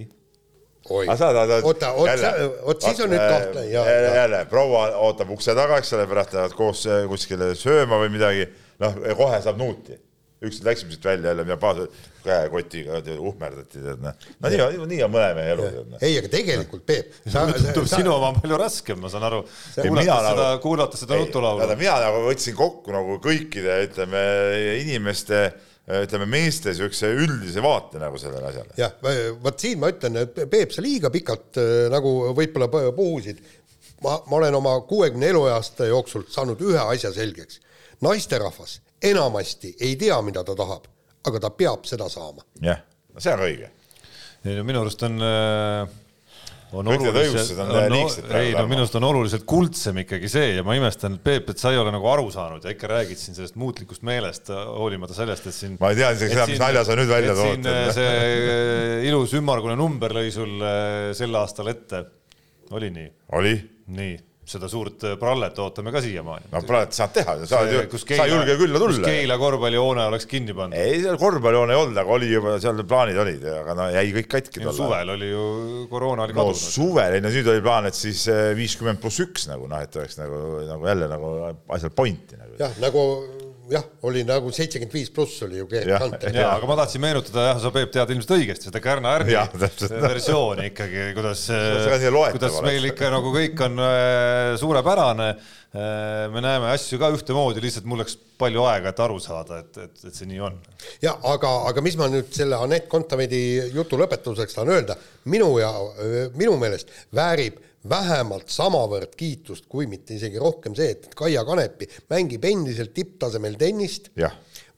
Speaker 2: oota, oot siis on nüüd kahtlane.
Speaker 3: jälle, jälle, proua ootab ukse taga, eks ole, pärast lähevad koos äh, kuskile sööma või midagi, noh, kohe saab nuuti. ükskord läksime siit välja jälle, mida baas, käekotiga uhmerdati, tead noh. no nii on, nii on mõne mehe elu,
Speaker 2: noh. ei, aga tegelikult Peep.
Speaker 4: tundub sinu oma on palju raskem, ma saan aru. kuulata seda nagu,, kuulata seda nutulaulu.
Speaker 3: mina nagu võtsin kokku nagu kõikide, ütleme, inimeste ütleme, meeste niisuguse üldise vaate nagu sellele asjale.
Speaker 2: jah, vot siin ma ütlen, et Peep, sa liiga pikalt äh, nagu võib-olla puhusid. ma, ma olen oma kuuekümne eluaasta jooksul saanud ühe asja selgeks. naisterahvas enamasti ei tea, mida ta tahab, aga ta peab seda saama.
Speaker 3: jah, see on õige.
Speaker 4: minu arust on äh
Speaker 3: on kõik õigustused on, on
Speaker 4: praegu. ei no minu arust on oluliselt kuldsem ikkagi see ja ma imestan, Peep, et sa ei ole nagu aru saanud ja ikka räägid siin sellest muutlikust meelest, hoolimata sellest, et siin.
Speaker 3: ma ei tea isegi seda, mis nalja sa nüüd välja tood.
Speaker 4: see äh, ilus ümmargune number lõi sul äh, sel aastal ette. oli nii?
Speaker 3: oli.
Speaker 4: nii seda suurt äh, prallet ootame ka siiamaani.
Speaker 3: no prallet saad teha, sa oled ju, sa ei julge külla tulla.
Speaker 4: Keila korvpallihoone oleks kinni pandud?
Speaker 3: ei, seal korvpallihoone ei olnud, aga oli juba, seal plaanid olid, aga no jäi kõik katki.
Speaker 4: suvel oli ju, koroona oli
Speaker 3: no, kadunud. suvel, ei no nüüd oli plaan, et siis äh, viiskümmend pluss üks nagu noh, et oleks nagu, nagu jälle nagu asjal pointi nagu.
Speaker 2: jah, nagu jah, oli nagu seitsekümmend viis pluss oli ju Gerd Kanter.
Speaker 4: jaa, aga ma tahtsin meenutada, jah, sa Peep tead ilmselt õigesti seda Kärna Ärni versiooni ikkagi, kuidas, kuidas meil ikka nagu kõik on äh, suurepärane. Äh, me näeme asju ka ühtemoodi, lihtsalt mul läks palju aega, et aru saada, et, et, et see nii on.
Speaker 2: ja aga, aga mis ma nüüd selle Anett Kontaveidi jutu lõpetuseks tahan öelda, minu ja minu meelest väärib vähemalt samavõrd kiitust, kui mitte isegi rohkem see, et Kaia Kanepi mängib endiselt tipptasemel tennist,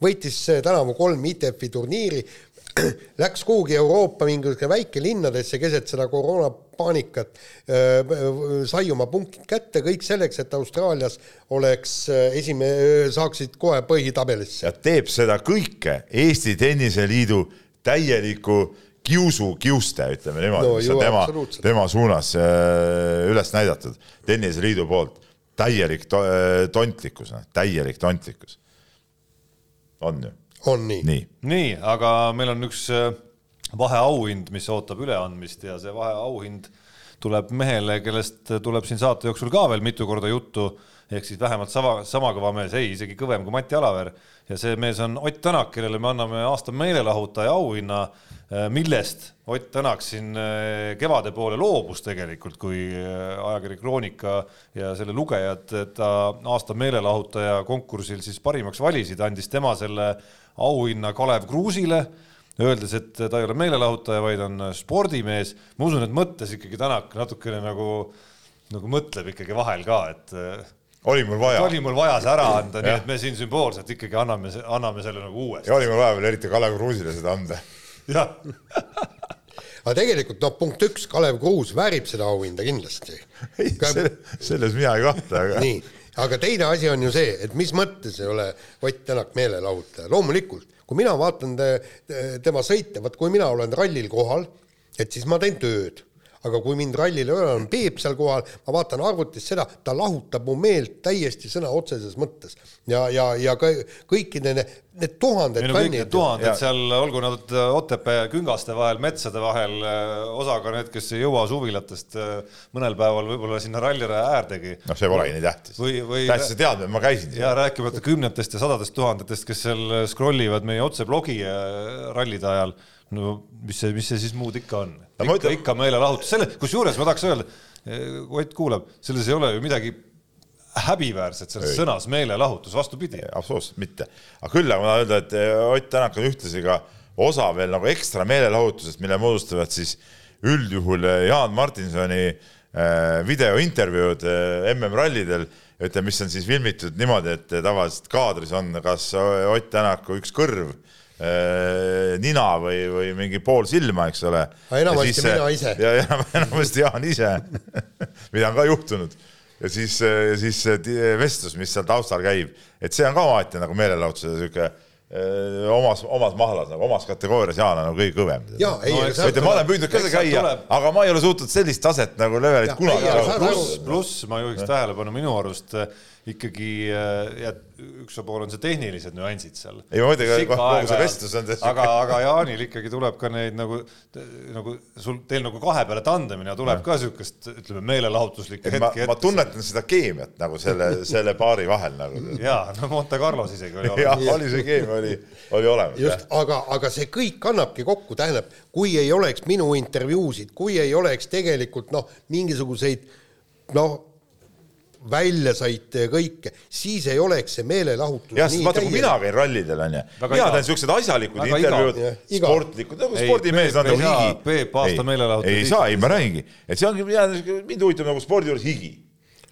Speaker 2: võitis tänavu kolm ITF-i turniiri, läks kuhugi Euroopa mingisuguse väikelinnadesse keset seda koroonapaanikat, sai oma punktid kätte, kõik selleks, et Austraalias oleks esime-, saaksid kohe põhitabelisse.
Speaker 3: ja teeb seda kõike Eesti Tenniseliidu täieliku kiusu kiuste, ütleme niimoodi no,, mis on tema, tema suunas äh, üles näidatud tenniseliidu poolt. täielik to äh, tontlikkus, noh, täielik tontlikkus. on ju?
Speaker 2: on nii?
Speaker 3: nii,
Speaker 4: nii, aga meil on üks äh, vaheauhind, mis ootab üleandmist ja see vaheauhind tuleb mehele, kellest tuleb siin saate jooksul ka veel mitu korda juttu, ehk siis vähemalt sama, sama kõva mees, ei, isegi kõvem kui Mati Alaver ja see mees on Ott Tänak, kellele me anname aasta meelelahutaja auhinna millest Ott Tänak siin äh, kevade poole loobus tegelikult, kui äh, ajakiri Kroonika ja selle lugejad ta aasta meelelahutaja konkursil siis parimaks valisid, andis tema selle auhinna Kalev Kruusile, öeldes, et ta ei ole meelelahutaja, vaid on spordimees. ma usun, et mõttes ikkagi Tänak natukene nagu, nagu mõtleb ikkagi vahel ka, et
Speaker 3: oli mul vaja.
Speaker 4: oli mul vaja see ära anda, nii et me siin sümboolselt ikkagi anname, anname selle nagu uuesti.
Speaker 3: ja oli mul vaja veel eriti Kalev Kruusile seda anda
Speaker 2: aga tegelikult noh, punkt üks, Kalev Kruus väärib seda auhinda kindlasti.
Speaker 3: ei Ka..., selles mina ei kahtle, aga.
Speaker 2: nii, aga teine asi on ju see, et mis mõttes ei ole Ott Tänak meelelahutaja, loomulikult, kui mina vaatan te, tema sõite, vot kui mina olen rallil kohal, et siis ma teen tööd aga kui mind rallil ei ole, on Peep seal kohal, ma vaatan arvutist seda, ta lahutab mu meelt täiesti sõna otseses mõttes. ja, ja, ja kõikide need, need tuhanded
Speaker 4: Minu fännid. tuhanded ja. seal, olgu nad Otepää küngaste vahel, metsade vahel, osaga need, kes ei jõua suvilatest mõnel päeval võib-olla sinna ralliraja äärdegi.
Speaker 3: noh, see polegi nii tähtis. tähtis see teadmine, ma käisin
Speaker 4: seal. ja rääkimata kümnetest ja sadadest tuhandetest, kes seal scroll ivad meie otseblogi rallide ajal no mis see, mis see siis muud ikka on? ikka, mõtlen... ikka meelelahutus, selle, kusjuures ma tahaks öelda, eh, Ott kuuleb, selles ei ole ju midagi häbiväärset selles ei. sõnas meelelahutus, vastupidi.
Speaker 3: absoluutselt mitte, aga küll aga ma tahan öelda, et eh, Ott Tänak on ühtlasi ka osa veel nagu ekstra meelelahutusest, mille moodustavad siis üldjuhul Jaan Martinsoni äh, videointervjuud MM-rallidel, ütleme, mis on siis filmitud niimoodi, et tavaliselt kaadris on kas Ott Tänaku üks kõrv nina või, või mingi pool silma, eks ole.
Speaker 2: enamasti mina ise.
Speaker 3: ja enamasti Jaan ise mida on ka juhtunud ja siis, ja siis vestlus, mis seal taustal käib, et see on ka alati nagu meelelahutuse sihuke omas, omas mahlas nagu omas kategoorias Jaan on nagu kõige kõvem.
Speaker 2: ja ei no,,
Speaker 3: ma olen püüdnud ka seal käia, aga ma ei ole suutnud sellist taset nagu levelit kunagi.
Speaker 4: pluss, pluss ma juhiks tähelepanu minu arust ikkagi ja üks pool on see tehnilised nüansid seal.
Speaker 3: ei ma mõtlen, kogu see vestlus on
Speaker 4: aga, aga Jaanil ikkagi tuleb ka neid nagu, nagu sul, teil nagu kahe peale tandemine tuleb ja. ka siukest, ütleme, meelelahutuslikku
Speaker 3: hetki. ma tunnetan seda keemiat nagu selle, selle paari vahel nagu.
Speaker 4: ja, no Monte Carlos isegi oli olemas.
Speaker 3: jah, oli see keemia oli, oli olemas.
Speaker 2: just, aga, aga see kõik kannabki kokku, tähendab, kui ei oleks minu intervjuusid, kui ei oleks tegelikult noh, mingisuguseid noh väljasõite ja kõike, siis ei oleks see meelelahutus.
Speaker 3: jah, sest vaata, kui mina käin rallidel onju, mina teen siuksed asjalikud intervjuud, sportlikud, nagu spordimees on nagu higi.
Speaker 4: Peep, aasta meelelahutus.
Speaker 3: ei saa, ei ma räägingi, et see ongi, mind huvitab nagu spordi juures higi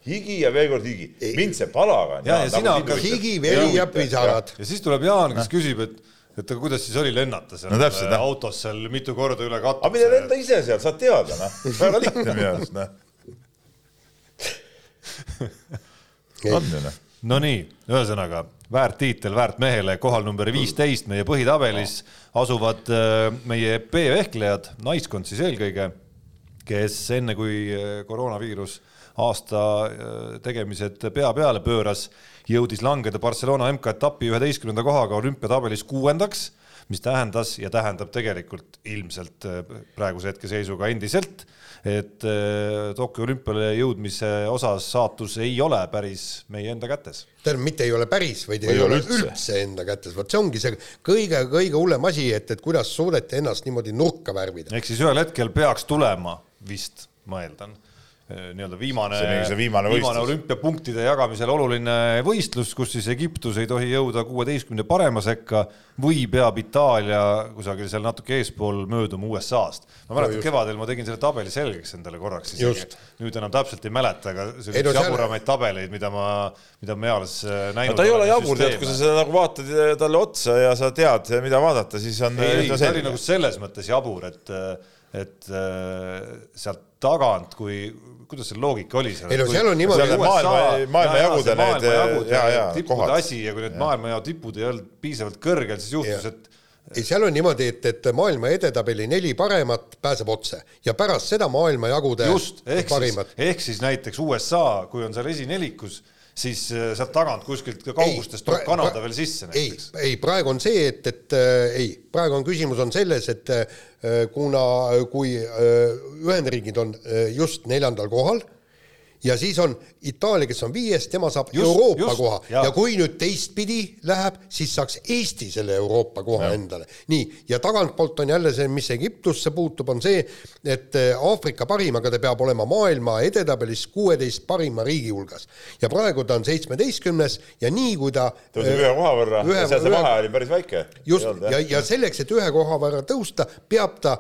Speaker 3: higi ja veel kord higi, mind see palagan.
Speaker 4: ja, ja sina
Speaker 2: hakkad higi, veri ja pisarad.
Speaker 4: ja siis tuleb Jaan, kes küsib, et et aga kuidas siis oli lennata seal no, täpselt, autos seal mitu korda üle katuse?
Speaker 3: aga mine lenda ise seal, saad teada, noh. väga lihtne minu arust, noh
Speaker 4: on ju noh. Nonii, ühesõnaga väärt tiitel väärt mehele, kohal number viisteist meie põhitabelis asuvad äh, meie B-vehklejad, naiskond siis eelkõige, kes enne kui äh, koroonaviirus aasta äh, tegemised pea peale pööras, jõudis langeda Barcelona MK-etapi üheteistkümnenda kohaga olümpiatabelis kuuendaks, mis tähendas ja tähendab tegelikult ilmselt praeguse hetkeseisuga endiselt et äh, Tokyo olümpiale jõudmise osas saatus ei ole päris meie enda kätes.
Speaker 2: tähendab, mitte ei ole päris, vaid ei, ei ole üldse. üldse enda kätes, vot see ongi see kõige-kõige hullem asi, et, et kuidas suudeti ennast niimoodi nurka värvida.
Speaker 4: ehk siis ühel hetkel peaks tulema vist, ma eeldan nii-öelda viimane,
Speaker 3: viimane,
Speaker 4: viimane olümpiapunktide jagamisel oluline võistlus, kus siis Egiptus ei tohi jõuda kuueteistkümne parema sekka või peab Itaalia kusagil seal natuke eespool mööduma USA-st. ma mäletan no, kevadel ma tegin selle tabeli selgeks endale korraks isegi, nüüd enam täpselt ei mäleta, aga on üks jaburamaid tabeleid, mida ma, mida ma eales äh, näinud
Speaker 3: no, ta ei ole jabur, tead, kui sa seda nagu vaatad äh, talle otsa ja sa tead, mida vaadata, siis on
Speaker 4: ei, ta oli nagu selles mõttes jabur, et et sealt tagant, kui kuidas see loogika oli seal?
Speaker 2: ei no seal on niimoodi.
Speaker 3: maailma, maailmajagude need ja, ja
Speaker 4: tippude asi ja kui need maailmajao tipud ei olnud piisavalt kõrgel, siis juhtus, et
Speaker 2: ei, seal on niimoodi, et, et maailma edetabeli neli paremat pääseb otse ja pärast seda maailmajagude
Speaker 4: just, ehk parimad. ehk siis näiteks USA, kui on seal esinelikus siis äh, sealt tagant kuskilt kaugustest tuleb Kanada veel sisse
Speaker 2: näiteks. ei, ei praegu on see, et, et äh, ei, praegu on küsimus on selles, et äh, kuna, kui äh, Ühendriigid on äh, just neljandal kohal ja siis on Itaalia, kes on viies, tema saab just, Euroopa just, koha ja. ja kui nüüd teistpidi läheb, siis saaks Eesti selle Euroopa koha ja. endale. nii, ja tagantpoolt on jälle see, mis Egiptusse puutub, on see, et äh, Aafrika parim, aga ta peab olema maailma edetabelis kuueteist parima riigi hulgas. ja praegu ta on seitsmeteistkümnes ja nii kui ta
Speaker 3: tõuseb ühe koha võrra ühe, ja seal see vahe oli päris väike.
Speaker 2: just, ja, ja selleks, et ühe koha võrra tõusta, peab ta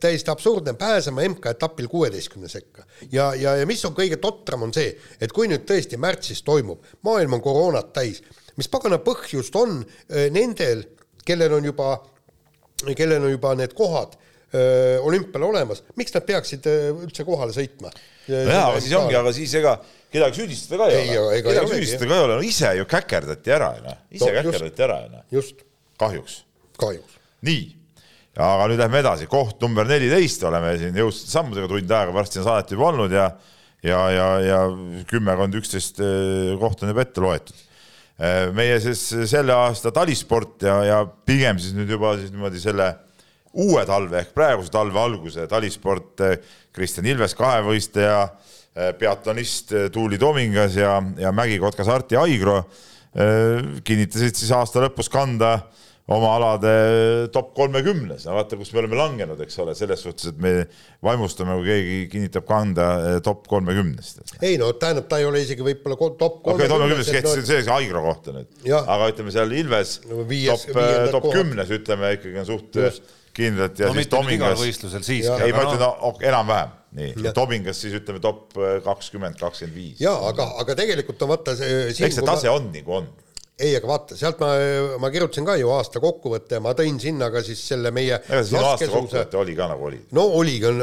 Speaker 2: täiesti absurdne, pääsema MK-etapil kuueteistkümne sekka. ja, ja, ja mis on kõige totram, on see, et kui nüüd tõesti märtsis toimub, maailm on koroonat täis, mis pagana põhjust on äh, nendel, kellel on juba, kellel on juba need kohad äh, olümpial olemas, miks nad peaksid äh, üldse kohale sõitma?
Speaker 3: jaa, aga siis ongi, aga siis ega kedagi süüdistada ka ei, ei ole. kedagi süüdistada ka ei ole, no ise ju käkerdati ära, noh, ise no, käkerdati ära, noh.
Speaker 2: just.
Speaker 3: kahjuks.
Speaker 2: kahjuks.
Speaker 3: nii aga nüüd lähme edasi, koht number neliteist, oleme siin jõudsate sammudega. Tund aega varsti on saadet juba olnud ja ja, ja, ja kümmekond, üksteist eh, kohta on juba ette loetud. Eh, meie siis selle aasta talisport ja, ja pigem siis nüüd juba siis niimoodi selle uue talve ehk praeguse talve alguse talisport, eh, Kristjan Ilves, kahevõistleja, peatonist Tuuli Tomingas ja, ja mägikotkas Arti Aigro kinnitasid siis aasta lõpus kanda oma alade top kolmekümnes, no vaata, kus me oleme langenud, eks ole, selles suhtes, et me vaimustame, kui keegi kinnitab kanda eh, top kolmekümnest.
Speaker 2: ei no tähendab, ta ei ole isegi võib-olla top
Speaker 3: kolmekümnes. kehtis no... see Aigro kohta nüüd, aga ütleme seal Ilves no, viies, top, eh, top kümnes, ütleme ikkagi on suht Just kindlalt ja
Speaker 4: no
Speaker 3: siis Tomingas,
Speaker 4: võistlusel siiski,
Speaker 3: ei ma ütlen no, enam-vähem, nii
Speaker 2: Jah.,
Speaker 3: Tomingas siis ütleme top kakskümmend, kakskümmend viis.
Speaker 2: jaa, aga, aga tegelikult on vaata see
Speaker 3: eks see tase on nagu on.
Speaker 2: ei, aga vaata, sealt ma, ma kirjutasin ka ju aasta kokkuvõtte ja ma tõin sinna ka siis selle meie
Speaker 3: ega sinu aasta kokkuvõte oli ka nagu oli.
Speaker 2: no oligi,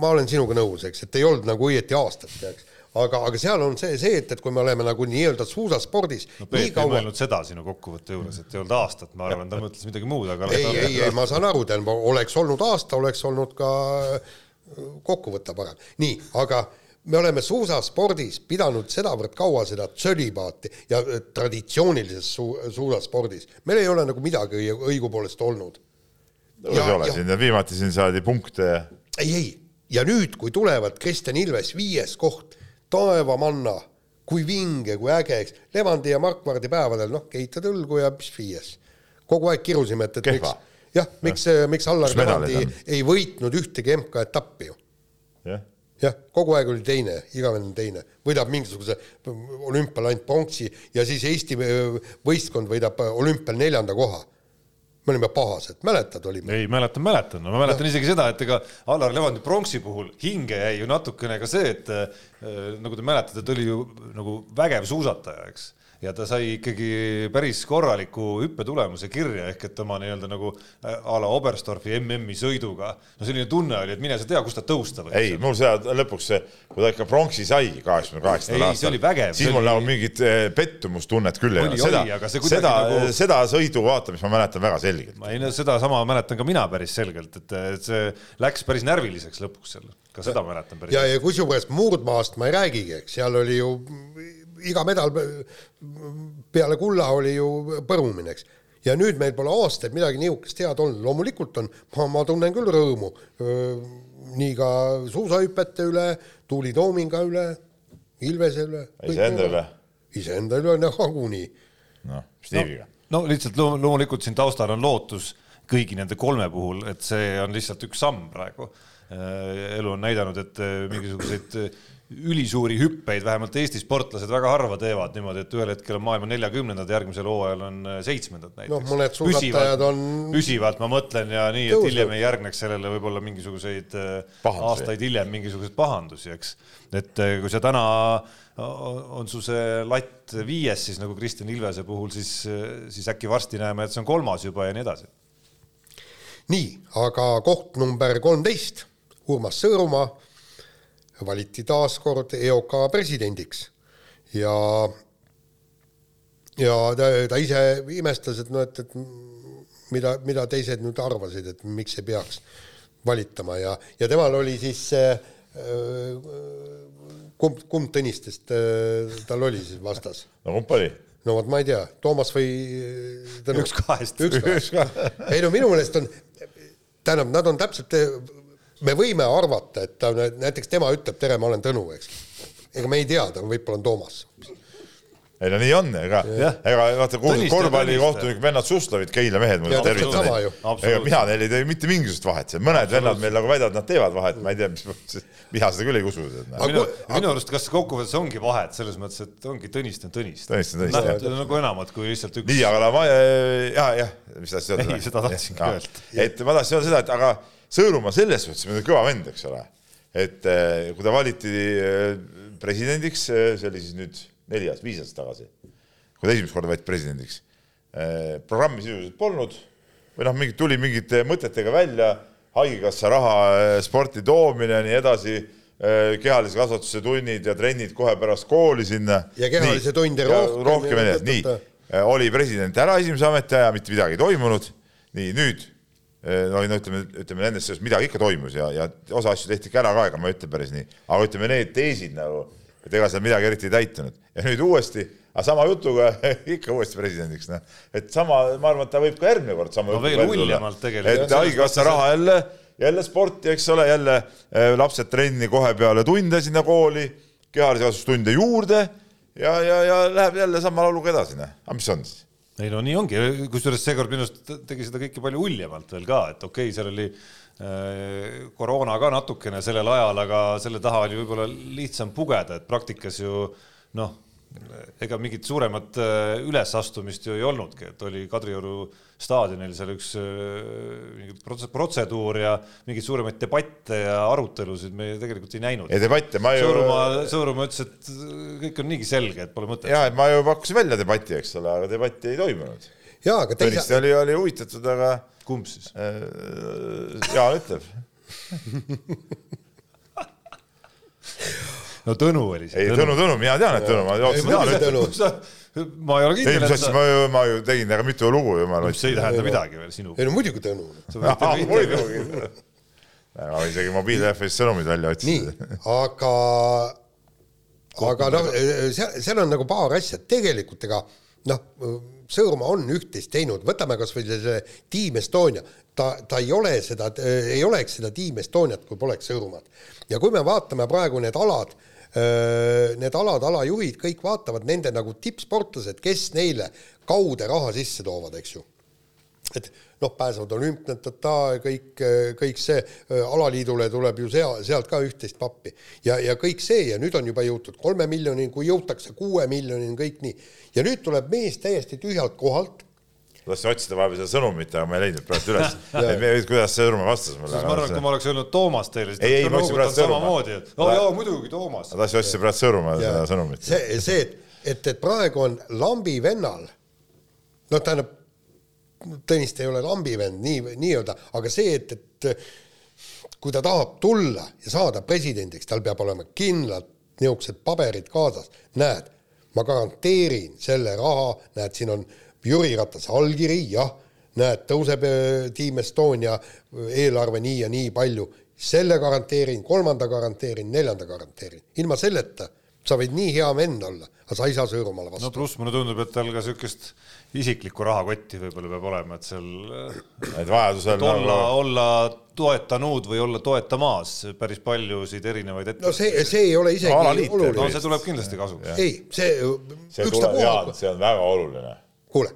Speaker 2: ma olen sinuga nõus, eks, et ei olnud nagu õieti aastat, eks. aga, aga seal on see, see, et, et kui me oleme nagu nii-öelda suusaspordis
Speaker 4: no Peep ei
Speaker 2: kaua
Speaker 4: mõelnud seda sinu kokkuvõtte juures, et ei olnud aastat, ma arvan, ta mõtles midagi muud, aga
Speaker 2: ei, ei, ei, ma saan aru, tähendab, oleks olnud aasta, oleks olnud ka kokkuvõte parem. nii, aga me oleme suusaspordis pidanud sedavõrd kaua seda tsölibaati ja äh, traditsioonilises su-, suusaspordis, meil ei ole nagu midagi õi- õigupoolest olnud.
Speaker 3: ei ole siin, viimati siin saadi punkte ja
Speaker 2: ei, ei, ja nüüd, kui tulevad Kristjan Ilves viies koht, taevamanna, kui vinge, kui äge, eks, Levandi ja Markvardi päevadel, noh, keitad õlgu ja pss, viies. kogu aeg kirusime, et, et
Speaker 3: Kehva.
Speaker 2: miks, jah, miks, miks Allar Levandi ei võitnud ühtegi MK-etappi ju.
Speaker 3: jah,
Speaker 2: jah, kogu aeg oli teine, igavene teine, võidab mingisuguse olümpial ainult pronksi ja siis Eesti öö, võistkond võidab öö, olümpial neljanda koha. me olime pahased, mäletad, olime?
Speaker 4: ei mäletan, mäletan, no ma mäletan isegi seda, et ega Allar Levandi pronksi puhul hinge jäi ju natukene ka see, et äh, nagu te mäletate, ta oli ju nagu vägev suusataja, eks ja ta sai ikkagi päris korraliku hüppetulemuse kirja ehk et oma nii-öelda nagu äh, a la Oberstdorfi MM-i sõiduga. no selline tunne oli, et mine sa tea, kust ta tõusta võiks.
Speaker 3: ei, mul seda lõpuks kui ta ikka pronksi sai kaheksakümne kaheksandal
Speaker 4: Ei, see oli vägev,
Speaker 3: siis
Speaker 4: see
Speaker 3: mul
Speaker 4: oli-
Speaker 3: nagu mingit eh, pettumustunnet küll ei
Speaker 4: Oli,
Speaker 3: olnud, seda
Speaker 4: oli, aga see, kuidagi
Speaker 3: seda
Speaker 4: nagu-,
Speaker 3: seda sõidu vaatamist ma mäletan väga selgelt.
Speaker 4: ma ei no sedasama mäletan ka mina päris selgelt, et et see läks päris närviliseks lõpuks seal, ka seda mäletan päris
Speaker 2: ja, ja kusjuures murdmaast ma ei räägigi, eks seal oli ju iga medal peale kulla oli ju põrumine, eks. ja nüüd meil pole aastaid midagi niisugust head olnud, loomulikult on, ma, ma tunnen küll rõõmu nii ka suusahüpete üle, Tuuli Toominga üle, Ilvese üle.
Speaker 3: iseenda üle,
Speaker 2: iseenda üle nagunii.
Speaker 3: noh, Steve'iga.
Speaker 4: no lihtsalt loo- loomulikult siin taustal on lootus kõigi nende kolme puhul, et see on lihtsalt üks samm praegu. elu on näidanud, et mingisuguseid ülisuuri hüppeid vähemalt Eesti sportlased väga harva teevad niimoodi, et ühel hetkel on maailma neljakümnendad, järgmisel hooajal on äh, seitsmendad näiteks.
Speaker 2: Noh, mõned suusatajad on-
Speaker 4: püsivalt ma mõtlen ja nii, et hiljem ei järgneks sellele võib-olla mingisuguseid äh,
Speaker 3: Pahandusi.
Speaker 4: aastaid hiljem mingisuguseid pahandusi, eks. et äh, kui sa täna on on su see latt viies, siis nagu Kristjan Ilvese puhul, siis, siis äkki varsti näeme, et see on kolmas juba ja nii edasi.
Speaker 2: nii, aga koht number kolmteist, Urmas Sõõrumaa valiti taas kord EOK presidendiks ja ja ta, ta ise imestas, et noh, et, et mida, mida teised nüüd arvasid, et miks ei peaks valitama ja, ja temal oli siis see äh, kumb, kumb Tõnistest äh, tal oli siis vastas?
Speaker 3: no kumb oli?
Speaker 2: no vot, ma ei tea, Toomas või tähendab,
Speaker 4: Üks kahest.
Speaker 2: üks kahest. ei no minu meelest on, tähendab, nad on täpselt, me võime arvata, et ta näiteks tema ütleb, tere, ma olen Tõnu, eks. ega me ei tea, ta võib-olla on Toomas.
Speaker 3: ei no nii on, ega, ega vaata korvpallikohtunik vennad Suslovit, Keila mehed, ma tervitan neid. ega mina neil ei tee mitte mingisugust vahet, mõned vennad meil nagu väidavad, nad teevad vahet, ma ei tea, mis, mina seda küll ei usu.
Speaker 4: Minu minu arust, kas kokkuvõttes ongi vahet selles mõttes, et ongi Tõniste on Tõniste.
Speaker 3: Tõniste on Tõniste,
Speaker 4: Näed, nagu enamat kui lihtsalt üks.
Speaker 3: nii, aga no ma, ja, jah, mis tahtsid öelda?
Speaker 4: Ei, seda tahtsingi öelda.
Speaker 3: et ma tahtsin öelda seda, et aga Sõõrumaa selles suhtes on kõva vend, eks ole. et eh, kui ta valiti eh, presidendiks, see oli siis nüüd neli aastat, viis aastat tagasi, kui ta esimest korda valiti presidendiks. programmi sisuliselt polnud või noh, mingid tuli mingite mõtetega välja, haigekassa raha eh, sporti toomine ja nii edasi, kehalise kasvatuse tunnid ja trennid kohe pärast kooli sinna.
Speaker 2: Ja kehalisi tunde rohkem
Speaker 3: rohkem
Speaker 2: ja
Speaker 3: nii nii oli president ära esimese ametiaja, mitte midagi ei toimunud. nii nüüd no, no ütleme, ütleme nendest sellest midagi ikka toimus ja, ja osa asju tehti ikka ära ka, ega ma ei ütle päris nii, aga ütleme need teesid nagu, et ega seal midagi eriti ei täitunud. Ja nüüd uuesti, aga sama jutuga ikka uuesti presidendiks, noh, et sama, ma arvan, et ta võib ka järgmine kord sama
Speaker 4: No veel hullemalt tegelikult.
Speaker 3: et haigekassa raha jälle, jälle sporti, eks ole, jälle eh, lapsed trenni kohe peale tunde sinna kooli, kehalise kasvatustunde juurde ja, ja, ja läheb jälle sama lauluga edasi, noh, aga mis on siis?
Speaker 4: Ei no nii ongi, kusjuures seekord minu arust tegi seda kõike palju uljemalt veel ka, et okei okay,, seal oli äh, koroona ka natukene sellel ajal, aga selle taha oli võib-olla lihtsam pugeda, et praktikas ju noh, ega mingit suuremat äh, ülesastumist ju ei olnudki, et oli Kadrioru staadionil seal üks äh, protseduur ja mingeid suuremaid debatte ja arutelusid me tegelikult ei näinud.
Speaker 3: ei debatte, ma
Speaker 4: ju. Sõõrumaa, Sõõrumaa ütles, et kõik on niigi selge, et pole mõtet.
Speaker 3: ja, et ma ju pakkusin välja debati, eks ole, aga debatti ei toimunud.
Speaker 2: jaa, aga
Speaker 3: teise. Tõniste oli, oli huvitatud, aga.
Speaker 4: kumb siis äh,?
Speaker 3: Jaan ütleb
Speaker 4: no Tõnu oli see.
Speaker 3: ei, Tõnu, Tõnu, mina tean, et Tõnu, ma jooksin
Speaker 4: ma ei ole kindel.
Speaker 3: ei, mis asja, ma ju, ma ju tegin temaga mitu lugu ju.
Speaker 4: see ei tähenda midagi veel sinu.
Speaker 2: ei no muidugi Tõnu.
Speaker 3: muidugi. ma isegi mobiiltelefonist sõnumid välja otsisin.
Speaker 2: nii, aga, aga noh, seal, seal on nagu paar asja, tegelikult ega noh, Sõõrumaa on üht-teist teinud, võtame kas või selle Team Estonia, ta, ta ei ole seda, ei oleks seda Team Estoniat, kui poleks Sõõrumaad. ja kui me vaatame praegu need alad need alad, alajuhid, kõik vaatavad nende nagu tippsportlased, kes neile kaude raha sisse toovad, eks ju. et noh, pääsevad olümpiateta, kõik, kõik see, alaliidule tuleb ju sea, sealt ka üht-teist pappi. ja, ja kõik see ja nüüd on juba jõutud kolme miljonini, kui jõutakse kuue miljonini, kõik nii. ja nüüd tuleb mees täiesti tühjalt kohalt
Speaker 3: tahtsin otsida vahepeal seda sõnumit, aga ma ei leidnud praegu üles kuidas see Sõrme vastas mulle.
Speaker 4: ma arvan, et kui ma oleks öelnud Toomas teile,
Speaker 3: siis ei, ei, ma otsin praegu
Speaker 4: samamoodi, et no jaa, muidugi Toomas.
Speaker 3: ma tahtsin otsida praegu Sõrme seda sõnumit.
Speaker 2: see, see, et, et, et praegu on lambi vennal, noh, tähendab, Tõniste ei ole lambi vend, nii, nii-öelda, aga see, et, et kui ta tahab tulla ja saada presidendiks, tal peab olema kindlad niisugused paberid kaasas, näed, ma garanteerin selle raha, näed, siin on Jüri Ratase allkiri, jah, näed, tõuseb äh, Team Estonia äh, eelarve nii ja nii palju, selle garanteerin, kolmanda garanteerin, neljanda garanteerin, ilma selleta sa võid nii hea vend olla, aga sa ei saa Sõõrumaale vastu.
Speaker 4: no pluss mulle tundub, et tal ka niisugust isiklikku rahakotti võib-olla peab olema, et seal
Speaker 3: äh, et vajadusel
Speaker 4: olla nagu..., olla toetanud või olla toetamas päris paljusid erinevaid
Speaker 2: ette-. no see, see ei ole isegi
Speaker 4: no, oluline. no see tuleb kindlasti kasu.
Speaker 2: ei, see,
Speaker 3: see tuleb, Jaan, see on väga oluline
Speaker 2: kuule,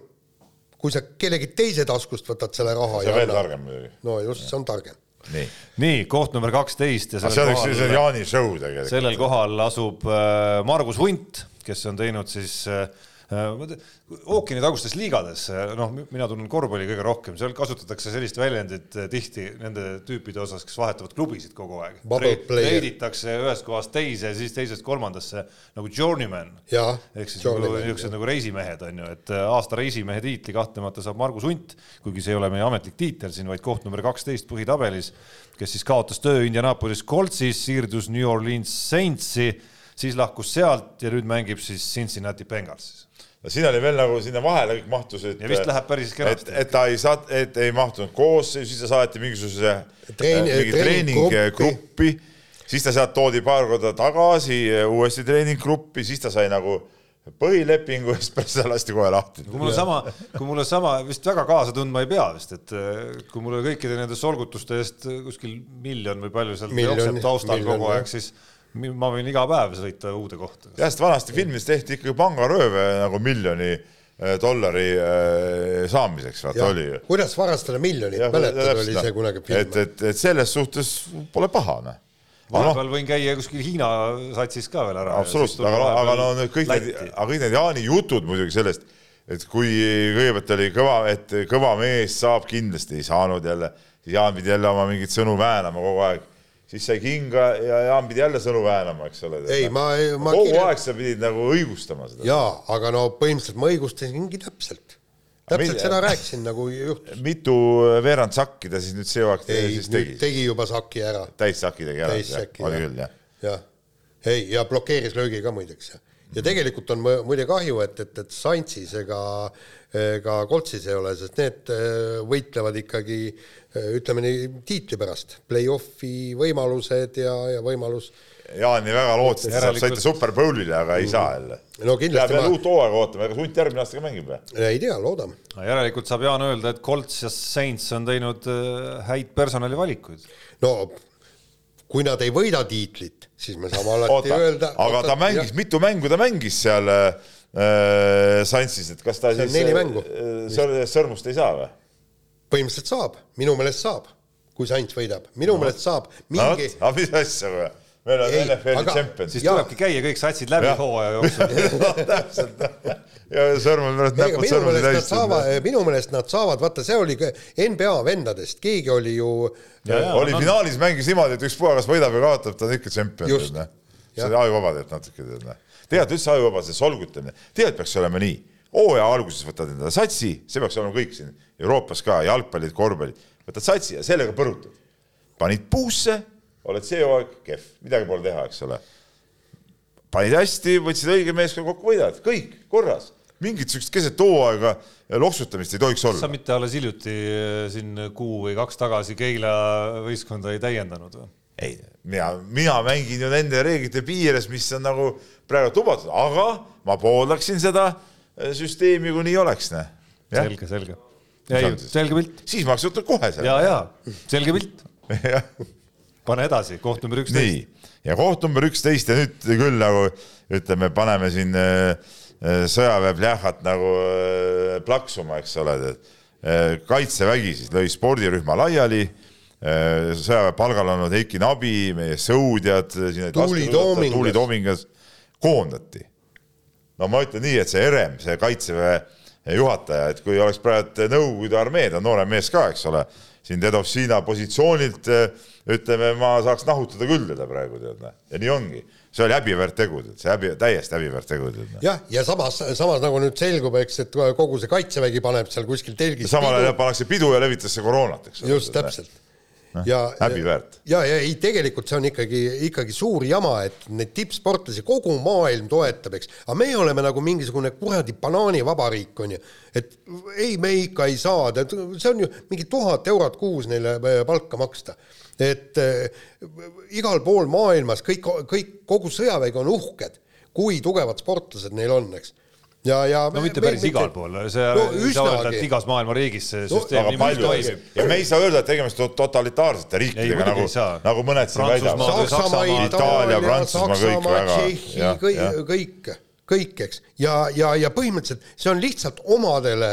Speaker 2: kui sa kellegi teise taskust võtad selle raha
Speaker 3: see on veel targem muidugi.
Speaker 2: no just, see on targem.
Speaker 3: nii,
Speaker 4: nii, koht number kaksteist ja
Speaker 3: see üks, see on Jaani show tegelikult.
Speaker 4: sellel kohal asub äh, Margus Hunt, kes on teinud siis Äh, ookeanitagustes liigades, noh, mina tunnen korvpalli kõige rohkem, seal kasutatakse sellist väljendit äh, tihti nende tüüpide osas, kes vahetavad klubisid kogu aeg. reiditakse ühest kohast teise, siis teisest kolmandasse nagu journeyman. ehk siis nagu niisugused nagu reisimehed on ju, et äh, aasta reisimehe tiitli kahtlemata saab Margus Hunt, kuigi see ei ole meie ametlik tiitel siin, vaid koht number kaksteist põhitabelis, kes siis kaotas töö Indianapolis Coltsis, siirdus New Orleans Saintsi, siis lahkus sealt ja nüüd mängib siis Cincinnati Bengalsis
Speaker 3: no siin oli veel nagu sinna vahele kõik mahtusid.
Speaker 4: ja vist läheb päris kenasti.
Speaker 3: et, et ta ei saa, et ei mahtunud koosseisu, siis ta saati mingisuguse Treeni, mingi treeninggruppi, siis ta sealt toodi paar korda tagasi uuesti treeninggruppi, siis ta sai nagu põhilepingu ja siis pärast seda lasti kohe lahti.
Speaker 4: kui mulle sama, kui mulle sama vist väga kaasa tundma ei pea vist, et kui mulle kõikide nende solgutuste eest kuskil miljon või palju sealt jookseb taustal kogu aeg, siis ma võin iga päev sõita uude kohta.
Speaker 3: jah, sest vanasti filmis tehti ikkagi pangarööve nagu miljoni äh, dollari äh, saamiseks, vaata oli ju.
Speaker 2: kuidas varastada miljonit, mäletad, oli see kunagi
Speaker 3: film. et, et, et selles suhtes pole paha, noh
Speaker 4: vahepeal no, võin käia kuskil Hiina satsis ka veel ära.
Speaker 3: absoluutselt, aga, aga no need kõik need, aga kõik need Jaani jutud muidugi sellest, et kui kõigepealt oli kõva, et kõva mees saab kindlasti, ei saanud jälle, siis Jaan pidi jälle oma mingeid sõnu väänama kogu aeg siis sai kinga ja Jaan pidi jälle sõnu väänama, eks ole.
Speaker 2: ei, ma, ma
Speaker 3: kogu kirja... aeg sa pidid nagu õigustama seda.
Speaker 2: jaa, aga no põhimõtteliselt ma õigustasingi täpselt. täpselt Mid... seda rääkisin, nagu juhtus.
Speaker 3: mitu veerand sakki ta siis nüüd see aeg siis tegi?
Speaker 2: tegi juba saki ära.
Speaker 3: täissaki tegi ära, oli küll, jah?
Speaker 2: jah, ei, ja blokeeris löögi ka muideks. Ja tegelikult on muide kahju, et, et, et Santsis ega ega Koltsis ei ole, sest need äh, võitlevad ikkagi äh, ütleme nii, tiitli pärast, play-off'i võimalused ja, ja võimalus
Speaker 3: Jaan nii väga lootis, et saab sõita Super Bowlile, aga ei saa jälle.
Speaker 2: no kindlasti.
Speaker 3: peab veel uut hooaega ootama, kas Hunt järgmine aasta ka mängib või?
Speaker 2: ei tea, loodame.
Speaker 4: järelikult saab Jaan öelda, et Colts ja Saints on teinud äh, häid personalivalikuid.
Speaker 2: no kui nad ei võida tiitlit, siis me saame alati Oota, öelda.
Speaker 3: aga oota, ta mängis, mitu mängu ta mängis seal äh, Saintsis, et kas ta
Speaker 2: see
Speaker 3: siis
Speaker 2: äh,
Speaker 3: sõrmust ei saa või?
Speaker 2: põhimõtteliselt saab, minu meelest saab, kui Sainz võidab, minu no. meelest saab
Speaker 3: mingi aga mis asja või? Meil on NFL-i tšempion.
Speaker 4: siis tulebki käia kõik satsid läbi hooaja jooksul.
Speaker 3: täpselt. ja sõrmed pärast näpud
Speaker 2: minu
Speaker 3: sõrmedi täis
Speaker 2: saavad, minu meelest nad saavad, vaata, see oli NBA vendadest, keegi oli ju
Speaker 3: oli finaalis mängis niimoodi, et ükspuha, kas võidab või kaotab, ta on ikka tšempion.
Speaker 2: Just.
Speaker 3: see oli ajuvaba tegelikult natuke tead. tegelikult üldse ajuvaba, see solgutamine, tegelikult peaks olema nii. hooaja alguses võtad endale satsi, see peaks olema kõik siin Euroopas ka, jalgpallid, korvpallid, võtad satsi ja sellega põrutad. panid puusse, oled see hooaeg kehv, midagi pole teha, eks ole. panid hästi, võtsid õige meeskonna kokku, võidad, kõik korras. mingit siukest keset hooaega loksutamist ei tohiks
Speaker 4: sa
Speaker 3: olla.
Speaker 4: mitte alles hiljuti eh, siin kuu või kaks tagasi Keila võistkonda ei täiendanud või?
Speaker 3: ei, mina, mina mängin ju nende reeglite piires, mis on nagu praegu lubatud, aga ma pooldaksin seda eh, süsteemi, kui nii oleks,
Speaker 4: selge, selge. selge pilt.
Speaker 3: siis ma oleks võtnud kohe
Speaker 4: ja,
Speaker 3: selle.
Speaker 4: ja selge pilt. pane edasi, koht number üksteist.
Speaker 3: ja koht number üksteist ja nüüd küll nagu ütleme, paneme siin äh, äh, sõjaväeplähhat nagu äh, plaksuma, eks ole. kaitsevägi siis lõi spordirühma laiali. sõjaväe palgal olnud Heiki Nabi, meie sõudjad.
Speaker 2: Tuuli Toomingas.
Speaker 3: Tuuli Toomingas koondati no ma ütlen nii, et see Herem, see kaitseväe juhataja, et kui oleks praegu Nõukogude armee, ta on noorem mees ka, eks ole, siin Dedovšina positsioonilt ütleme, ma saaks nahutada küll teda praegu tead, ja nii ongi. see oli häbiväärt tegu, see häbi, täiesti häbiväärt tegu
Speaker 2: jah, ja samas, samas nagu nüüd selgub, eks, et kogu see kaitsevägi paneb seal kuskil telgis
Speaker 3: samal ajal pannakse pidu ja levitatakse koroonat, eks
Speaker 2: just täpselt. ja,
Speaker 3: häbiväärt.
Speaker 2: ja, ja ei, tegelikult see on ikkagi, ikkagi suur jama, et neid tippsportlasi kogu maailm toetab, eks, aga meie oleme nagu mingisugune kuradi banaanivabariik on ju, et ei, me ikka ei saa, see on ju mingi tuhat eurot kuus neile äh, palka maksta et äh, igal pool maailmas kõik, kõik, kogu sõjavägi on uhked, kui tugevad sportlased neil on, eks. ja, ja
Speaker 4: no mitte päris igal pool, see
Speaker 2: no üsnagi,
Speaker 4: igas maailma riigis see
Speaker 2: No,
Speaker 4: süsteem
Speaker 3: aga
Speaker 4: niimoodi
Speaker 3: palju
Speaker 4: toimib.
Speaker 3: ja me ei saa öelda, et tegemist on totalitaarsete riikidega nagu nagu mõned siin väidavad. Itaalia, Prantsusmaa, kõik väga-
Speaker 2: Tšehhi kõik kõik, kõik, eks, ja, ja, ja põhimõtteliselt see on lihtsalt omadele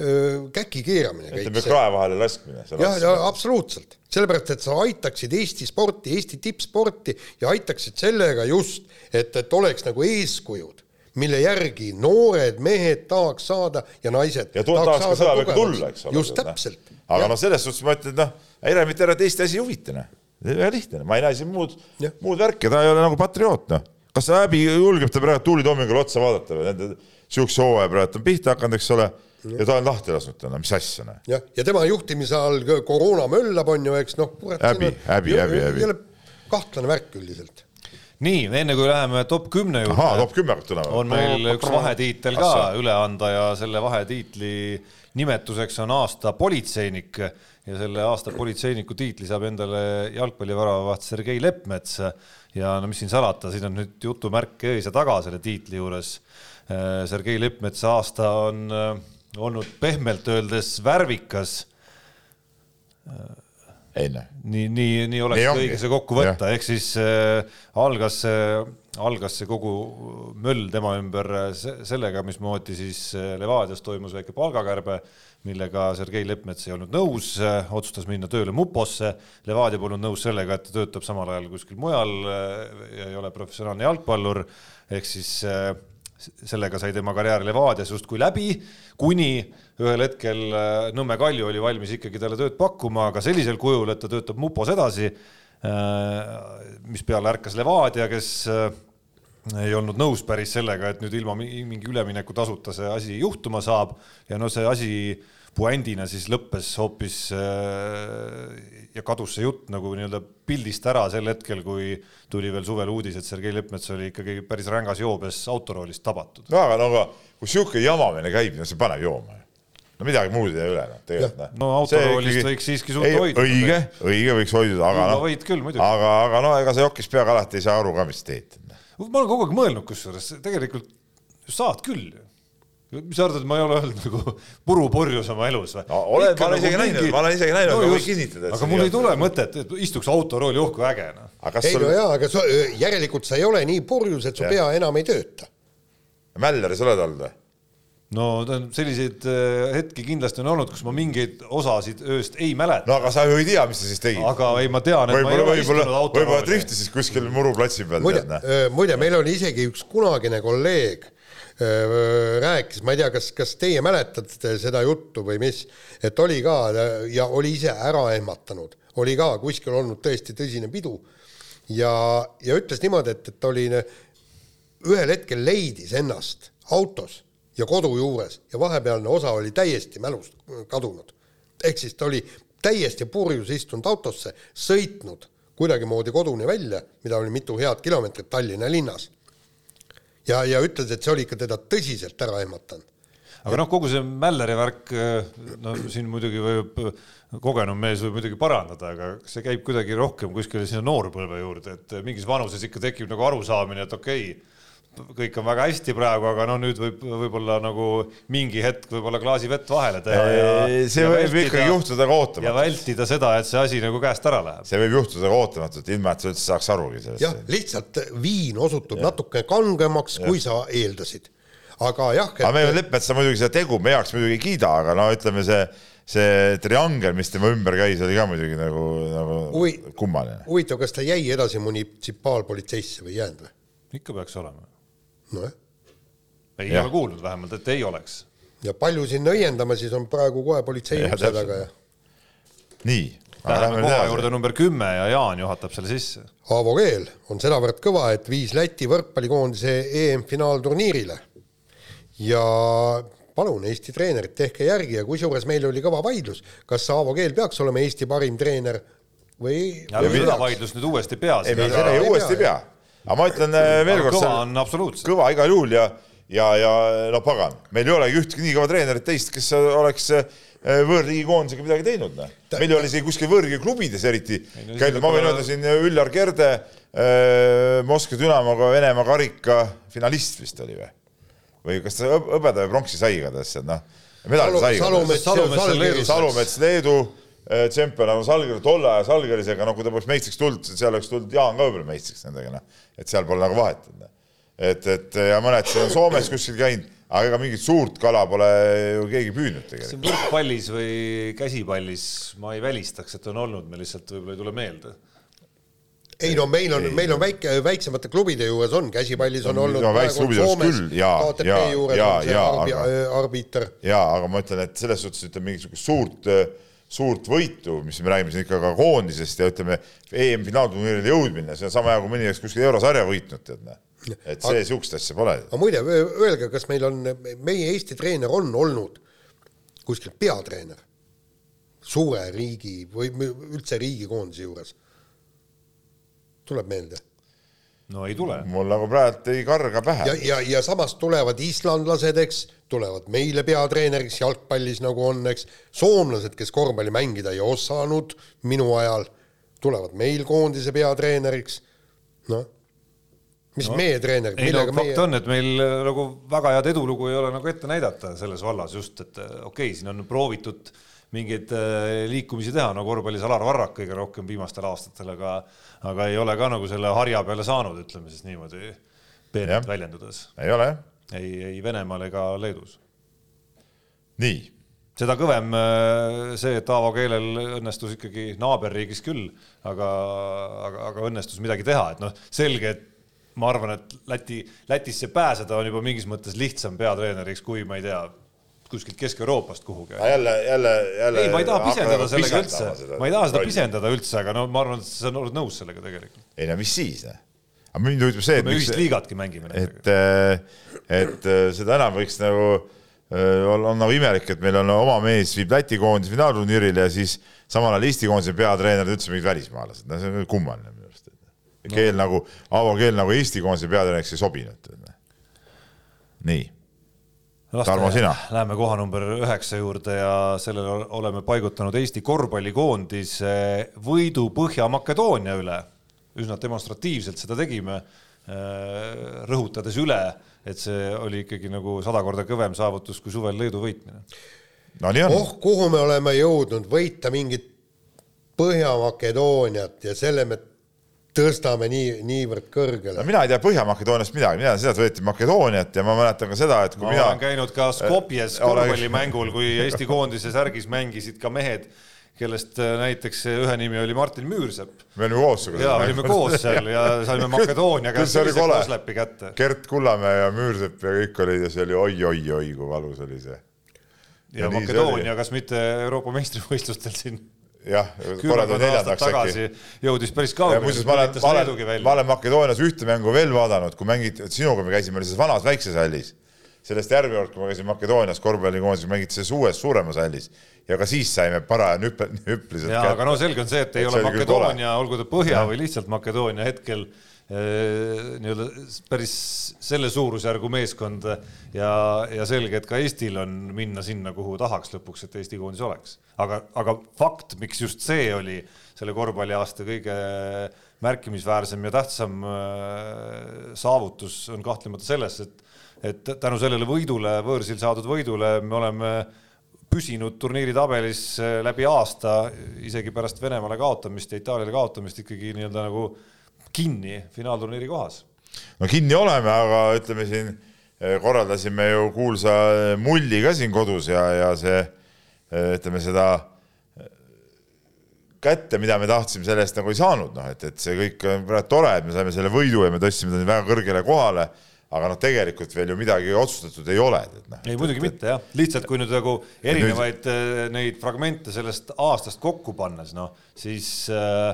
Speaker 2: öö, käki keeramine
Speaker 3: ütleme krae vahele laskmine.
Speaker 2: jah, ja absoluutselt, sellepärast et sa aitaksid Eesti sporti, Eesti tippsporti ja aitaksid sellega just, et, et oleks nagu eeskujud, mille järgi noored mehed tahaks saada ja naised
Speaker 3: ja tahaks ka sõjaväkke tulla, eks ole.
Speaker 2: just täpselt.
Speaker 3: aga noh, selles suhtes ma ütlen, et noh, Heremit ära teiste asi ei huvita, noh. väga lihtne, ma ei näe siin muud muud värki, ta ei ole nagu patrioot, noh. kas ta häbi julgeb ta praegu Tuuli Toomingule otsa vaadata või nende siukse hooaja praegu on pihta hakanud, eks ole, ja ta on lahti lasknud täna, mis asja, noh.
Speaker 2: jah, ja tema juhtimise all koroona möllab, on ju, eks noh.
Speaker 3: Häbi, häbi, häbi, häbi.
Speaker 2: kahtlane värk üldiselt.
Speaker 4: nii, enne kui läheme top kümne
Speaker 3: ahaa,
Speaker 4: juurde,
Speaker 3: top kümme hakkab tulema.
Speaker 4: on meil üks vahetiitel ka üle anda ja selle vahetiitli nimetuseks on aasta politseinik. Ja selle aasta politseiniku tiitli saab endale jalgpalliväravaht Sergei Leppmets ja no mis siin salata, siin on nüüd jutumärk ees ja taga selle tiitli juures. Sergei Leppmetsa aasta on äh, olnud pehmelt öeldes värvikas.
Speaker 3: Noh,
Speaker 4: nii, nii, nii oleks
Speaker 3: Nii
Speaker 4: õige see kokku võtta, ehk siis äh, algas see, algas see kogu möll tema ümber äh, se- sellega, mismoodi siis äh, Levadias toimus väike palgakärbe, millega Sergei Leppmets ei olnud nõus äh,, otsustas minna tööle Muposse. Levadia polnud nõus sellega, et ta töötab samal ajal kuskil mujal äh, ja ei ole professionaalne jalgpallur, ehk siis äh, sellega sai tema karjäär Levadias justkui läbi, kuni ühel hetkel äh, Nõmme Kalju oli valmis ikkagi talle tööd pakkuma, aga sellisel kujul, et ta töötab Mupos edasi, mis peale ärkas Levadia, kes äh, ei olnud nõus päris sellega, et nüüd ilma mi- mingi üleminekutasuta see asi juhtuma saab. Ja no see asi puändina siis lõppes hoopis äh, ja kadus see jutt nagu nii-öelda pildist ära sel hetkel, kui tuli veel suvel uudis, et Sergei Leppmets oli ikkagi päris rängas joobes autoroolist tabatud.
Speaker 3: no aga no aga kui sihuke jamamine käib, no see paneb jooma ju. no midagi muud ei jää üle, noh, tegelikult
Speaker 4: no autoroolist võiks siiski suuta hoiduda.
Speaker 3: õige, õige võiks hoiduda, aga noh,
Speaker 4: võid küll muidugi.
Speaker 3: aga, aga no ega sa jokis peaga alati ei saa aru ka, mis teed.
Speaker 4: ma olen kogu aeg mõelnud, kusjuures tegelikult saad küll ju. Mis sa arvad, et ma ei ole olnud nagu purupurjus oma elus või
Speaker 3: No oled, ma olen isegi näinud, ma olen isegi näinud, aga võin kinnitada,
Speaker 4: aga mul ei tule mõtet, et istuks autorooli uhku äge noh.
Speaker 3: aga kas
Speaker 2: ei
Speaker 3: sul
Speaker 2: no jaa, aga sa, järelikult sa ei ole nii purjus, et su
Speaker 3: Jah.
Speaker 2: pea enam ei tööta.
Speaker 3: Mälleri sa oled olnud või?
Speaker 4: no selliseid äh, hetki kindlasti on olnud, kus ma mingeid osasid ööst ei mäleta.
Speaker 3: no aga sa ju ei tea, mis sa siis tegid.
Speaker 4: aga ei, ma tean, et
Speaker 3: võib-olla, võib-olla, võib-olla driftisid kuskil muruplatsi peal.
Speaker 2: muide, muide, meil oli isegi üks kunagine kolleeg rääkis, ma ei tea, kas, kas teie mäletate seda juttu või mis, et oli ka ja oli ise ära ehmatanud, oli ka kuskil olnud tõesti tõsine pidu ja, ja ütles niimoodi, et, et oli ühel hetkel leidis ennast autos ja kodu juures ja vahepealne osa oli täiesti mälust kadunud. ehk siis ta oli täiesti purjus istunud autosse, sõitnud kuidagimoodi koduni välja, mida oli mitu head kilomeetrit Tallinna linnas. Ja, ja ütles, et see oli ikka teda tõsiselt ära ehmatanud.
Speaker 4: aga noh, kogu see Mälleri värk, no siin muidugi võib, kogenum mees võib muidugi parandada, aga see käib kuidagi rohkem kuskile sinna noorpõlve juurde, et mingis vanuses ikka tekib nagu arusaamine, et okei okay,, kõik on väga hästi praegu, aga no nüüd võib võib-olla nagu mingi hetk võib-olla klaasi vett vahele teha.
Speaker 3: see ja võib ikkagi juhtuda ka ootamatult.
Speaker 4: ja vältida seda, et see asi nagu käest ära läheb.
Speaker 3: see võib juhtuda ka ootamatult, ilma et sa üldse saaks arugi sellest.
Speaker 2: jah, lihtsalt viin osutub ja. natuke kangemaks, kui sa eeldasid. aga jah
Speaker 3: et.... aga me Leppmetsa muidugi seda tegu me heaks muidugi ei kiida, aga no ütleme, see see triangel, mis tema ümber käis, oli ka muidugi nagu, nagu Ui, kummaline.
Speaker 2: huvitav, kas ta jäi edasi munitsipaalpolitseisse või ei jäänud või?
Speaker 4: ikka peaks olema
Speaker 2: nojah.
Speaker 4: ei ja. ole kuulnud vähemalt, et ei oleks.
Speaker 2: ja palju sinna õiendama, siis on praegu kohe politsei ukse taga ja.
Speaker 3: nii.
Speaker 4: Läheme koha juurde number kümme ja Jaan juhatab selle sisse.
Speaker 2: Aavo Keel on sedavõrd kõva, et viis Läti võrkpallikoondise EM-finaalturniirile. ja palun, Eesti treenerid, tehke järgi ja kusjuures meil oli kõva vaidlus, kas Aavo Keel peaks olema Eesti parim treener või.
Speaker 4: seda vaidlust nüüd uuesti ei pea.
Speaker 3: ei, me seda uuesti ei pea aga ma ütlen äh, veel kord.
Speaker 4: kõva on absoluutselt.
Speaker 3: kõva igal juhul ja, ja, ja no pagan, meil ei olegi ühtegi nii kõva treenerit teist, kes oleks äh, võõrriigi koondisega midagi teinud. Noh. meil oli isegi kuskil võõrriigi klubides eriti käidud, ma võin öelda siin äh, Üllar Kerde, Moskva Dünamoga Venemaa karika finalist vist oli või? või kas ta hõbeda või pronksi sai igatahes, noh.
Speaker 2: Salumets, Salumets
Speaker 3: Leedu tšempion on Salger, tolle aja Salgerisega, no kui ta poleks meistriks tulnud, seal oleks tulnud Jaan ka võib-olla meistriks nendega, noh. et seal pole nagu vahet. et, et ja mõned siin on Soomes kuskil käinud, aga ega mingit suurt kala pole ju keegi püüdnud tegelikult.
Speaker 4: võrkpallis või käsipallis ma ei välistaks, et on olnud, me lihtsalt võib-olla ei tule meelde
Speaker 2: ei no meil on, meil on väike, väiksemate klubide juures on, käsipallis on no, olnud
Speaker 3: no, Soomes, KTP
Speaker 2: juures ja, on see ja, arbi, aga, arbiiter.
Speaker 3: jaa, aga ma ütlen, et selles suhtes ütleme mingisugust suurt äh, suurt võitu, mis me räägime siin ikka ka koondisest ja ütleme, EM-finaalturniirile jõudmine, see on sama hea, kui mõni oleks kuskil eurosarja võitnud, tead näe. et see niisugust asja pole.
Speaker 2: aga muide, öelge, kas meil on, meie Eesti treener on olnud kuskil peatreener suure riigi või üldse riigikoondise juures? tuleb meelde
Speaker 4: no ei tule.
Speaker 3: mul nagu praegu ei karga pähe.
Speaker 2: ja, ja, ja samas tulevad islandlased, eks, tulevad meile peatreeneriks jalgpallis nagu on, eks, soomlased, kes korvpalli mängida ei osanud minu ajal, tulevad meil koondise peatreeneriks, noh mis no, meie treenerid,
Speaker 4: millega no, meie. fakt on, et meil äh, nagu väga head edulugu ei ole nagu ette näidata selles vallas just, et äh, okei okay,, siin on proovitud mingeid äh, liikumisi teha, no korvpallis Alar Varrak kõige rohkem viimastel aastatel, aga aga ei ole ka nagu selle harja peale saanud, ütleme siis niimoodi peenelt väljendudes.
Speaker 3: ei ole jah.
Speaker 4: ei, ei Venemaal ega Leedus.
Speaker 3: nii.
Speaker 4: seda kõvem äh, see, et Aavo keelel õnnestus ikkagi naaberriigis küll, aga, aga, aga õnnestus midagi teha, et noh, selge, et ma arvan, et Läti, Lätisse pääseda on juba mingis mõttes lihtsam peatreeneriks, kui ma ei tea, kuskilt Kesk-Euroopast kuhugi.
Speaker 3: jälle, jälle, jälle.
Speaker 4: ei, ma ei taha pisendada sellega üldse, ma ei taha seda pisendada üldse, aga no ma arvan, et sa oled nõus sellega tegelikult.
Speaker 3: ei no mis siis, noh. aga mind huvitab see,
Speaker 4: et me ühist liigatki mängime
Speaker 3: et, äh, et äh, seda enam võiks nagu on, on nagu imelik, et meil on oma mees viib Läti koondise finaalturniirile ja siis samal ajal Eesti koondise peatreenerid üldse mingid välismaalased, no see on kummaline minu arust. keel no. nagu, Aavo Keel nagu Eesti koondise peatreeneriks ei sobinud. nii Tarmo, sina?
Speaker 4: Läheme koha number üheksa juurde ja sellele oleme paigutanud Eesti korvpallikoondise võidu Põhja-Makedoonia üle. üsna demonstratiivselt seda tegime, äh, rõhutades üle, et see oli ikkagi nagu sada korda kõvem saavutus kui suvel Leedu võitmine.
Speaker 3: no
Speaker 2: oh, kuhu me oleme jõudnud, võita mingit Põhja-Makedooniat ja selle me tõstame nii, niivõrd kõrgele
Speaker 3: no,. mina ei tea Põhja-Makedooniast midagi, mina tean seda, et võeti Makedooniat ja ma mäletan ka seda, et kui
Speaker 4: ma
Speaker 3: mina
Speaker 4: olen käinud ka Skopjes korvpallimängul, kui Eesti koondise särgis mängisid ka mehed, kellest äh, näiteks ühe nimi oli Martin Müürsepp.
Speaker 3: me olime koos.
Speaker 4: ja olime koos seal ja saime Makedoonia käest kätte.
Speaker 3: Gert Kullamäe ja Müürsepp ja kõik olid ja see oli oi-oi-oi, kui valus oli see.
Speaker 4: ja, ja Makedoonia, kas mitte Euroopa meistrivõistlustel siin
Speaker 3: jah, korraldati neljandaks
Speaker 4: äkki. jõudis päris kaugele.
Speaker 3: muuseas, ma olen, ma olen, ma olen Makedoonias ühte mängu veel vaadanud, kui mängiti, sinuga me käisime selles vanas väikses hallis. sellest järgmine kord, kui ma käisin Makedoonias korvpallikoondises, mängiti selles uues suuremas hallis ja ka siis saime paraja hüppe, hüppeliselt.
Speaker 4: ja, aga no selge on see, et ei et ole Makedoonia, olgu ta Põhja ja. või lihtsalt Makedoonia hetkel nii-öelda päris selle suurusjärgu meeskond ja, ja selge, et ka Eestil on minna sinna, kuhu tahaks lõpuks, et Eesti koondis oleks. aga, aga fakt, miks just see oli selle korvpalliaasta kõige märkimisväärsem ja tähtsam eh, saavutus, on kahtlemata selles, et, et tänu sellele võidule, võõrsil saadud võidule me oleme püsinud turniiri tabelis eh, läbi aasta, isegi pärast Venemaale kaotamist ja Itaaliale kaotamist ikkagi nii-öelda nagu kinni finaalturniiri kohas.
Speaker 3: no kinni oleme, aga ütleme siin eh, korraldasime ju kuulsa eh, mulli ka siin kodus ja, ja see ütleme seda kätte, mida me tahtsime, selle eest nagu ei saanud, noh et, et see kõik on praegu tore, et me saime selle võidu ja me tõstsime ta väga kõrgele kohale aga noh, tegelikult veel ju midagi otsustatud ei ole.
Speaker 4: No, ei muidugi et, mitte jah, lihtsalt kui nüüd nagu erinevaid nüüd... Neid fragmente sellest aastast kokku pannes, noh siis äh,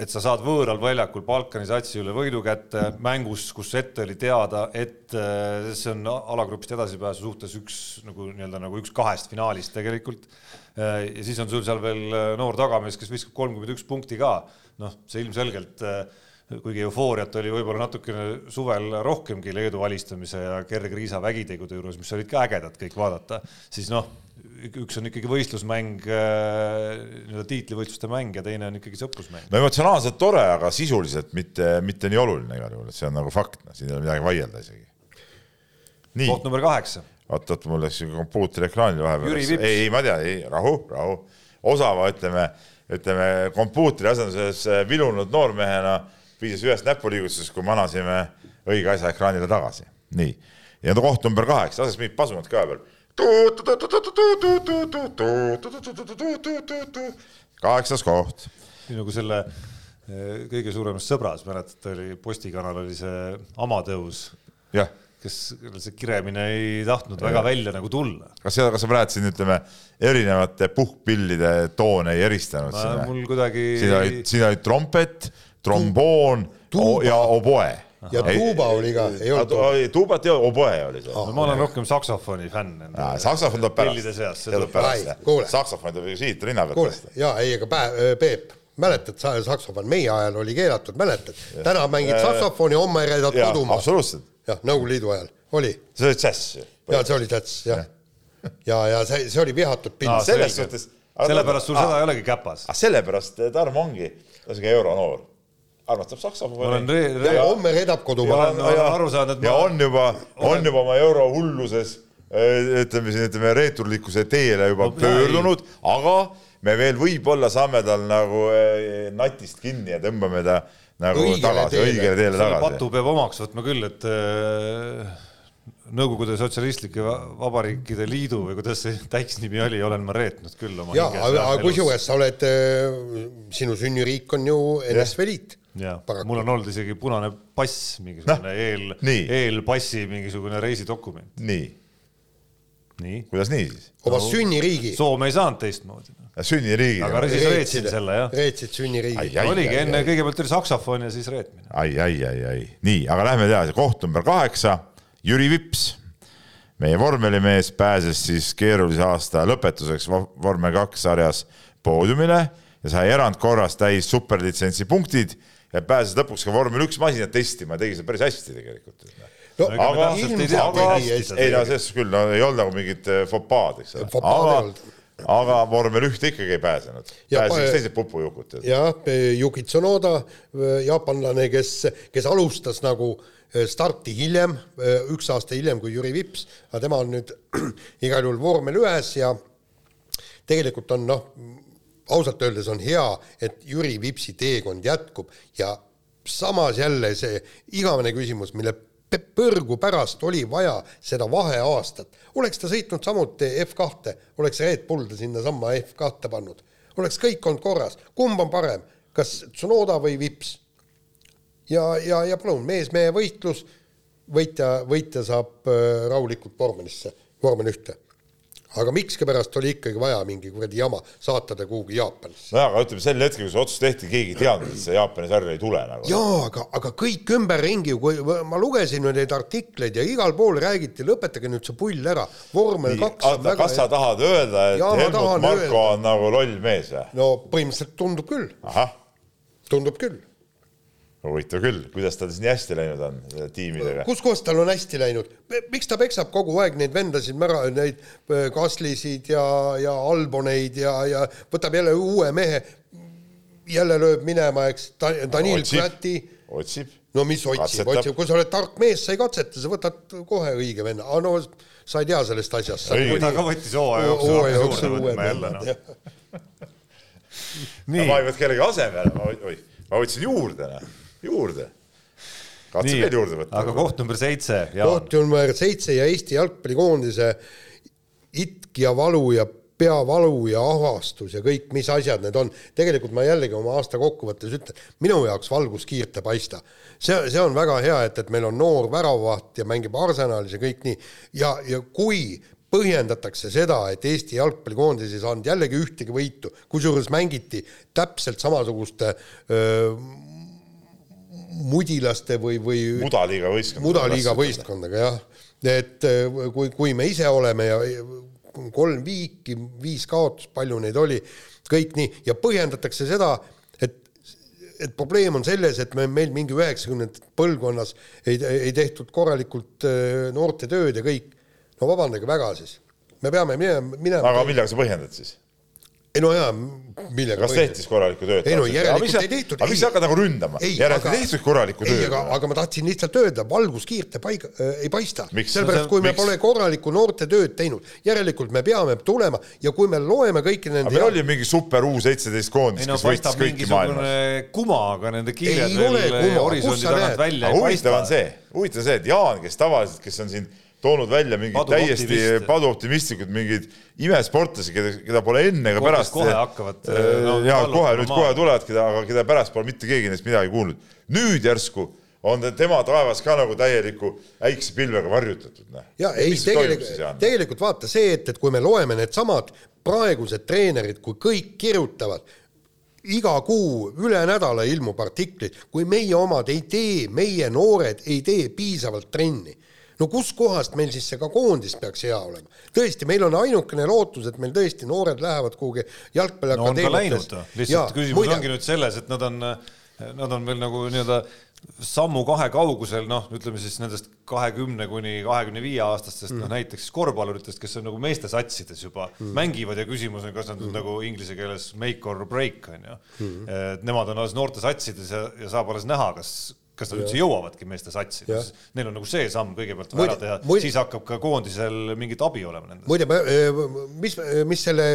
Speaker 4: et sa saad võõral väljakul Balkani satsi üle võidu kätte mängus, kus ette oli teada, et äh, see on alagrupist edasipääsu suhtes üks nagu nii-öelda nagu üks kahest finaalist tegelikult. ja siis on sul seal veel noor tagamees, kes viskab kolmkümmend üks punkti ka, noh, see ilmselgelt äh, kuigi eufooriat oli võib-olla natukene suvel rohkemgi Leedu alistamise ja Gerg Riisa vägitegude juures, mis olid ka ägedad kõik vaadata, siis noh, üks on ikkagi võistlusmäng, äh, nii-öelda tiitlivõistluste mäng ja teine on ikkagi sõprusmäng.
Speaker 3: no emotsionaalselt tore, aga sisuliselt mitte, mitte nii oluline igal juhul, et see on nagu fakt, noh, siin ei ole midagi vaielda isegi.
Speaker 4: koht number kaheksa.
Speaker 3: oot, oot, mul läks kompuutri ekraanil vahepeal. ei, ei, ma tean, ei, rahu, rahu. osava, ütleme, ütleme kompuutri asenduses vilunud noormehena piisas ühest näpuliigutusest, kui manasime õige asja ekraanile tagasi. nii, ja koht number kaheksa, lases mingit pasumat ka veel. Kaheksas koht.
Speaker 4: nii nagu selle kõige suuremas sõbras, mäletate, oli Postikanal oli see Amatõus.
Speaker 3: jah
Speaker 4: kes see kiremine ei tahtnud ja. väga välja nagu tulla.
Speaker 3: kas seda, kas sa praegu siin ütleme erinevate puhkpillide toone ei eristanud?
Speaker 4: mul kuidagi.
Speaker 3: siin oli, siin oli trompet, tromboon tuuba. ja oboe.
Speaker 2: Ja tuuba oli ka,
Speaker 3: ei olnud. tuubat ja oboe oli see
Speaker 4: oh,. no ma olen rohkem saksofoni fänn.
Speaker 3: saksofon tuleb pärast. saksofon tuleb siit rinna pealt.
Speaker 2: kuule, ja ei, aga Peep mäletad sa saksofon, meie ajal oli keelatud, mäletad? täna mängid saksofoni, homme reedad kodumaa.
Speaker 3: absoluutselt.
Speaker 2: jah, Nõukogude Liidu ajal, oli.
Speaker 3: see oli džäss ju.
Speaker 2: ja see oli džäss, jah. ja, ja see, see oli vihatud pilt no,.
Speaker 3: selles suhtes.
Speaker 4: sellepärast sul seda ei olegi käpas.
Speaker 3: sellepärast Tarmo ongi, ta on siuke euronoor armastab saksofoni.
Speaker 2: ja homme reedab kodumaal.
Speaker 3: ja, aru saanud, et ja on juba, on juba oma eurohulluses äh, ütleme siin, ütleme reeturlikkuse teele juba no, pöördunud, aga me veel võib-olla saame tal nagu äh, natist kinni ja tõmbame ta nagu õigele tagasi, õigele teele tagasi.
Speaker 4: patu peab omaks võtma küll, et äh, Nõukogude Sotsialistlike Vabariikide Liidu või kuidas see täisnimi oli, olen ma reetnud küll oma
Speaker 2: ja, aga kusjuures sa oled, sinu sünniriik on ju NSV Liit
Speaker 4: jaa, mul on olnud isegi punane pass, mingisugune no, eel, eelpassi mingisugune reisidokument.
Speaker 3: nii.
Speaker 4: nii.
Speaker 3: kuidas nii siis?
Speaker 2: oma no, sünniriigi.
Speaker 4: Soome ei saanud teistmoodi.
Speaker 3: sünniriigi.
Speaker 4: aga siis reetsin selle jah.
Speaker 2: reetsid sünniriigi.
Speaker 4: oligi enne, kõigepealt oli saksofon ja siis reetmine.
Speaker 3: ai, ai, ai, ai, nii, aga lähme edasi, koht number kaheksa, Jüri Vips meie vormelimees pääses siis keerulise aasta lõpetuseks vormel kaks sarjas poodiumile ja sai erandkorras täis superlitsentsi punktid ja pääses lõpuks ka vormel üks masinat testima ja tegi seda päris hästi tegelikult. no aga, aga, ei no selles küll, no ei olnud nagu mingit eh, fopaad, eks ole. aga, aga vormel ühte ikkagi ei pääsenud. pääsesid teised pupujukutid.
Speaker 2: jah, Yuki Tsunoda, jaapanlane, kes, kes alustas nagu eh, starti hiljem, üks aasta hiljem kui Jüri Vips, aga tema on nüüd igal juhul vormel ühes ja tegelikult on noh, ausalt öeldes on hea, et Jüri Vipsi teekond jätkub ja samas jälle see igavene küsimus, mille põrgu pärast oli vaja seda vaheaastat. oleks ta sõitnud samuti F2-te, oleks Red Bull ta sinnasamma F2-te pannud, oleks kõik olnud korras, kumb on parem, kas Tsunoda või Vips? ja, ja, ja palun, mees-mehe võitlus, võitja, võitja saab äh, rahulikult vormelisse, vormel ühte aga miskipärast oli ikkagi vaja mingi kuradi jama saata ta kuhugi Jaapanisse.
Speaker 3: nojah, aga ütleme sel hetkel, kui see otsus tehti, keegi ei teadnud, et see Jaapani sarja ei tule nagu.
Speaker 2: jaa, aga, aga kõik ümberringi, kui ma lugesin neid artikleid ja igal pool räägiti, lõpetage nüüd see pull ära, vormel kaks
Speaker 3: on väga kas sa tahad öelda, et ja, Helmut Marko öelda. on nagu loll mees või?
Speaker 2: no põhimõtteliselt tundub küll. tundub küll
Speaker 3: huvitav küll, kuidas tal siis nii hästi läinud on tiimidega?
Speaker 2: kus kohas tal on hästi läinud, miks ta peksab kogu aeg neid vendasid mära, neid Kaslisid ja, ja Alboneid ja, ja võtab jälle uue mehe, jälle lööb minema, eks, Danil Präti.
Speaker 3: otsib.
Speaker 2: no mis otsib, otsib, kui sa oled tark mees, sa ei katseta, sa võtad kohe õige venna, aga no sa ei tea sellest asjast.
Speaker 4: ta ka võttis hooaja jooksul. hooaja jooksul uue venna.
Speaker 3: ma ei võtnud kellegi asemele, ma, oih, ma võtsin juurde, noh juurde. katsu veel juurde võtta.
Speaker 4: aga koht number seitse.
Speaker 2: koht number seitse ja Eesti jalgpallikoondise itk ja valu ja peavalu ja ahvastus ja kõik, mis asjad need on. tegelikult ma jällegi oma aasta kokkuvõttes ütlen, minu jaoks valguskiirt ei paista. see, see on väga hea, et, et meil on noor väravavaht ja mängib Arsenalis ja kõik nii. ja, ja kui põhjendatakse seda, et Eesti jalgpallikoondis ei saanud jällegi ühtegi võitu, kusjuures mängiti täpselt samasuguste öö, mudilaste või, või
Speaker 3: mudaliiga võistkond.
Speaker 2: mudaliiga võistkondadega jah, et äh, kui, kui me ise oleme ja kolm viiki, viis kaotust, palju neid oli, kõik nii, ja põhjendatakse seda, et, et probleem on selles, et me, meil mingi üheksakümnendate põlvkonnas ei, ei tehtud korralikult äh, noorte tööd ja kõik. no vabandage väga siis, me peame minema, minema.
Speaker 3: aga millega sa põhjendad siis?
Speaker 2: Ei no jaa, millega
Speaker 3: kas tehti siis korralikku tööd?
Speaker 2: ei no järelikult ei tehtud.
Speaker 3: aga mis sa hakkad nagu ründama? järelikult ei tehtud korralikku tööd?
Speaker 2: aga, aga ma tahtsin lihtsalt öelda, valguskiirt ei paiga äh,, ei paista. sellepärast, kui me miks? pole korralikku noortetööd teinud, järelikult me peame tulema ja kui me loeme kõiki nende
Speaker 3: aga meil oli mingi super U seitseteist koondis, kes võitis kõiki maailmas.
Speaker 4: kuma, aga nende kiired veel horisondi tagant välja ei paista.
Speaker 3: huvitav on see, huvitav on see, et Jaan, kes tavaliselt, kes on siin toonud välja mingid täiesti paduoptimistlikud mingid imesportlasi, keda, keda pole enne ega pärast.
Speaker 4: kohe hakkavad
Speaker 3: äh, no, ja kohe nüüd kohe tulevad, keda, aga keda pärast pole mitte keegi neist midagi kuulnud. nüüd järsku on tema taevas ka nagu täieliku äiksepilvega varjutatud.
Speaker 2: Noh. ja ei, tegelikult, tegelikult vaata see, et, et kui me loeme needsamad praegused treenerid, kui kõik kirjutavad, iga kuu üle nädala ilmub artiklid, kui meie omad ei tee, meie noored ei tee piisavalt trenni no kuskohast meil siis see ka koondis peaks hea olema? tõesti, meil on ainukene lootus, et meil tõesti noored lähevad kuhugi jalgpalliakadeemiatesse
Speaker 4: no,. lihtsalt küsimus muide... ongi nüüd selles, et nad on, nad on veel nagu nii-öelda sammu-kahe kaugusel, noh, ütleme siis nendest kahekümne kuni kahekümne viie aastastest mm., noh näiteks korvpalluritest, kes on nagu meeste satsides juba mm. mängivad ja küsimus on, kas nad mm. nagu inglise keeles make or break on ju mm.. et nemad on alles noorte satsides ja, ja saab alles näha, kas, kas nad üldse jõuavadki meeste satsi, neil on nagu see samm kõigepealt vaja ära teha, siis hakkab ka koondisel mingit abi olema nendest.
Speaker 2: muide, mis, mis selle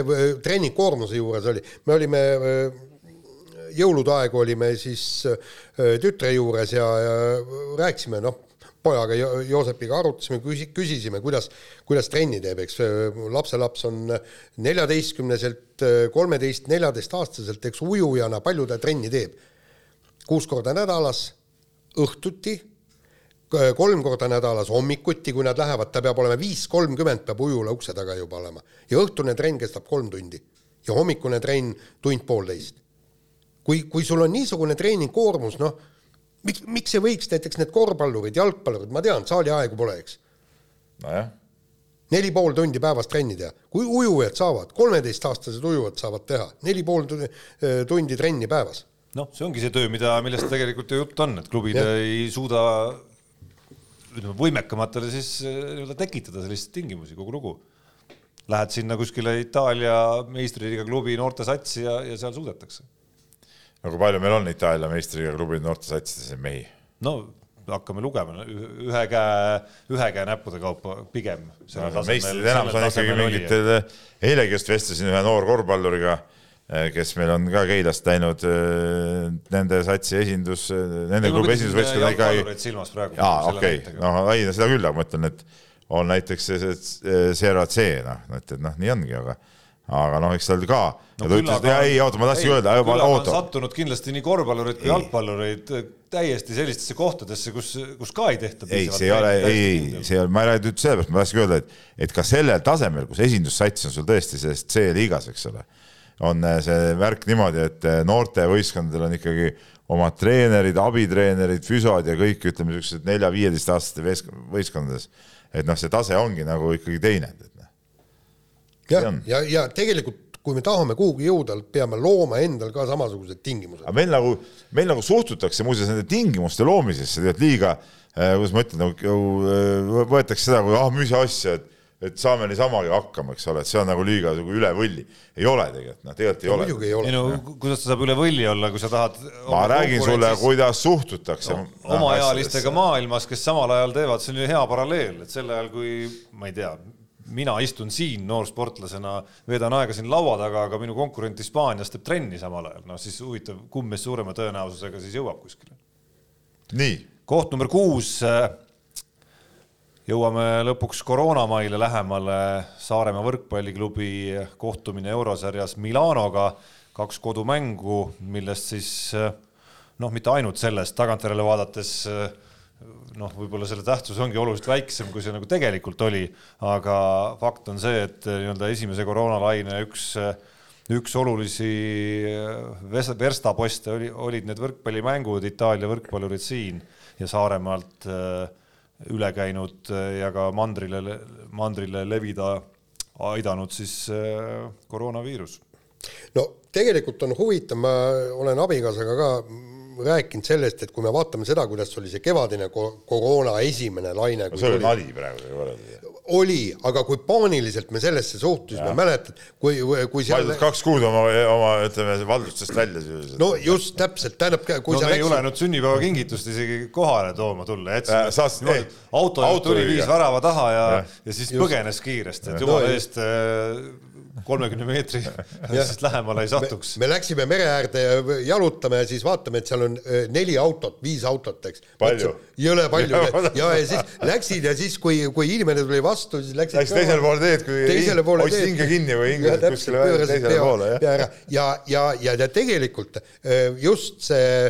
Speaker 2: treeningkoormuse juures oli, me olime jõulude aegu olime siis tütre juures ja, ja rääkisime, noh, pojaga Joosepiga arutasime, küsi-, küsisime, kuidas, kuidas trenni teeb, eks lapselaps on neljateistkümneselt, kolmeteist, neljateistaastaselt, eks ujujana, palju ta trenni teeb? kuus korda nädalas õhtuti, kolm korda nädalas hommikuti, kui nad lähevad, ta peab olema viis kolmkümmend, peab ujula ukse taga juba olema. ja õhtune trenn kestab kolm tundi ja hommikune trenn tund-poolteist. kui, kui sul on niisugune treeningkoormus, noh, miks, miks ei võiks näiteks need korvpallurid, jalgpallurid, ma tean, saaliaegu pole, eks.
Speaker 3: nojah
Speaker 2: neli pool tundi päevas trenni teha, kui ujujad saavad, kolmeteistaastased ujujad saavad teha neli pool tundi trenni päevas
Speaker 4: noh, see ongi see töö, mida, millest tegelikult ju jutt on, et klubid ja. ei suuda ütleme võimekamatele siis eh, nii-öelda tekitada selliseid tingimusi, kogu lugu. Lähed sinna kuskile Itaalia meistriliiga klubi noortesatsi ja, ja seal suudetakse.
Speaker 3: no kui palju meil on Itaalia meistriliiga klubi noortesatsides mehi?
Speaker 4: no hakkame lugema, ühe käe, ühe käe näppude kaupa pigem.
Speaker 3: meistrid enamus on ikkagi mingitel, eilegi just vestlesin ühe noor korvpalluriga kes meil on ka Keilast läinud, nende satsi esindus, nende klubi esindusvõistkond ikka ei. aa, okei, noh, ei, seda küll, aga ma ütlen, et on näiteks see, see CRC, noh, et, et noh, nii ongi, aga aga noh, eks tal ka no,. ei, oota, ma tahtsin öelda.
Speaker 4: on sattunud kindlasti nii korvpallureid kui jalgpallureid täiesti sellistesse kohtadesse, kus, kus ka ei tehta.
Speaker 3: ei, see ei ole, ei, ei, see on, ma ei räägi nüüd sellepärast, ma tahtsingi öelda, et, et ka sellel tasemel, kus esindussats on sul tõesti selles C-liigas, eks ole, on äh, see värk niimoodi, et äh, noortevõistkondadel on ikkagi omad treenerid, abitreenerid, füsod ja kõik, ütleme, niisugused nelja-viieteistaastaste võistkondades. et noh, see tase ongi nagu ikkagi teine
Speaker 2: jah, ja, ja tegelikult kui me tahame kuhugi jõuda, peame looma endal ka samasugused tingimused.
Speaker 3: aga meil nagu, meil nagu suhtutakse muuseas nende tingimuste loomisesse tegelikult liiga äh,, kuidas ma ütlen, nagu äh, võetakse seda kui ah, mis asja, et et saame niisamagi hakkama, eks ole, et see on nagu liiga nagu üle võlli. ei ole tegelikult, noh, tegelikult ei no, ole.
Speaker 2: muidugi ei ole.
Speaker 4: ei no kuidas ta saab üle võlli olla, kui sa tahad
Speaker 3: ma räägin sulle, kuidas suhtutakse no,.
Speaker 4: omaealistega maailmas, kes samal ajal teevad, see on ju hea paralleel, et sel ajal, kui ma ei tea, mina istun siin noorsportlasena, veedan aega siin laua taga, aga minu konkurent Hispaanias teeb trenni samal ajal, noh siis huvitav, kumb meist suurema tõenäosusega siis jõuab kuskile.
Speaker 3: nii.
Speaker 4: koht number kuus. Jõuame lõpuks koroonamaile lähemale, Saaremaa võrkpalliklubi kohtumine eurosarjas Milanoga, kaks kodumängu, millest siis noh, mitte ainult sellest, tagantjärele vaadates noh, võib-olla selle tähtsus ongi oluliselt väiksem, kui see nagu tegelikult oli, aga fakt on see, et nii-öelda esimese koroonalaine üks, üks olulisi verstaposte oli, olid need võrkpallimängud, Itaalia võrkpallurid siin ja Saaremaalt eh, üle käinud ja ka mandrile, mandrile levida aidanud siis koroonaviirus.
Speaker 2: no tegelikult on huvitav, ma olen abikaasaga ka rääkinud sellest, et kui me vaatame seda, kuidas oli see kevadine koroona esimene laine
Speaker 3: no,. see oli nali praegu.
Speaker 2: Oli, aga kui paaniliselt me sellesse suhtusime, mäletad, kui, kui
Speaker 3: seal vaidled kaks kuud oma, oma ütleme, valdustest välja sisuliselt.
Speaker 2: no just, täpselt, tähendab,
Speaker 4: kui no, sa läksid... ei julenud sünnipäevakingitust isegi kohale tooma tulla, jätsime äh, ei, auto, auto tuli, viis värava taha ja, ja, ja siis just. põgenes kiiresti, et jumala no, eest äh, kolmekümne meetri siis lähemale ei satuks.
Speaker 2: me läksime mere äärde jalutama ja siis vaatame, et seal on äh, neli autot, viis autot, eks. jõle palju ja, ja siis läksid ja siis, kui, kui inimene tuli vastu, siis läksid.
Speaker 3: Läks teisele poole teed, kui hoidsid hinge kinni või hinge kuskile teisele poole,
Speaker 2: jah. ja, ja, ja, ja tegelikult äh, just see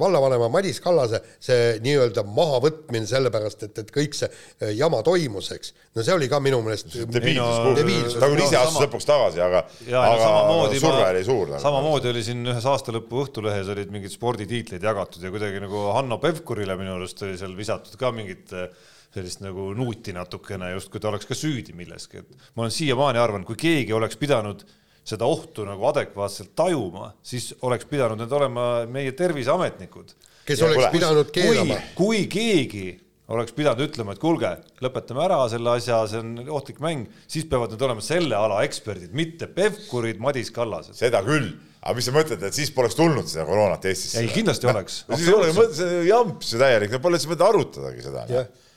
Speaker 2: vallavanema Madis Kallase see nii-öelda mahavõtmine sellepärast, et, et kõik see äh, jama toimus, eks. no see oli ka minu meelest
Speaker 3: debiilsus. ta küll ise astus lõpuks tagasi, aga, aga surve oli suur.
Speaker 4: Samamoodi oli siin ühes aastalõpu Õhtulehes olid mingid sporditiitleid jagatud ja kuidagi nagu Hanno Pevkurile minu arust oli seal visatud ka mingit äh, sellist nagu nuuti natukene, justkui ta oleks ka süüdi milleski, et ma olen siiamaani arvanud, kui keegi oleks pidanud seda ohtu nagu adekvaatselt tajuma, siis oleks pidanud need olema meie terviseametnikud.
Speaker 2: kes ja oleks pidanud keelama.
Speaker 4: kui keegi oleks pidanud ütlema, et kuulge, lõpetame ära selle asja, see on ohtlik mäng, siis peavad need olema selle ala eksperdid, mitte Pevkurid, Madis Kallased.
Speaker 3: seda küll, aga mis sa mõtled, et siis poleks tulnud seda koroonat Eestisse?
Speaker 4: ei, kindlasti oleks.
Speaker 3: siis ei olegi mõtet, see jamps ju täielik, pole üldse mõtet arutadagi seda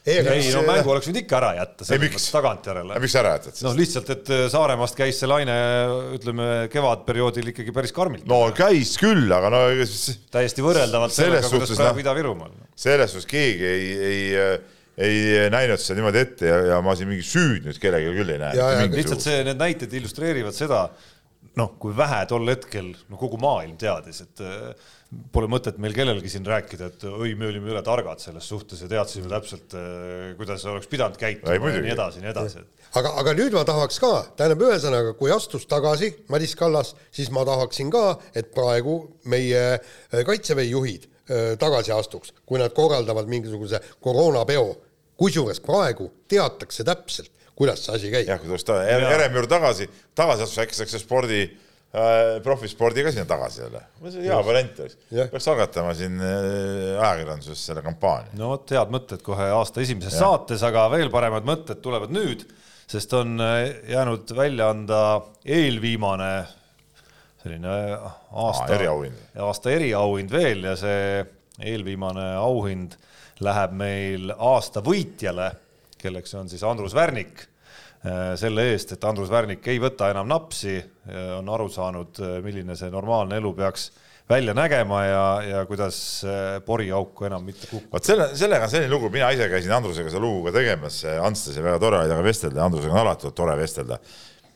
Speaker 4: ei, ei no mängu oleks võinud ikka ära jätta, selles mõttes tagantjärele.
Speaker 3: miks ära jätad siis?
Speaker 4: noh, lihtsalt, et äh, Saaremaast käis see laine, ütleme, kevadperioodil ikkagi päris karmilt.
Speaker 3: no käis küll, aga no
Speaker 4: täiesti võrreldavalt sellega, kuidas praegu Ida-Virumaal.
Speaker 3: selles suhtes keegi ei, ei ei näinud seda niimoodi ette ja, ja ma siin mingit süüd nüüd kellelegi küll ei näe.
Speaker 4: lihtsalt see, need näited illustreerivad seda, noh, kui vähe tol hetkel no kogu maailm teadis, et pole mõtet meil kellelgi siin rääkida, et oi, me olime üle targad selles suhtes ja teadsime täpselt, äh, kuidas oleks pidanud käituma ja nii edasi, nii edasi.
Speaker 2: aga, aga nüüd ma tahaks ka, tähendab, ühesõnaga, kui astus tagasi Madis Kallas, siis ma tahaksin ka, et praegu meie äh, kaitseväe juhid äh, tagasi astuks, kui nad korraldavad mingisuguse koroonapeo. kusjuures praegu teatakse täpselt, kuidas see asi käib.
Speaker 3: jah, kui tuleks ta Heremi juurde tagasi, tagasi astus äkki saaks spordi äh, profispordi ka sinna tagasi jälle. see hea variant oleks. peaks algatama siin äh, ajakirjanduses selle kampaania.
Speaker 4: no vot, head mõtted kohe aasta esimeses ja. saates, aga veel paremad mõtted tulevad nüüd, sest on äh, jäänud välja anda eelviimane selline äh, aasta
Speaker 3: Aa, eriauhind.
Speaker 4: aasta eriauhind veel ja see eelviimane auhind läheb meil aasta võitjale, kelleks on siis Andrus Värnik selle eest, et Andrus Värnik ei võta enam napsi, on aru saanud, milline see normaalne elu peaks välja nägema ja, ja kuidas poriauku enam mitte kukkuda.
Speaker 3: vot selle, sellega on selline lugu, mina ise käisin Andrusega seda lugu ka tegemas, Ants lasi väga tore temaga vestelda, Andrusega on alati tore vestelda,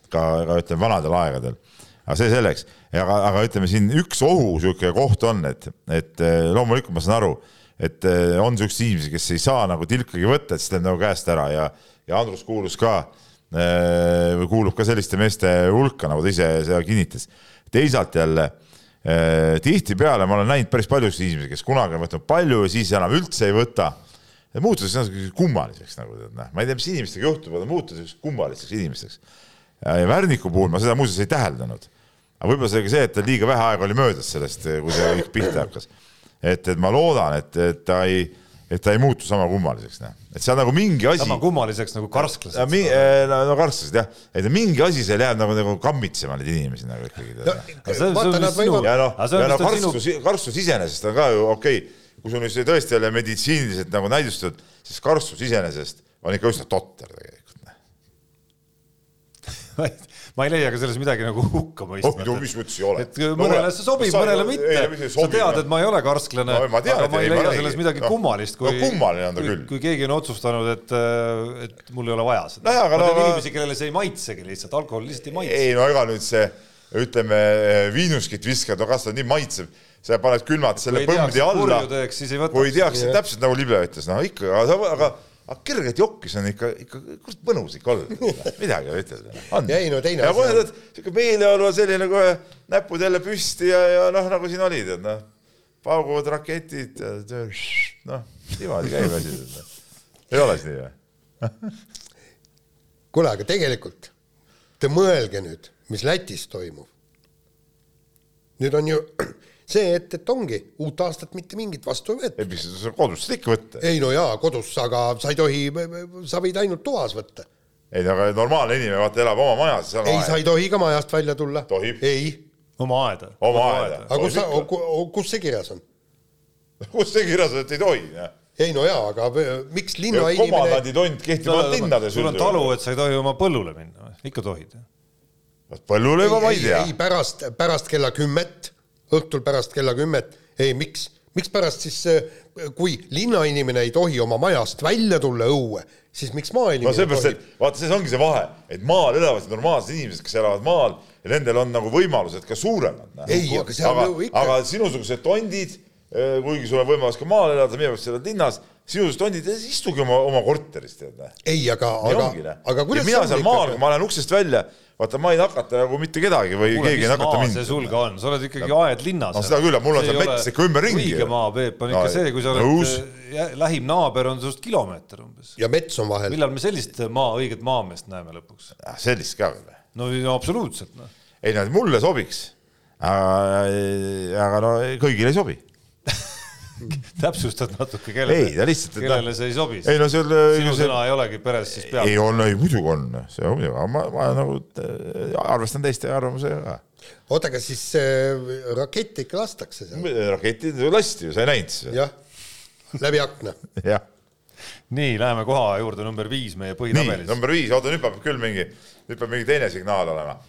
Speaker 3: ka, ka ütleme vanadel aegadel aga see selleks, aga, aga ütleme siin üks ohu niisugune koht on, et, et loomulikult ma saan aru, et on siukseid inimesi, kes ei saa nagu tilkagi võtta, et siis läheb nagu käest ära ja, ja Andrus kuulus ka või kuulub ka selliste meeste hulka, nagu ta ise seda kinnitas. teisalt jälle tihtipeale ma olen näinud päris palju inimesi, kes kunagi on võtnud palju ja siis enam üldse ei võta. muutus kummaliseks nagu tead, noh, ma ei tea, mis inimestega juhtub, aga muutus kummaliseks inimesteks ja Värniku puhul ma seda muuseas ei täheldanud. aga võib-olla see oli see, et liiga vähe aega oli möödas sellest, kui see kõik pihta hakkas. Et, et ma loodan, et, et ta ei, et ta ei muutu sama kummaliseks, noh. et seal nagu mingi asi.
Speaker 4: sama kummaliseks nagu karsklased.
Speaker 3: Eh, no, no karsklased jah, et mingi asi seal jääb nagu, nagu kammitsema neid inimesi nagu ikkagi no,. ja noh, ja noh, karstus karstus iseenesest on ka ju okei okay., kui sul nüüd see tõesti ole meditsiiniliselt nagu näidustatud, siis karstus iseenesest on ikka üsna totter tegelikult
Speaker 4: ma ei leia ka selles midagi nagu hukkamõistvat.
Speaker 3: oh, mis mõttes ei ole?
Speaker 4: et mõnele see sobib, mõnele mitte. sa tead, et ma ei ole karsklane no,, aga ma ei leia selles midagi no, kummalist, kui
Speaker 3: no, kummaline on ta küll.
Speaker 4: kui keegi on otsustanud, et, et mul ei ole vaja seda no,. ma tean no, inimesi, kellele see ei maitsegi lihtsalt, alkohol lihtsalt ei maitse.
Speaker 3: ei no ega nüüd see, ütleme, viinuskit viskad, no kas ta nii maitseb sa paned külmad selle põmdi alla. kui ei teaks, täpselt nagu Libe ütles, no ikka, aga, aga aga kerget jokkis on ikka, ikka kurat mõnus ikka olla, midagi ei ütle.
Speaker 2: ei no teine
Speaker 3: asi. ja kohe tead, siuke meeleolu on selline kohe näpud jälle püsti ja, ja noh, nagu siin oli, tead noh, pauguvad raketid, noh, niimoodi käib asi. ei ole siis nii või?
Speaker 2: kuule, aga tegelikult te mõelge nüüd, mis Lätis toimub. nüüd on ju see, et, et ongi, uut aastat mitte mingit vastu ei võeta.
Speaker 3: ei, mis sa kodus saad ikka võtta.
Speaker 2: ei no jaa, kodus, aga sa ei tohi, sa võid ainult toas võtta.
Speaker 3: ei no aga normaalne inimene vaata elab oma majas.
Speaker 2: ei, sa ei tohi ka majast välja tulla. ei.
Speaker 4: oma aeda.
Speaker 3: oma aeda.
Speaker 2: aga kus sa, kus see kirjas on?
Speaker 3: kus see kirjas on, et ei tohi?
Speaker 2: ei no jaa, aga miks linnainimene.
Speaker 3: komandanditont kehtib ainult linnades.
Speaker 4: sul on talu, et sa ei tohi oma põllule minna, ikka tohid.
Speaker 3: põllule juba ma ei tea.
Speaker 2: ei, pärast, pärast kella kümmet õhtul pärast kella kümmet, ei miks, mikspärast siis, äh, kui linnainimene ei tohi oma majast välja tulla õue, siis miks maainimene
Speaker 3: no seepärast, et vaata, selles ongi see vahe, et maal elavad normaalsed inimesed, kes elavad maal ja nendel on nagu võimalused ka suuremad.
Speaker 2: ei, aga see on ju
Speaker 3: ikka. aga sinusugused tondid, äh, kuigi sul on võimalus ka maal elada, meie pärast elad linnas, sinusugused tondid, istuge oma, oma korteris, tead.
Speaker 2: ei, aga, aga,
Speaker 3: aga kuidas mina seal maal, kui ma lähen uksest välja vaata, ma ei nakata nagu mitte kedagi või Kuule, keegi ei nakata mind.
Speaker 4: see sul ka on, sa oled ikkagi aed linnas.
Speaker 3: no seda küll, aga mul on seal mets ikka ümberringi.
Speaker 4: õige maa, Peep, on ikka no, see, kui sa oled, äh, lähim naaber on sinust kilomeeter umbes.
Speaker 2: ja mets on vahel.
Speaker 4: millal me sellist maa, õiget maameest näeme lõpuks?
Speaker 3: sellist ka veel
Speaker 4: no absoluutselt, noh.
Speaker 3: ei no mulle sobiks. aga no kõigile ei sobi
Speaker 4: täpsustad natuke, kellele,
Speaker 3: ei, lihtsalt,
Speaker 4: kellele see ei sobi?
Speaker 3: ei no see
Speaker 4: sinu see... sõna ei olegi peres siis peal?
Speaker 3: ei on, ei muidugi on, see on muidugi, aga ma, ma nagu äh, arvestan teiste arvamusega ka.
Speaker 2: oota, aga siis äh, rakette ikka lastakse seal?
Speaker 3: raketid lasti ju, sa ei näinud siis?
Speaker 2: jah, läbi akna
Speaker 3: jah.
Speaker 4: nii, läheme koha juurde number viis meie põhitabelis.
Speaker 3: number viis, oota nüüd peab küll mingi, nüüd peab mingi teine signaal olema.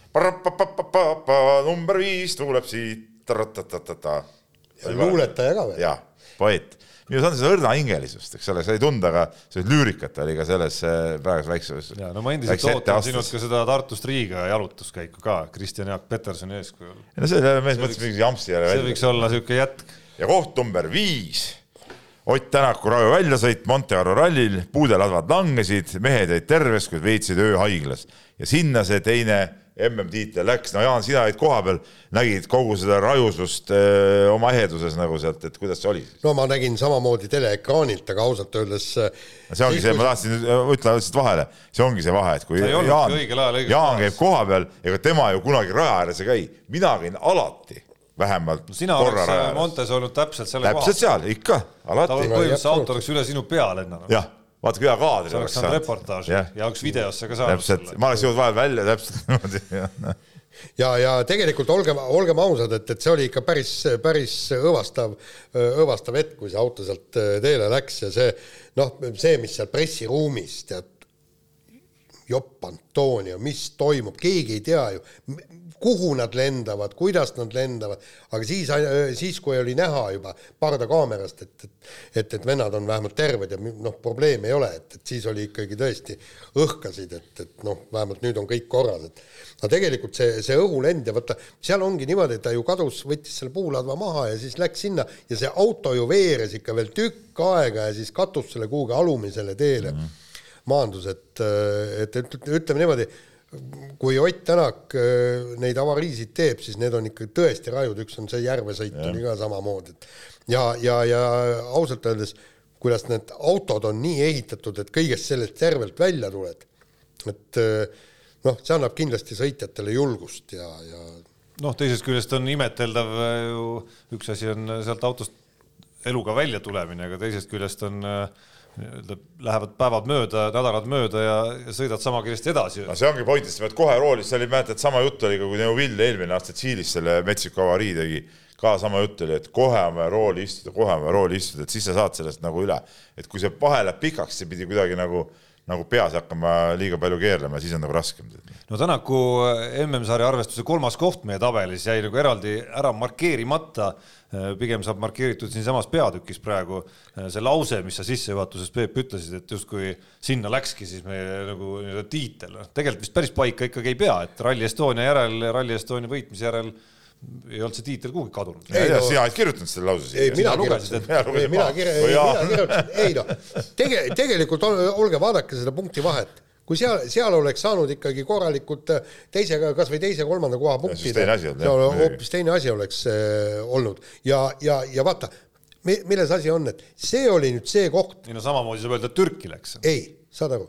Speaker 3: number viis tuleb siit.
Speaker 2: luuletaja ka veel.
Speaker 3: jah poeet. minus on seda õrnahingelisust, eks ole, sai tunda ka, sellist lüürikat oli ka selles äh, praeguses väikses.
Speaker 4: ja no ma endiselt ootan sinult ka seda Tartust Riiga jalutuskäiku ka Kristjan Jaak Petersoni eeskujul.
Speaker 3: no see mees mõtles mingi jampsi jälle
Speaker 4: välja. see võiks olla niisugune jätk.
Speaker 3: ja koht number viis Ott Tänaku raju väljasõit Monte Carlo rallil, puudeladvad langesid, mehed jäid terves, kuid veetsid öö haiglas ja sinna see teine MM-tiitel läks, no Jaan, sina olid kohapeal, nägid kogu seda rajusust öö, oma eheduses nagu sealt, et kuidas see oli?
Speaker 2: no ma nägin samamoodi teleekraanilt, aga ausalt öeldes
Speaker 3: see ongi see, ma tahtsin, ütle lihtsalt vahele, see ongi see vahe, et kui Jaan, Jaan käib kohapeal, ega tema ju kunagi raja ääres ei käi, mina käin alati vähemalt
Speaker 4: no sina korra oleks Montes olnud täpselt selle
Speaker 3: täpselt koha. seal, ikka, alati.
Speaker 4: põhimõtteliselt see auto oleks üle sinu pea lennanud.
Speaker 3: jah vaata kui hea kaader
Speaker 4: oleks. oleks saanud reportaaži ja. ja oleks videosse ka saanud.
Speaker 3: täpselt, ma oleks jõudnud vahel välja täpselt niimoodi
Speaker 2: ja, ja tegelikult olgem, olgem ausad, et, et see oli ikka päris, päris õõvastav, õõvastav hetk, kui see auto sealt teele läks ja see noh, see, mis seal pressiruumis tead, jopp Antonio, mis toimub, keegi ei tea ju, kuhu nad lendavad, kuidas nad lendavad, aga siis, siis kui oli näha juba pardakaamerast, et, et et, et vennad on vähemalt terved ja noh, probleemi ei ole, et, et siis oli ikkagi tõesti õhkasid, et, et noh, vähemalt nüüd on kõik korras, et. No tegelikult see, see õhulend ja vaata, seal ongi niimoodi, et ta ju kadus, võttis selle puuladva maha ja siis läks sinna ja see auto ju veeres ikka veel tükk aega ja siis katus selle kuhugi alumisele teele. Mm. -hmm maandus, et, et ütleme niimoodi, kui Ott Tänak äh, neid avariisid teeb, siis need on ikka tõesti rajud, üks on see Järvesõit oli ka samamoodi, et ja, ja, ja ausalt öeldes, kuidas need autod on nii ehitatud, et kõigest sellest tervelt välja tuled, et äh, noh, see annab kindlasti sõitjatele julgust ja, ja
Speaker 4: noh, teisest küljest on imeteldav äh, ju, üks asi on sealt autost eluga välja tulemine, aga teisest küljest on äh, nii-öelda lähevad päevad mööda, nädalad mööda ja, ja sõidad sama kiiresti edasi.
Speaker 3: no see ongi point, et sa pead kohe roolis, see oli, mäletad, sama jutt oli ka, kui Neuvill eelmine aasta Tšiilis selle metsiku avarii tegi, ka sama jutt oli, et kohe on vaja rooli istuda, kohe on vaja rooli istuda, et siis sa saad sellest nagu üle. et kui see vahe läheb pikaks, see pidi kuidagi nagu nagu peas hakkama liiga palju keerlema, siis on nagu raskem.
Speaker 4: no Tänaku MM-sarja arvestuse kolmas koht meie tabelis jäi nagu eraldi ära markeerimata Äh, pigem saab markeeritud siinsamas peatükis praegu äh, see lause, mis sa sissejuhatuses, Peep, ütlesid, et justkui sinna läkski siis meie nagu nii-öelda tiitel, noh tegelikult vist päris paika ikkagi ei pea, et Rally Estonia järel, Rally Estonia võitmise järel ei olnud see tiitel kuhugi kadunud.
Speaker 3: ei no sina ei kirjutanud selle lause siia.
Speaker 2: ei, mina kirjutasin, ei mina kirjutasin, ei noh, tege-, tegelikult olge, vaadake seda punkti vahet kui seal, seal oleks saanud ikkagi korralikult äh, teise, kas või teise-kolmanda koha punktid, hoopis teine asi oleks äh, olnud ja, ja, ja vaata, milles asi on, et see oli nüüd see koht.
Speaker 4: ei no samamoodi saab öelda, et Türki läks.
Speaker 2: ei, saad aru,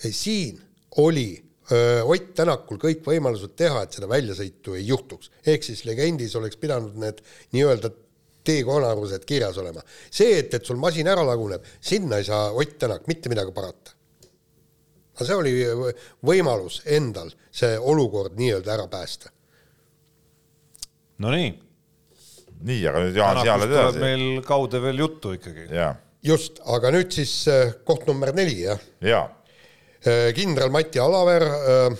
Speaker 2: siin oli Ott Tänakul kõik võimalused teha, et seda väljasõitu ei juhtuks, ehk siis legendis oleks pidanud need nii-öelda teekonarused kirjas olema. see, et, et sul masin ära laguneb, sinna ei saa Ott Tänak mitte midagi parata aga see oli võimalus endal see olukord nii-öelda ära päästa.
Speaker 4: Nonii.
Speaker 3: nii, aga nüüd Jaan Sealed edasi.
Speaker 4: meil kaude veel juttu ikkagi.
Speaker 2: just, aga nüüd siis äh, koht number neli, jah?
Speaker 3: jaa.
Speaker 2: Äh, kindral Mati Alaver äh,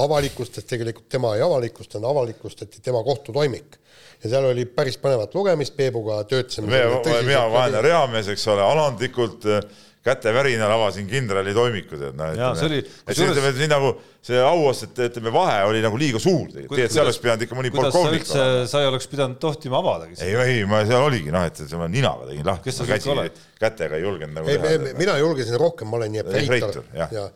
Speaker 2: avalikustas, tegelikult tema ei avalikustanud, avalikustati tema kohtutoimik ja seal oli päris põnevat lugemist, Peebuga töötasime.
Speaker 3: mina vaene reamees, eks ole, alandlikult äh, kätevärinal avasin kindrali toimikud, et noh, ütleme, et see ütleme, et nii nagu see auastete, ütleme, vahe oli nagu liiga suur tegelikult, tegelikult seal oleks pidanud ikka mõni polkovnik
Speaker 4: sa ei oleks pidanud tohtima avadagi.
Speaker 3: ei, ei, ma seal oligi noh, et ma ninaga tegin lahti. kes sa kõik oled? kätega ei julgenud nagu
Speaker 2: ei, teha. mina julgesin rohkem, ma olen nii efreitor. ja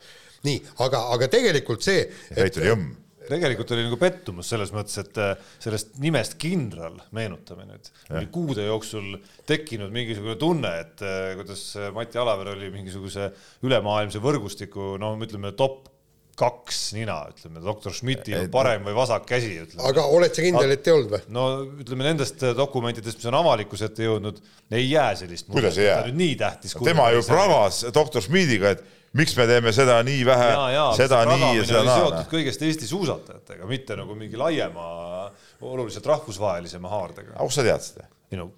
Speaker 2: nii, aga, aga tegelikult see.
Speaker 3: efreitor jõmm
Speaker 4: tegelikult oli nagu pettumus selles mõttes, et äh, sellest nimest kindral, meenutame nüüd, oli kuude jooksul tekkinud mingisugune tunne, et äh, kuidas äh, Mati Alaver oli mingisuguse ülemaailmse võrgustiku, no ütleme, top kaks nina, ütleme, doktor Schmidti parem või vasak käsi, ütleme.
Speaker 2: aga oled sa kindel, et ei olnud või?
Speaker 4: no ütleme nendest dokumentidest, mis on avalikkuse ette jõudnud, ei jää sellist
Speaker 3: et ta
Speaker 4: nüüd nii tähtis.
Speaker 3: tema ju pragas doktor Schmidiga, et miks me teeme seda nii vähe, seda nii ja seda naa.
Speaker 4: seotud kõigest Eesti suusatajatega, mitte nagu mingi laiema, oluliselt rahvusvahelisema haardega.
Speaker 3: aga kust sa tead seda?
Speaker 4: ei no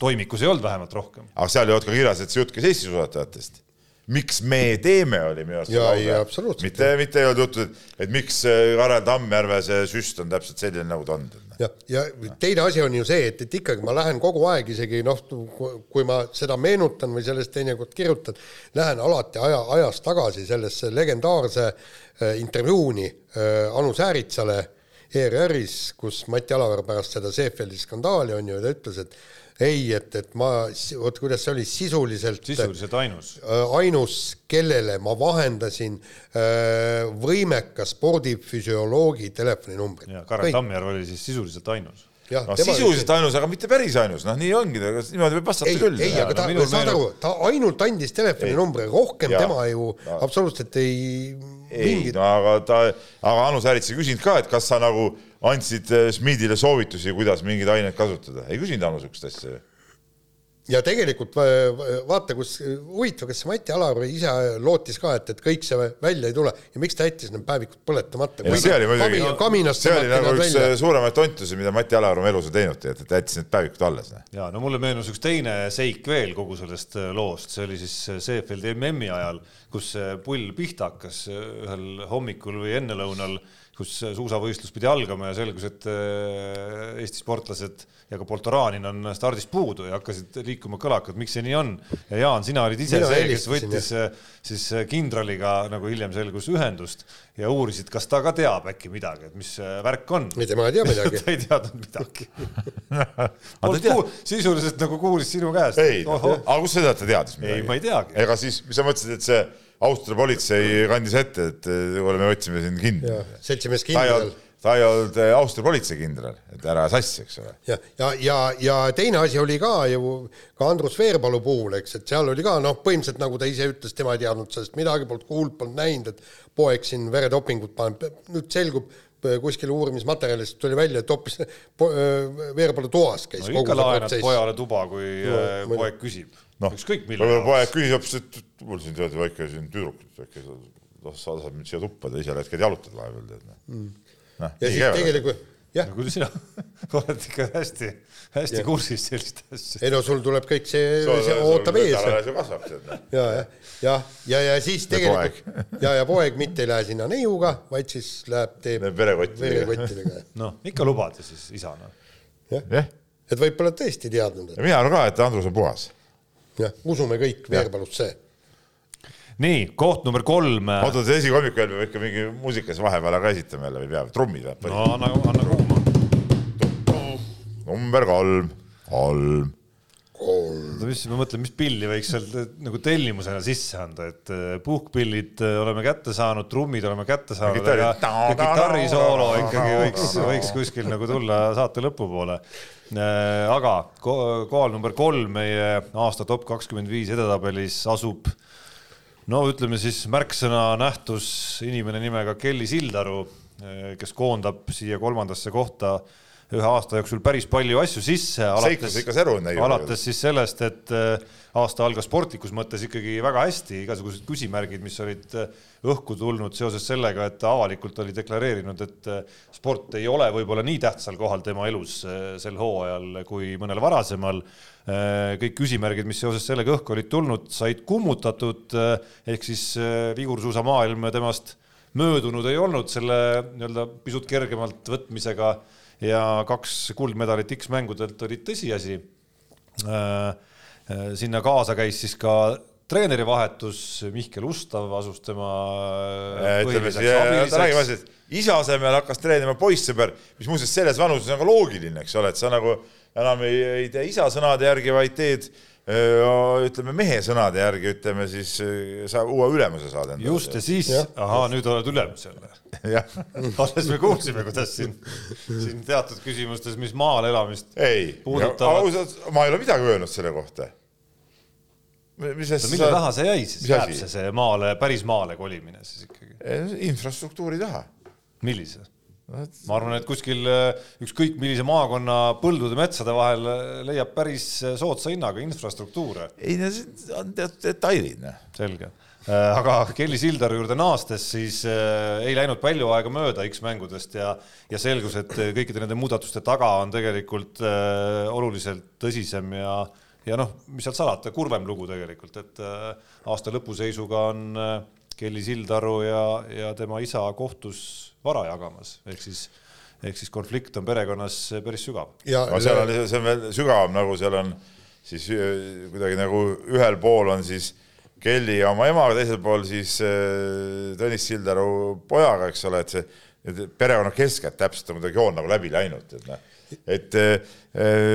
Speaker 4: toimikus ei olnud vähemalt rohkem.
Speaker 3: aga seal ei olnud ka kirjas, et see jutt käis Eesti suusatajatest miks me teeme, oli minu arust mitte, mitte ei olnud juttu, et, et miks Karel Tammjärve see süst on täpselt selline, nagu ta on.
Speaker 2: Ja, ja teine asi on ju see, et, et ikkagi ma lähen kogu aeg isegi noh, kui ma seda meenutan või sellest teinekord kirjutan, lähen alati aja, ajas tagasi sellesse legendaarse äh, intervjuuni äh, Anu Sääritsale ERR-is, kus Mati Alaver pärast seda Seefeldi skandaali on ju, ta ütles, et ei, et, et ma, vot kuidas see oli, sisuliselt
Speaker 4: sisuliselt ainus.
Speaker 2: Äh, ainus, kellele ma vahendasin äh, võimeka spordifüsioloogi telefoninumbrit.
Speaker 4: Karel Tammjärv oli siis sisuliselt ainus
Speaker 3: Ja, no sisuliselt ainus, aga mitte päris ainus, noh, nii ongi, niimoodi võib vastata
Speaker 2: ei,
Speaker 3: küll.
Speaker 2: ei, aga ta no,, saad aru, ta ainult andis telefoninumbri, rohkem ja, tema ju no. absoluutselt ei.
Speaker 3: ei mingit..., no aga ta, aga Anu Säärits ei küsinud ka, et kas sa nagu andsid eh, Schmidile soovitusi, kuidas mingeid aineid kasutada, ei küsinud Anu sihukest asja.
Speaker 2: ja tegelikult va- va- vaata, kus huvitav, kas Mati Alar ise lootis ka, et, et kõik see välja ei tule ja miks ta jättis need päevikud põletamata?
Speaker 3: Ja see oli muidugi,
Speaker 2: kaminast
Speaker 3: see oli nagu üks
Speaker 2: välja.
Speaker 3: suuremaid tontusi, mida Mati Alar oma elus on teinud, et ta jättis need päevikud alles.
Speaker 4: ja no mulle meenus üks teine seik veel kogu sellest äh, loost, see oli siis Seefeldi MM-i ajal, kus pull pihta hakkas ühel hommikul või ennelõunal, kus suusavõistlus pidi algama ja selgus, et äh, Eesti sportlased ja ka Poltoranin on stardist puudu ja hakkasid liikuma kõlakad, miks see nii on. ja Jaan, sina olid ise
Speaker 2: Mina
Speaker 4: see, kes võttis äh, siis äh, kindraliga, nagu hiljem selgus, ühendust ja uurisid, kas ta ka teab äkki midagi, et mis värk on.
Speaker 2: ei, tema ei tea midagi.
Speaker 4: ta ei teadnud midagi sisuliselt nagu kuulis sinu käest.
Speaker 3: ei, aga kust sa tead, ta teadis midagi?
Speaker 4: Ei, ma ei teagi.
Speaker 3: ega siis, mis sa mõtlesid, et see Austria politsei kandis ette, et kuule, me võtsime sind kinni.
Speaker 2: seltsimees
Speaker 3: ta ei
Speaker 2: kindral
Speaker 3: olnud, ta ei olnud eh, Austria politsei kindral, et ära sassi, eks ole.
Speaker 2: ja, ja, ja, ja teine asi oli ka ju ka Andrus Veerpalu puhul, eks, et seal oli ka noh, põhimõtteliselt nagu ta ise ütles, tema ei teadnud sellest midagi, polnud kuulnud, polnud näinud, et poeg siin veredopingut paneb, nüüd selgub kuskil uurimismaterjalist tuli välja, et hoopis po- Veerpalu toas käis
Speaker 4: no ikka laenad pojale tuba, kui
Speaker 2: No,
Speaker 4: äh, poeg küsib
Speaker 3: noh, poeg küsis hoopis, et mul siin tead väike siin tüdruk, väike noh, sa saad mind siia tuppa, ta ise lähed käid jalutad vahepeal tead noh. noh,
Speaker 2: ja siis
Speaker 3: käivad.
Speaker 2: tegelikult jah
Speaker 4: no kuule, sina oled ikka hästi, hästi kursis selliste asjadega.
Speaker 2: ei no sul tuleb kõik see, see
Speaker 3: sul
Speaker 2: ootab ees.
Speaker 3: noh.
Speaker 2: ja, ja, ja, ja, ja siis tegelikult ja, ja poeg mitte ei lähe sinna neiuga, vaid siis läheb, teeb
Speaker 3: verekottidega.
Speaker 2: verekottidega.
Speaker 4: noh, ikka lubad ja siis isana.
Speaker 3: jah,
Speaker 2: et võib-olla tõesti teadnud,
Speaker 3: ja mina arvan ka, et Andrus on puhas.
Speaker 2: Jah, usume kõik Veerpalusse.
Speaker 4: nii, koht number kolm.
Speaker 3: oota, see esikommik veel peab ikka mingi muusikas vahepeal ära esitama jälle või peab, trummid läheb
Speaker 4: no anna, anna kuuma.
Speaker 3: number kolm, kolm.
Speaker 4: Oota, mis, ma mõtlen, mis pilli võiks sealt eh, nagu tellimusena sisse anda, et eh, puhkpillid eh, oleme kätte saanud, trummid oleme kätte saanud, aga kitarrisoolo ikkagi võiks, võiks kuskil nagu tulla saate lõpupoole. aga ko- kohal number kolm meie aasta top kakskümmend viis edetabelis asub no ütleme siis märksõna nähtus inimene nimega Kelly Sildaru, kes koondab siia kolmandasse kohta ühe aasta jooksul päris palju asju sisse.
Speaker 3: Näinud.
Speaker 4: alates siis sellest, et äh, aasta algas sportlikus mõttes ikkagi väga hästi, igasugused küsimärgid, mis olid äh, õhku tulnud seoses sellega, et ta avalikult oli deklareerinud, et äh, sport ei ole võib-olla nii tähtsal kohal tema elus sel hooajal kui mõnel varasemal. kõik küsimärgid, mis seoses sellega õhku olid tulnud, said kummutatud ehk siis vigursuusamaailm temast möödunud ei olnud selle nii-öelda pisut kergemalt võtmisega ja kaks kuldmedalit X-mängudelt olid tõsiasi. sinna kaasa käis siis ka treeneri vahetus, Mihkel Ustav asus tema
Speaker 3: ütleme siis, ta räägib asjast, isa asemel hakkas treenima poissõber, mis muuseas selles vanuses on ka loogiline, eks ole, et sa nagu enam ei, ei tee isa sõnade järgi, vaid teed ütleme mehe sõnade järgi, ütleme siis sa uue ülemuse saad endale.
Speaker 4: just ja siis, ahaa, nüüd oled ülemus jälle. alles me kuulsime, kuidas siin, siin teatud küsimustes, mis maal elamist
Speaker 3: ei, ausalt, ma ei ole midagi öelnud selle kohta.
Speaker 4: mis asja? mille taha see jäi siis, jääb see, see maale, päris maale kolimine siis ikkagi?
Speaker 3: infrastruktuuri taha.
Speaker 4: millise? Ma arvan, et kuskil ükskõik millise maakonna põldude-metsade vahel leiab päris soodsa hinnaga infrastruktuure.
Speaker 3: ei, no see on teatud detailid. noh.
Speaker 4: selge aga Kelly Sildaru juurde naastes, siis ei läinud palju aega mööda X-mängudest ja, ja selgus, et kõikide nende muudatuste taga on tegelikult oluliselt tõsisem ja, ja noh, mis sealt salata, kurvem lugu tegelikult, et aasta lõpuseisuga on Kelly Sildaru ja, ja tema isa kohtus vara jagamas, ehk siis, ehk siis konflikt on perekonnas päris sügav.
Speaker 3: no seal on, see on veel sügavam, nagu seal on siis kuidagi nagu ühel pool on siis Kelly oma emaga, teisel pool siis äh, Tõnis Sildaru pojaga, eks ole, et see perekonna keskelt täpselt on kuidagi joon nagu läbi läinud, et noh, et äh,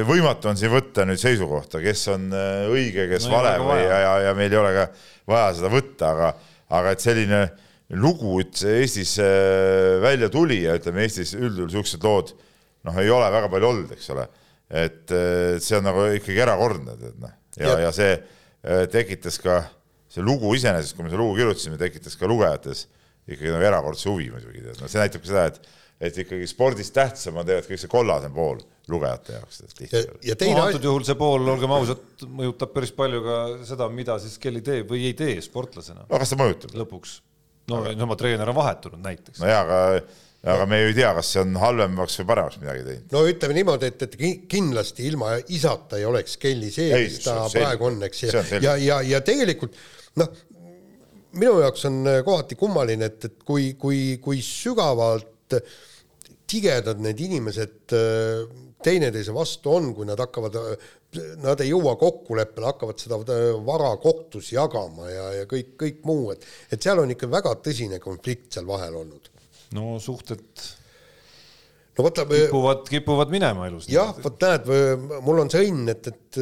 Speaker 3: võimatu on siin võtta nüüd seisukohta, kes on äh, õige, kes no, vale või ja, ja, ja meil ei ole ka vaja seda võtta, aga, aga et selline lugu üldse Eestis välja tuli ja ütleme, Eestis üldjuhul niisugused lood noh, ei ole väga palju olnud, eks ole, et see on nagu ikkagi erakordne, tead noh, ja, ja., see tekitas ka see lugu iseenesest, kui me selle lugu kirjutasime, tekitas ka lugejates ikkagi nagu erakordse huvi muidugi, tead, no see näitabki seda, et, et ikkagi spordist tähtsam on tegelikult kõik see kollasem pool lugejate jaoks.
Speaker 2: ja, ja teine
Speaker 4: no, antud juhul see pool, olgem ausad, mõjutab päris palju ka seda, mida siis Kelly teeb või ei tee sportlasena.
Speaker 3: no kas ta mõjutab?
Speaker 4: lõpuks. No aga... oma treener on vahetunud näiteks.
Speaker 3: no jaa, aga aga me ju ei tea, kas see on halvemaks või paremaks midagi teinud.
Speaker 2: no ütleme niimoodi, et, et kindlasti ilma isata ei oleks Kelly see, mis ta praegu on, eks, ja, ja, ja, ja tegelikult noh, minu jaoks on kohati kummaline, et, et kui, kui, kui sügavalt tigedad need inimesed äh, teineteise vastu on, kui nad hakkavad, nad ei jõua kokkuleppele, hakkavad seda äh, vara kohtus jagama ja, ja kõik, kõik muu, et et seal on ikka väga tõsine konflikt seal vahel olnud
Speaker 4: no suhted
Speaker 2: no võta
Speaker 4: kipuvad, kipuvad minema elus.
Speaker 2: jah, vot näed, mul on see õnn, et, et,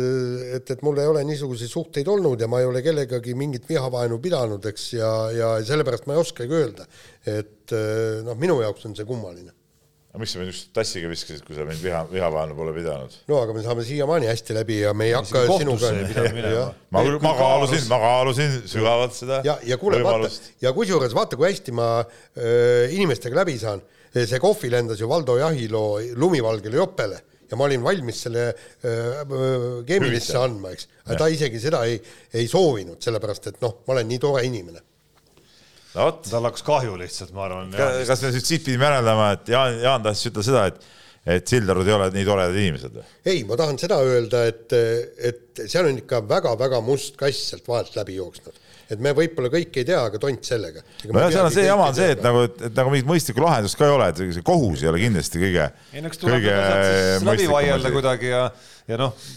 Speaker 2: et, et mul ei ole niisuguseid suhteid olnud ja ma ei ole kellegagi mingit vihavaenu pidanud, eks, ja, ja sellepärast ma ei oskagi öelda, et noh, minu jaoks on see kummaline
Speaker 3: aga miks sa mind just tassiga viskasid, kui sa mind viha, vihavaenu pole pidanud?
Speaker 2: no aga me saame siiamaani hästi läbi ja me ei hakka sinuga
Speaker 3: ma, ma kaalusin, ma kaalusin sügavalt seda
Speaker 2: ja, ja kuule, vaata, ja kusjuures vaata, kui hästi ma öö, inimestega läbi saan. see kohvi lendas ju Valdo Jahilo lumivalgele jopele ja ma olin valmis selle keemilisse andma, eks. aga ta isegi seda ei, ei soovinud, sellepärast et noh, ma olen nii tore inimene
Speaker 4: no tal hakkas kahju lihtsalt, ma arvan.
Speaker 3: kas me nüüd siit pidime järeldama, et Jaan, Jaan tahtis ütelda seda, et et Sildarud ei ole nii toredad inimesed või?
Speaker 2: ei, ma tahan seda öelda, et, et seal on ikka väga-väga must kass sealt vahelt läbi jooksnud. et me võib-olla kõik ei tea, aga tont sellega.
Speaker 3: nojah, seal on see jama on see, et nagu, et nagu mingit mõistlikku lahendust ka ei ole, et see kohus ei ole kindlasti kõige.
Speaker 4: ei no eks tuleb läbi vaielda kuidagi ja, ja noh,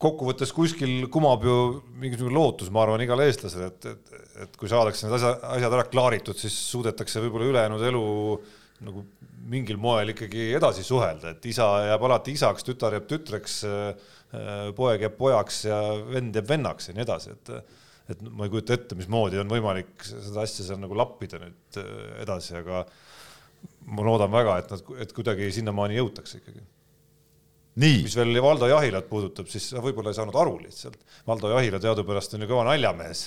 Speaker 4: kokkuvõttes kuskil kumab ju mingisugune lootus, ma arvan, igale eestlasele, et, et, et kui saadakse need asjad, asjad ära klaaritud, siis suudetakse võib-olla ülejäänud elu nagu mingil moel ikkagi edasi suhelda, et isa jääb alati isaks, tütar jääb tütreks, poeg jääb pojaks ja vend jääb vennaks ja nii edasi, et et ma ei kujuta ette, mismoodi on võimalik seda asja seal nagu lappida nüüd edasi, aga ma loodan väga, et nad, et kuidagi sinnamaani jõutakse ikkagi mis veel Valdo Jahilat puudutab, siis sa võib-olla ei saanud aru lihtsalt. Valdo Jahila teadupärast on ju kõva naljamees.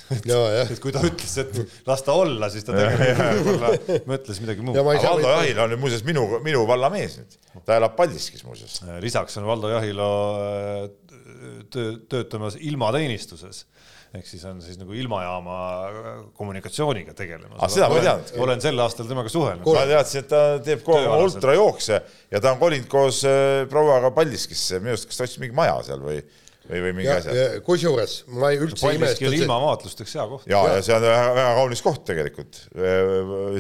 Speaker 4: et kui ta ütles, et las ta olla, siis ta tegelikult mõtles midagi muud.
Speaker 3: Valdo Jahila on ju muuseas minu, minu valla mees nüüd, ta elab Paldiskis muuseas.
Speaker 4: lisaks on Valdo Jahila töö, töötamas ilmateenistuses ehk siis on siis nagu ilmajaama kommunikatsiooniga tegelemas.
Speaker 3: Ah, seda ma ei teadnud.
Speaker 4: olen sel aastal temaga suhelnud.
Speaker 3: ma teadsin, et ta teeb kogu aeg ultrajookse ja ta on kolinud koos äh, prouaga Paldiskisse, minu arust, kas ta ostis mingi maja seal või, või, või mingi ja, asja.
Speaker 2: kusjuures ma ei üldse
Speaker 4: ei imesta. Ilmavaatlusteks hea koht.
Speaker 3: ja, ja, ja see on väga, väga kaunis koht tegelikult.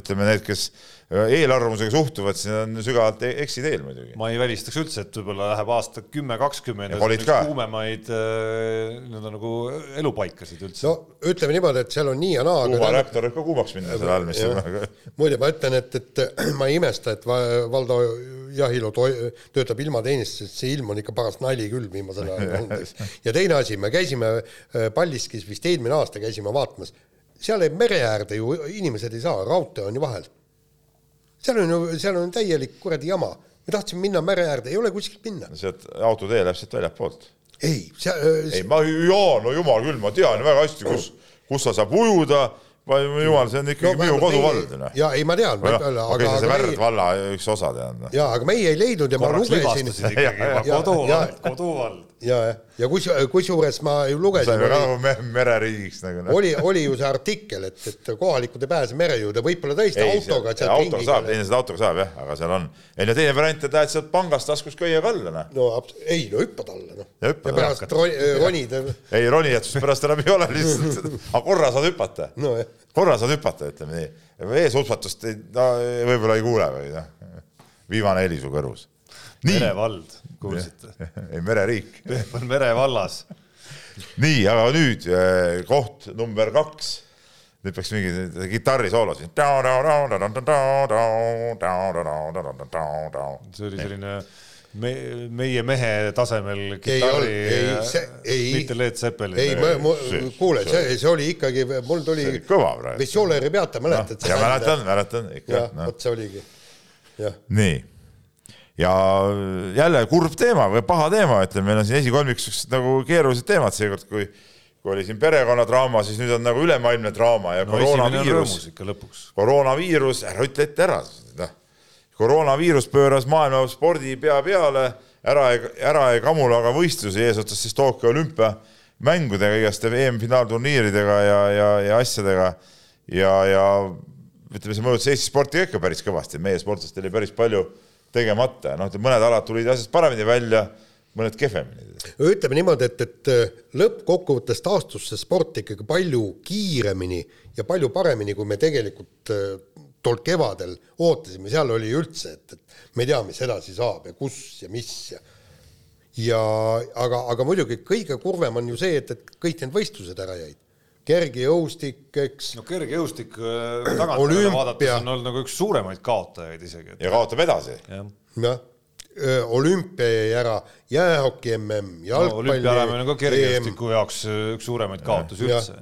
Speaker 3: ütleme need, kes eelarvamusega suhtuvad, siis on sügavalt e-, eksiteel muidugi.
Speaker 4: ma ei välistaks üldse, et võib-olla läheb aasta kümme, kakskümmend kuumemaid äh, nii-öelda nagu elupaikasid üldse.
Speaker 2: no ütleme niimoodi, et seal on nii ja naa.
Speaker 3: tuumareaktor võib ka kuumaks minna selle all, mis
Speaker 2: muide, ma ütlen, et, et ma ei imesta, et Valdo Jahilo töötab ilmateenistuses, see ilm on ikka paras nali küll viimasel ajal olnud, ja teine asi, me käisime äh, Paldiskis vist eelmine aasta käisime vaatamas, seal mere äärde ju inimesed ei saa, raudtee on ju vahel seal on ju, seal on täielik kuradi jama. me tahtsime minna mere äärde, ei ole kuskilt minna.
Speaker 3: sealt autotee läheb sealt väljapoolt.
Speaker 2: ei,
Speaker 3: seal äh,. ei, ma, jaa, no jumal küll, ma tean väga hästi, kus, kus sa saab ujuda ma jumal, see on ikkagi no, minu koduvald.
Speaker 2: ja ei, ma tean.
Speaker 3: okei, see on see Värdla valla üks osa tead.
Speaker 2: ja, aga meie ei leidnud ja
Speaker 4: Korraks
Speaker 2: ma lugesin.
Speaker 4: koduvald, koduvald.
Speaker 2: ja, ja, ja kus, kusjuures ma ju lugesin.
Speaker 3: saime ka nagu mereriigiks nagu.
Speaker 2: oli, oli ju see artikkel, et, et kohalikud ei pääse mere juurde, võib-olla tõesti ei, autoga.
Speaker 3: autoga saab, teineteist autoga saab jah, aga seal on. ei no teine variant, et lähed sealt pangast taskust köiega alla noh.
Speaker 2: no ei, no hüppad alla noh. ja, pärast ronid.
Speaker 3: ei, ronijätust pärast enam ei ole lihtsalt, aga korra saad hüpata.
Speaker 2: nojah
Speaker 3: korra saad hüpata, ütleme nii. eeshutvatust no, võib-olla ei kuule või noh, viimane heli su kõrvus.
Speaker 4: merevald, kuulsite?
Speaker 3: ei, mereriik.
Speaker 4: Peep on merevallas.
Speaker 3: nii, aga nüüd eh, koht number kaks. nüüd peaks mingi kitarrisoolo siin.
Speaker 4: see oli selline me, meie mehe tasemel kitarri, mitte Led Zeppelin.
Speaker 2: ei, kuule, see, see oli ikkagi, mul tuli. see oli
Speaker 3: kõva praegu.
Speaker 2: Visioleri peata, mäletad
Speaker 3: no,? ja mäletan, mäletan ikka.
Speaker 2: jah, vot see oligi.
Speaker 3: nii, ja jälle kurb teema või paha teema, ütleme, meil on siin esikolmikus nagu keerulised teemad seekord, kui kui oli siin perekonnadraama, siis nüüd on nagu ülemaailmne draama ja no, koroonaviirus, koroonaviirus, ära ütle ette ära, noh. koroonaviirus pööras maailma spordi pea peale, ära ei, ära ei kamula aga võistlusi eesotsas siis Tokyo olümpiamängudega, igaste EM-finaalturniiridega ja, ja, ja asjadega. Ja, ja ütleme, see mõjutas Eesti sporti ikka päris kõvasti, meie sportlastel oli päris palju tegemata noh, mõned alad tulid asjast paremini välja mõned kehvemini.
Speaker 2: ütleme niimoodi, et, et lõppkokkuvõttes taastus see sport ikkagi palju kiiremini ja palju paremini, kui me tegelikult äh, tol kevadel ootasime, seal oli üldse, et, et me ei tea, mis edasi saab ja kus ja mis ja ja aga, aga muidugi kõige kurvem on ju see, et, et kõik need võistlused ära jäid. Kergejõustik, eks.
Speaker 4: no kergejõustik äh, tagantjärele vaadates on olnud nagu üks suuremaid kaotajaid isegi
Speaker 3: et.... ja kaotab edasi ja..
Speaker 2: jah olümpia jäi ära, jäähoki MM, jalgpalli no,.
Speaker 4: olümpia äramine on ka kergejõustiku jaoks üks suuremaid kaotusi üldse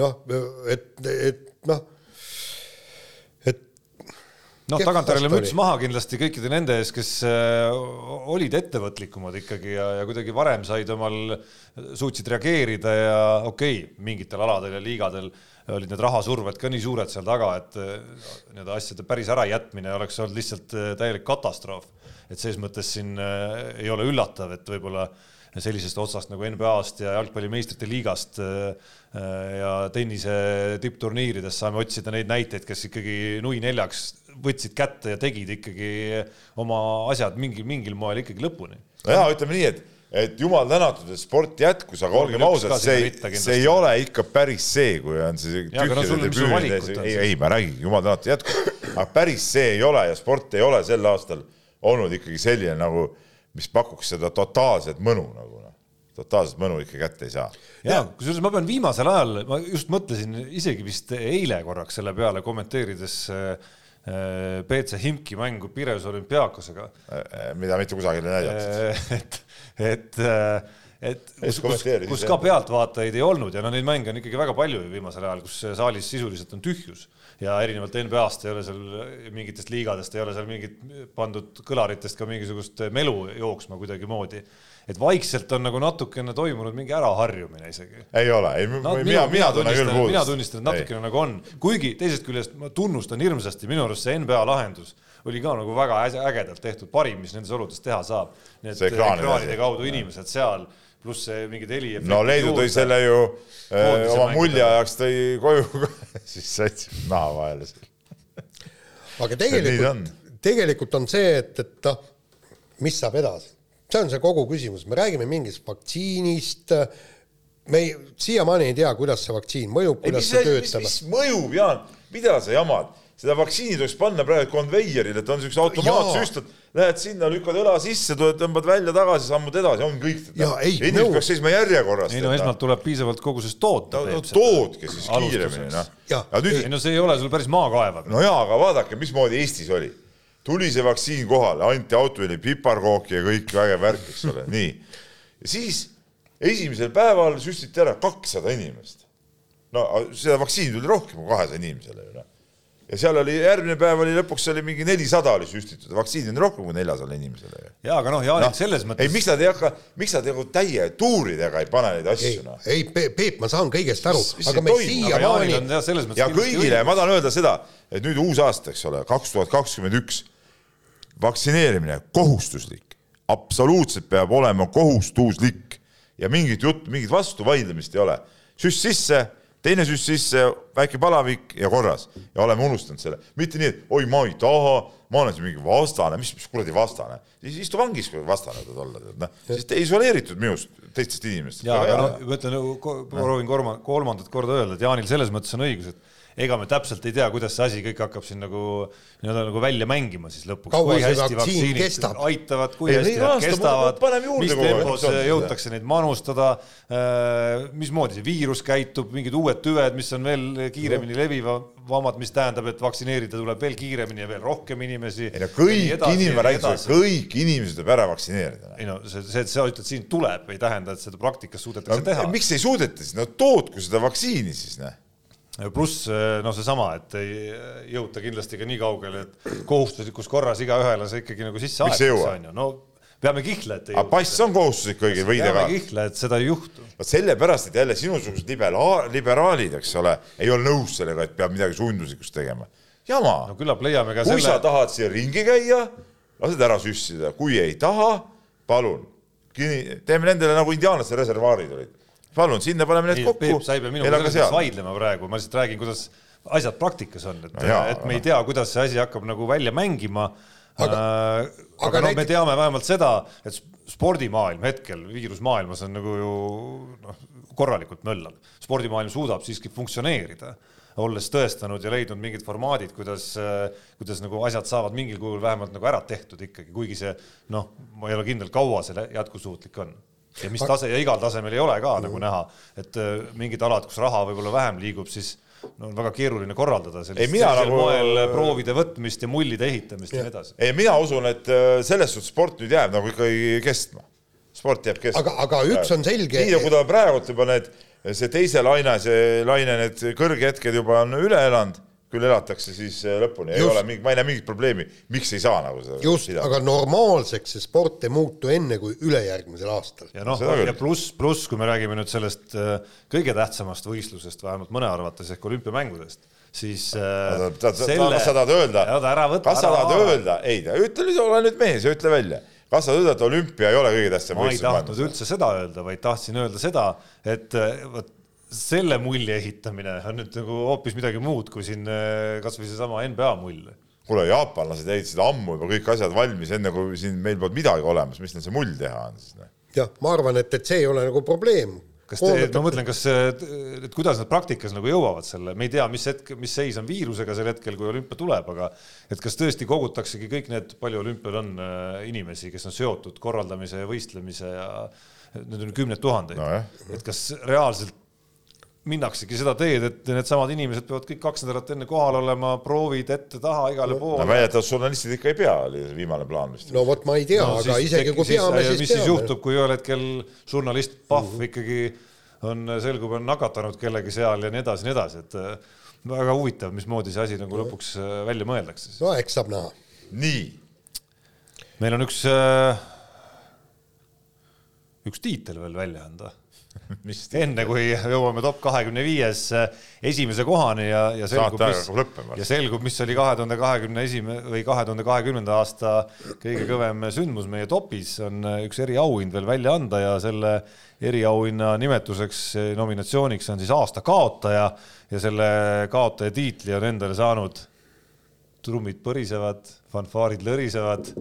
Speaker 2: noh, et, et noh.
Speaker 4: Noh, tagantjärele müts maha kindlasti kõikide nende ees, kes olid ettevõtlikumad ikkagi ja, ja kuidagi varem said omal, suutsid reageerida ja okei okay,, mingitel aladel ja liigadel olid need rahasurved ka nii suured seal taga, et nii-öelda asjade päris ärajätmine oleks olnud lihtsalt täielik katastroof. Et selles mõttes siin äh, ei ole üllatav, et võib-olla sellisest otsast nagu NBA-st ja jalgpalli meistrite liigast äh, ja tennise tippturniiridest saame otsida neid näiteid, kes ikkagi nui neljaks võtsid kätte ja tegid ikkagi oma asjad mingil, mingil moel ikkagi lõpuni.
Speaker 3: ja ütleme nii, et et jumal tänatud, et sport jätkus, aga olgem ausad, see, see ei ole ikka päris see, kui on see tühjade debüüd, ei, ei, ma räägin, jumal tänatud jätkub, aga päris see ei ole ja sport ei ole sel aastal olnud ikkagi selline nagu, mis pakuks seda totaalset mõnu nagu noh, totaalset mõnu ikka kätte ei saa.
Speaker 4: ja kusjuures ma pean viimasel ajal, ma just mõtlesin isegi vist eile korraks selle peale kommenteerides äh, BC Himki mängu Piraeus olümpiaakosega.
Speaker 3: Äh, mida mitte kusagil ei näidatud.
Speaker 4: et, et et kus, kus, kus ka pealtvaatajaid ei olnud ja no neid mänge on ikkagi väga palju viimasel ajal, kus saalis sisuliselt on tühjus ja erinevalt NBA-st ei ole seal mingitest liigadest ei ole seal mingit pandud kõlaritest ka mingisugust melu jooksma kuidagimoodi. et vaikselt on nagu natukene toimunud mingi äraharjumine isegi.
Speaker 3: ei ole, ei no, mina, mina tunnen küll puudust.
Speaker 4: mina tunnistan, et natukene ei. nagu on, kuigi teisest küljest ma tunnustan hirmsasti, minu arust see NBA lahendus oli ka nagu väga ägedalt tehtud, parim, mis nendes oludes teha saab. Need ekraanide kaudu inimesed seal pluss see mingid heli.
Speaker 3: no Leedu tõi selle ju öö, oma mulje ajaks tõi koju siis sätsis naha vahele.
Speaker 2: aga tegelikult, tegelikult on see, et, et noh, mis saab edasi, see on see kogu küsimus, me räägime mingist vaktsiinist me ei, siiamaani ei tea, kuidas see vaktsiin mõjub, kuidas ei, see töötab.
Speaker 3: mis mõjub, Jaan, mida sa jamad? Seda vaktsiini tuleks panna praegu konveierile, et on siukse automaatsüstad, lähed sinna, lükkad õla sisse, tuled, tõmbad välja tagasi, sammud edasi, on kõik. inimesed peaks seisma järjekorras.
Speaker 4: ei no esmalt tuleb piisavalt koguses toota.
Speaker 3: no, no tootke siis kiiremini, noh.
Speaker 4: Nüüd... ei no see ei ole sul päris maakaev.
Speaker 3: no jaa, aga vaadake, mismoodi Eestis oli. tuli see vaktsiin kohale, anti autole piparkooki ja kõik vägev värk, eks ole, nii. ja siis esimesel päeval süstiti ära kakssada inimest. no seda vaktsiini tuli rohkem kui kahesaja inimesele ju noh ja seal oli järgmine päev oli lõpuks oli mingi nelisada oli süstitud, vaktsiini on rohkem kui neljasajale inimesele.
Speaker 4: ja aga noh, Jaanik no, selles mõttes.
Speaker 3: ei, miks nad ei hakka, miks nad nagu täie tuuridega ei pane neid asju noh?
Speaker 2: ei, Peep, ma saan kõigest aru, aga me siiamaani.
Speaker 3: ja kõigile, ma tahan öelda seda, et nüüd uus aasta, eks ole, kaks tuhat kakskümmend üks, vaktsineerimine kohustuslik, absoluutselt peab olema kohustuslik ja mingit juttu, mingit vastuvaidlemist ei ole. süst sisse teine süst sisse, väike palavik ja korras. Ja oleme unustanud selle, mitte nii, et oi, ma ei taha, ma olen siin mingi vastane, mis, mis kuradi vastane, siis istu vangis, kui vastane tahad olla, tead noh, siis te isoleeritud minust, teistest inimestest.
Speaker 4: ja, aga noh, ma ütlen, proovin kolmandat korda öelda, et Jaanil selles mõttes on õigus, et ega me täpselt ei tea, kuidas see asi kõik hakkab siin nagu nii-öelda nagu välja mängima siis lõpuks.
Speaker 2: kaua see vaktsiin kestab?
Speaker 4: aitavad, kui hästi nad kestavad, mis tempos jõutakse neid manustada, äh, mismoodi see viirus käitub, mingid uued tüved, mis on veel kiiremini levivamad, mis tähendab, et vaktsineerida tuleb veel kiiremini ja veel rohkem inimesi.
Speaker 3: ei no kõik inimesed, räägitakse, kõik inimesed tuleb ära vaktsineerida.
Speaker 4: ei no see, see, et sa ütled, siin tuleb, ei tähenda, et seda praktikas suudetakse teha.
Speaker 3: miks ei suudeta siis, no tootku seda vaktsiini siis, noh
Speaker 4: pluss noh, seesama, et ei jõuta kindlasti ka nii kaugele, et kohustuslikus korras igaühele see ikkagi nagu sisse aetakse, on ju, no peame kihla, et ei
Speaker 3: aga pass on kohustuslik kõigil võida
Speaker 4: peame kihla, et seda ei juhtu.
Speaker 3: vot sellepärast, et jälle sinusugused libera-, liberaalid, eks ole, ei ole nõus sellega, et peab midagi sunduslikust tegema. jama
Speaker 4: no küllap leiame ka
Speaker 3: kui
Speaker 4: selle
Speaker 3: sa, tahad siia ringi käia, lased ära süstida, kui ei taha, palun, teeme nendele nagu indiaanlaste reservaarid olid. palun, sinna paneme need kokku.
Speaker 4: Sa ei pea, minuga selles mõttes vaidlema praegu, ma lihtsalt räägin, kuidas asjad praktikas on, et
Speaker 3: No
Speaker 4: et me ei tea, kuidas see asi hakkab nagu välja mängima. aga,
Speaker 2: aga
Speaker 4: aga noh, me
Speaker 2: näiteks-
Speaker 4: teame vähemalt seda, et spordimaailm hetkel viirusmaailmas on nagu ju noh, korralikult möllab. spordimaailm suudab siiski funktsioneerida, olles tõestanud ja leidnud mingid formaadid, kuidas, kuidas nagu asjad saavad mingil kujul vähemalt nagu ära tehtud ikkagi, kuigi see noh, ma ei ole kindel, kaua see jätkusuutlik on ja mis tase ja igal tasemel ei ole ka nagu näha, et äh, mingid alad, kus raha võib-olla vähem liigub, siis no on väga keeruline korraldada sellist
Speaker 3: Ei, mina
Speaker 4: sellisel
Speaker 3: nagu-
Speaker 4: moel proovide võtmist ja mullide ehitamist ja nii edasi.
Speaker 3: ei, mina usun, et äh, selles suhtes sport nüüd jääb nagu ikkagi kestma. sport jääb kestma.
Speaker 2: Aga- aga üks on selge-
Speaker 3: nii nagu ta praegult juba need, see teise laine, see laine, need kõrghetked juba on üle elanud, küll elatakse siis äh, lõpuni, ei ole mingi, ma ei näe mingit probleemi, miks ei saa nagu seda
Speaker 2: just, aga normaalseks see sport ei muutu enne kui ülejärgmisel aastal.
Speaker 4: ja noh ja pluss, pluss, kui me räägime nüüd sellest äh, kõige tähtsamast võistlusest, vähemalt mõne arvates ehk olümpiamängudest, siis äh,
Speaker 3: kas sa tahad öelda? Kas sa tahad öelda, ei, ütle nüüd, ole nüüd mees ja ütle välja, kas sa tahad öelda, et olümpia ei ole kõige tähtsam
Speaker 4: ma ei
Speaker 3: võistlus
Speaker 4: tahtnud
Speaker 3: maailmas?
Speaker 4: üldse seda öelda, vaid tahtsin öelda seda, et äh, vot selle mulje ehitamine on nüüd nagu hoopis midagi muud kui siin äh, kasvõi seesama NBA mull.
Speaker 3: kuule, jaapanlased ehitasid ammu juba kõik asjad valmis, enne kui siin meil polnud midagi olemas, mis neil see mull teha on siis? noh?
Speaker 2: jah, ma arvan, et, et see ei ole nagu probleem.
Speaker 4: kas te, ma mõtlen, kas, et kuidas nad praktikas nagu jõuavad selle, me ei tea, mis hetk, mis seis on viirusega sel hetkel, kui olümpia tuleb, aga et kas tõesti kogutaksegi kõik need, palju olümpial on äh, inimesi, kes on seotud korraldamise ja võistlemise ja need on kümneid tuhandeid
Speaker 3: Nojah.
Speaker 4: et kas reaalselt minnaksegi seda teed, et needsamad inimesed peavad kõik kaks nädalat enne kohal olema, proovid ette-taha igale
Speaker 3: no
Speaker 4: poole.
Speaker 3: väidetavalt žurnalistid ikka ei pea, oli viimane plaan vist.
Speaker 2: no vot, ma ei tea no,, aga isegi kui peame, siis
Speaker 4: mis siis
Speaker 2: peame.
Speaker 4: juhtub, kui ühel hetkel žurnalist Pahv mm -hmm. ikkagi on, selgub, on nakatanud kellegi seal ja nii edasi, nii edasi, et äh, väga huvitav, mismoodi see asi nagu lõpuks äh, välja mõeldakse siis.
Speaker 2: no eks saab näha.
Speaker 3: nii,
Speaker 4: meil on üks, üks tiitel veel välja anda enne kui jõuame top kahekümne viies esimese kohani ja, ja selgub, mis ja selgub, mis oli kahe tuhande kahekümne esimene või kahe tuhande kahekümnenda aasta kõige kõvem sündmus meie topis, on üks eriauhind veel välja anda ja selle eriauhinna nimetuseks, nominatsiooniks on siis aasta kaotaja ja selle kaotaja tiitli on endale saanud trummid põrisevad, fanfaarid lõrisevad.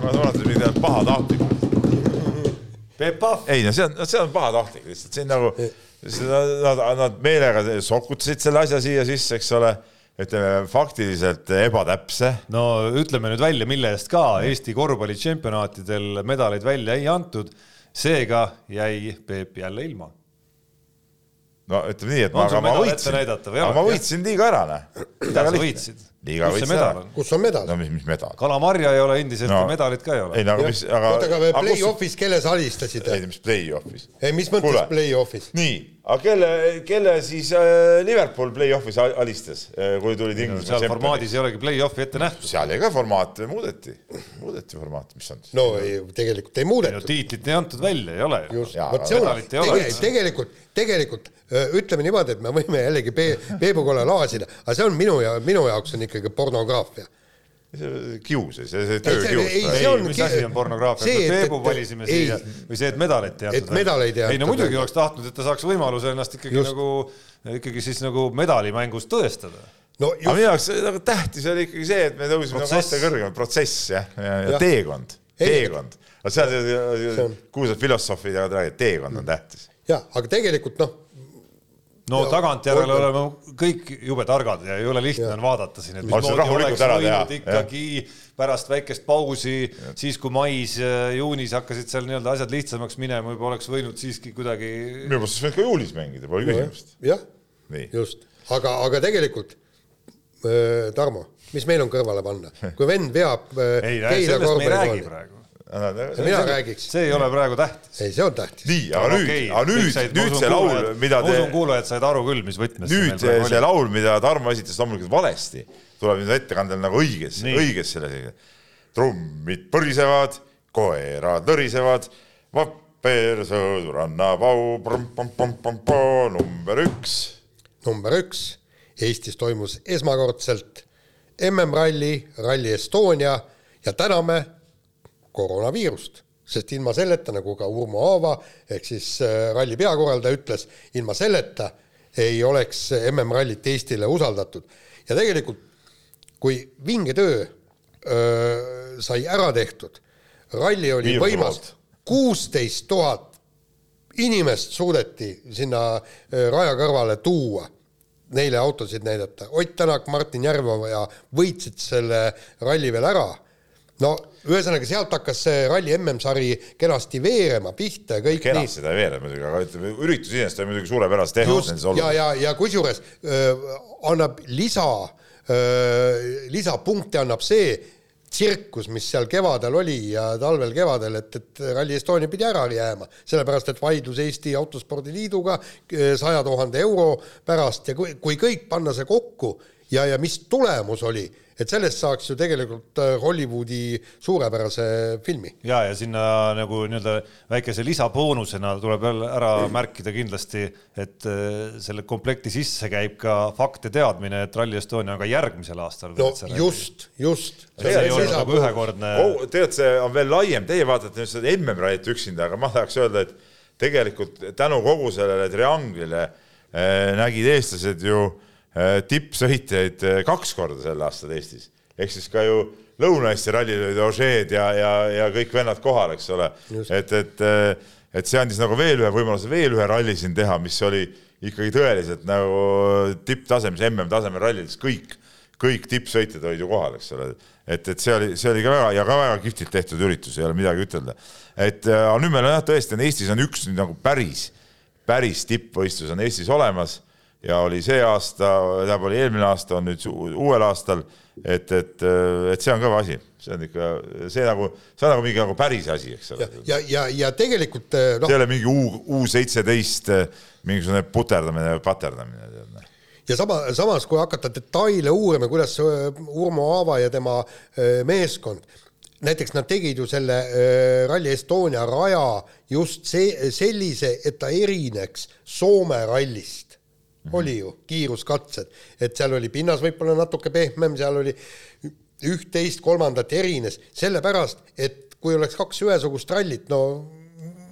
Speaker 3: ma arvan, et midagi pahatahtlikku.
Speaker 4: Peep Pahv,
Speaker 3: ei no see on, see on pahatahtlik lihtsalt, see on nagu, nad, nad meelega sokutasid selle asja siia sisse, eks ole, ütleme faktiliselt ebatäpse
Speaker 4: no ütleme nüüd välja, mille eest ka Eesti korvpallitšempionaatidel medaleid välja ei antud. seega jäi Peep jälle ilma.
Speaker 3: no ütleme nii, et ma, aga ma võitsin, aga ma võitsin liiga ära, noh.
Speaker 4: mida sa võitsid?
Speaker 3: Liiga
Speaker 4: kus see medal
Speaker 3: ära
Speaker 4: on?
Speaker 2: kus on medal
Speaker 3: no? mis, mis medal?
Speaker 4: kalamarja ei ole endiselt
Speaker 3: No.
Speaker 4: medalit ka ei ole
Speaker 3: ei. no aga mis, aga.
Speaker 2: oota, aga play-off'is kelle sa alistasid?
Speaker 3: ei, mis play-off'is?
Speaker 2: ei, mis mõttes play-off'is?
Speaker 3: nii, aga kelle, kelle siis äh, Liverpool play-off'is al- alistas, kui tulid Inglismaa
Speaker 4: seal formaadis ei olegi play-off'i ette nähtud.
Speaker 3: seal jäi ka formaat, muudeti, muudeti formaati, mis on siis?
Speaker 2: no ei, tegelikult ei
Speaker 4: no
Speaker 2: muudetud.
Speaker 4: tiitlit ei antud välja, ei ole ju.
Speaker 2: just,
Speaker 3: Jaa,
Speaker 2: vot see on
Speaker 4: medalit ei ole üldse.
Speaker 2: tegelikult, tegelikult öö, ütleme niimoodi, et me võime jällegi Pe-, Peebu kolle laasida, aga see on minu ja minu jaoks on ikkagi pornograafia.
Speaker 3: kius, see, see töökius
Speaker 2: ei,.
Speaker 4: ei
Speaker 2: see on
Speaker 4: mis asi on pornograafia, et Peebu valisime
Speaker 2: ei.
Speaker 4: siia või see, et medalit ei antud
Speaker 2: Et medaleid ei
Speaker 4: ei no
Speaker 2: antud
Speaker 4: muidugi oleks tahtnud, et ta saaks võimaluse ennast ikkagi
Speaker 2: Just.
Speaker 4: nagu, ikkagi siis nagu medalimängus tõestada.
Speaker 2: no
Speaker 3: aga
Speaker 2: just,
Speaker 3: minu jaoks nagu tähtis oli ikkagi see, et me tõusime nagu aste kõrgemale, protsess jah, ja, ja, ja teekond,
Speaker 2: Ei,
Speaker 3: teekond. aga on
Speaker 2: on-,
Speaker 3: kuulsad filosoofid räägivad, teekond on tähtis.
Speaker 2: jah, aga tegelikult noh,
Speaker 4: no
Speaker 2: Ja-
Speaker 4: tagantjärele oleme kõik jube targad ja ei ole lihtne on vaadata siin, et mismoodi oleks võinud ikkagi pärast väikest pausi, siis kui mais, juunis hakkasid seal nii-öelda asjad lihtsamaks minema, juba oleks võinud siiski kuidagi
Speaker 3: minu meelest oleks võinud ka juulis mängida, pole küsimust.
Speaker 2: jah, just, aga, aga tegelikult öö, Tarmo, mis meil on kõrvale panna, kui vend veab öö,
Speaker 4: ei, sellest me ei räägi praegu.
Speaker 2: Mina räägiks,
Speaker 4: see ei ole praegu tähtis.
Speaker 2: ei, see on tähtis.
Speaker 3: nii, aga nüüd
Speaker 4: Okei,,
Speaker 3: aga nüüd
Speaker 4: ma
Speaker 3: nüüd
Speaker 4: usun,
Speaker 3: see laul mida
Speaker 4: ma
Speaker 3: te
Speaker 4: usun, kuulajad said aru küll, mis võtmes
Speaker 3: nüüd see laul, mida Tarmo esitas loomulikult valesti, tuleb nüüd ettekandel nagu õiges, õiges selles. trummid põrisevad, koerad lõrisevad, vapper sõõdurannapau, number üks.
Speaker 2: number üks, Eestis toimus esmakordselt MM-ralli, Rally Estonia ja täname koroonaviirust, sest ilma selleta, nagu ka Urmo Aava ehk siis äh, ralli peakorraldaja ütles, ilma selleta ei oleks MM-rallit Eestile usaldatud. ja tegelikult, kui vinge töö öö, sai ära tehtud, ralli oli
Speaker 3: Viiruse
Speaker 2: võimas, kuusteist tuhat inimest suudeti sinna öö, raja kõrvale tuua, neile autosid näidata. Ott Tänak, Martin Järveoja võitsid selle ralli veel ära. No ühesõnaga, sealt hakkas see ralli MM-sari kenasti veerema pihta ja kõik
Speaker 3: kenasti ta ei veereb muidugi, aga ütleme, üritus iseenesest on muidugi suurepäraselt tehtud nendes
Speaker 2: just, ja,
Speaker 3: oludes.
Speaker 2: ja, ja kusjuures öö, annab lisa, lisapunkte annab see tsirkus, mis seal kevadel oli ja talvel-kevadel, et, et Rally Estonia pidi ära jääma, sellepärast et vaidlus Eesti Autospordi Liiduga saja tuhande euro pärast ja kui, kui kõik panna see kokku ja, ja mis tulemus oli, et sellest saaks ju tegelikult äh, Hollywoodi suurepärase filmi.
Speaker 4: ja, ja sinna nagu nii-öelda väikese lisaboonusena tuleb veel ära märkida kindlasti, et äh, selle komplekti sisse käib ka fakt ja teadmine, et Rally Estonia on ka järgmisel aastal.
Speaker 2: no just, just.
Speaker 4: see ei olnud nagu ühekordne
Speaker 3: oh,. tegelikult see on veel laiem, teie vaatate nüüd seda MM-rallit üksinda, aga ma tahaks öelda, et tegelikult tänu kogu sellele trianglile eh, nägid eestlased ju eh, tippsõitjaid eh, kaks korda sel aastal Eestis. ehk siis ka ju Lõuna-Eesti rallil olid Ožeed ja, ja, ja kõik vennad kohal, eks ole. et, et, et see andis nagu veel ühe võimaluse veel ühe ralli siin teha, mis oli ikkagi tõeliselt nagu tipptasemes, MM-tasemel rallides kõik kõik tippsõitjad olid ju kohal, eks ole, et, et see oli, see oli ka väga ja ka väga kihvtilt tehtud üritus, ei ole midagi ütelda. et äh, aga nüüd meil on jah, tõesti on Eestis on üks nüüd nagu päris, päris tippvõistlus on Eestis olemas ja oli see aasta, tähendab oli eelmine aasta, on nüüd uuel aastal, et, et, et see on kõva asi, see on ikka see nagu, see on nagu mingi nagu päris asi, eks ole
Speaker 2: ja, ja, ja, ja tegelikult noh
Speaker 3: see ei, ole mingi U, U seitseteist mingisugune puterdamine või paterdamine, tead noh.
Speaker 2: ja sama, samas kui hakata detaile uurima, kuidas öö, Urmo Aava ja tema meeskond, näiteks nad tegid ju selle Rally Estonia raja just see, sellise, et ta erineks Soome rallist. -hmm. oli ju kiiruskatsed, et seal oli pinnas võib-olla natuke pehmem, seal oli üht-teist-kolmandat erines, sellepärast et kui oleks kaks ühesugust rallit, no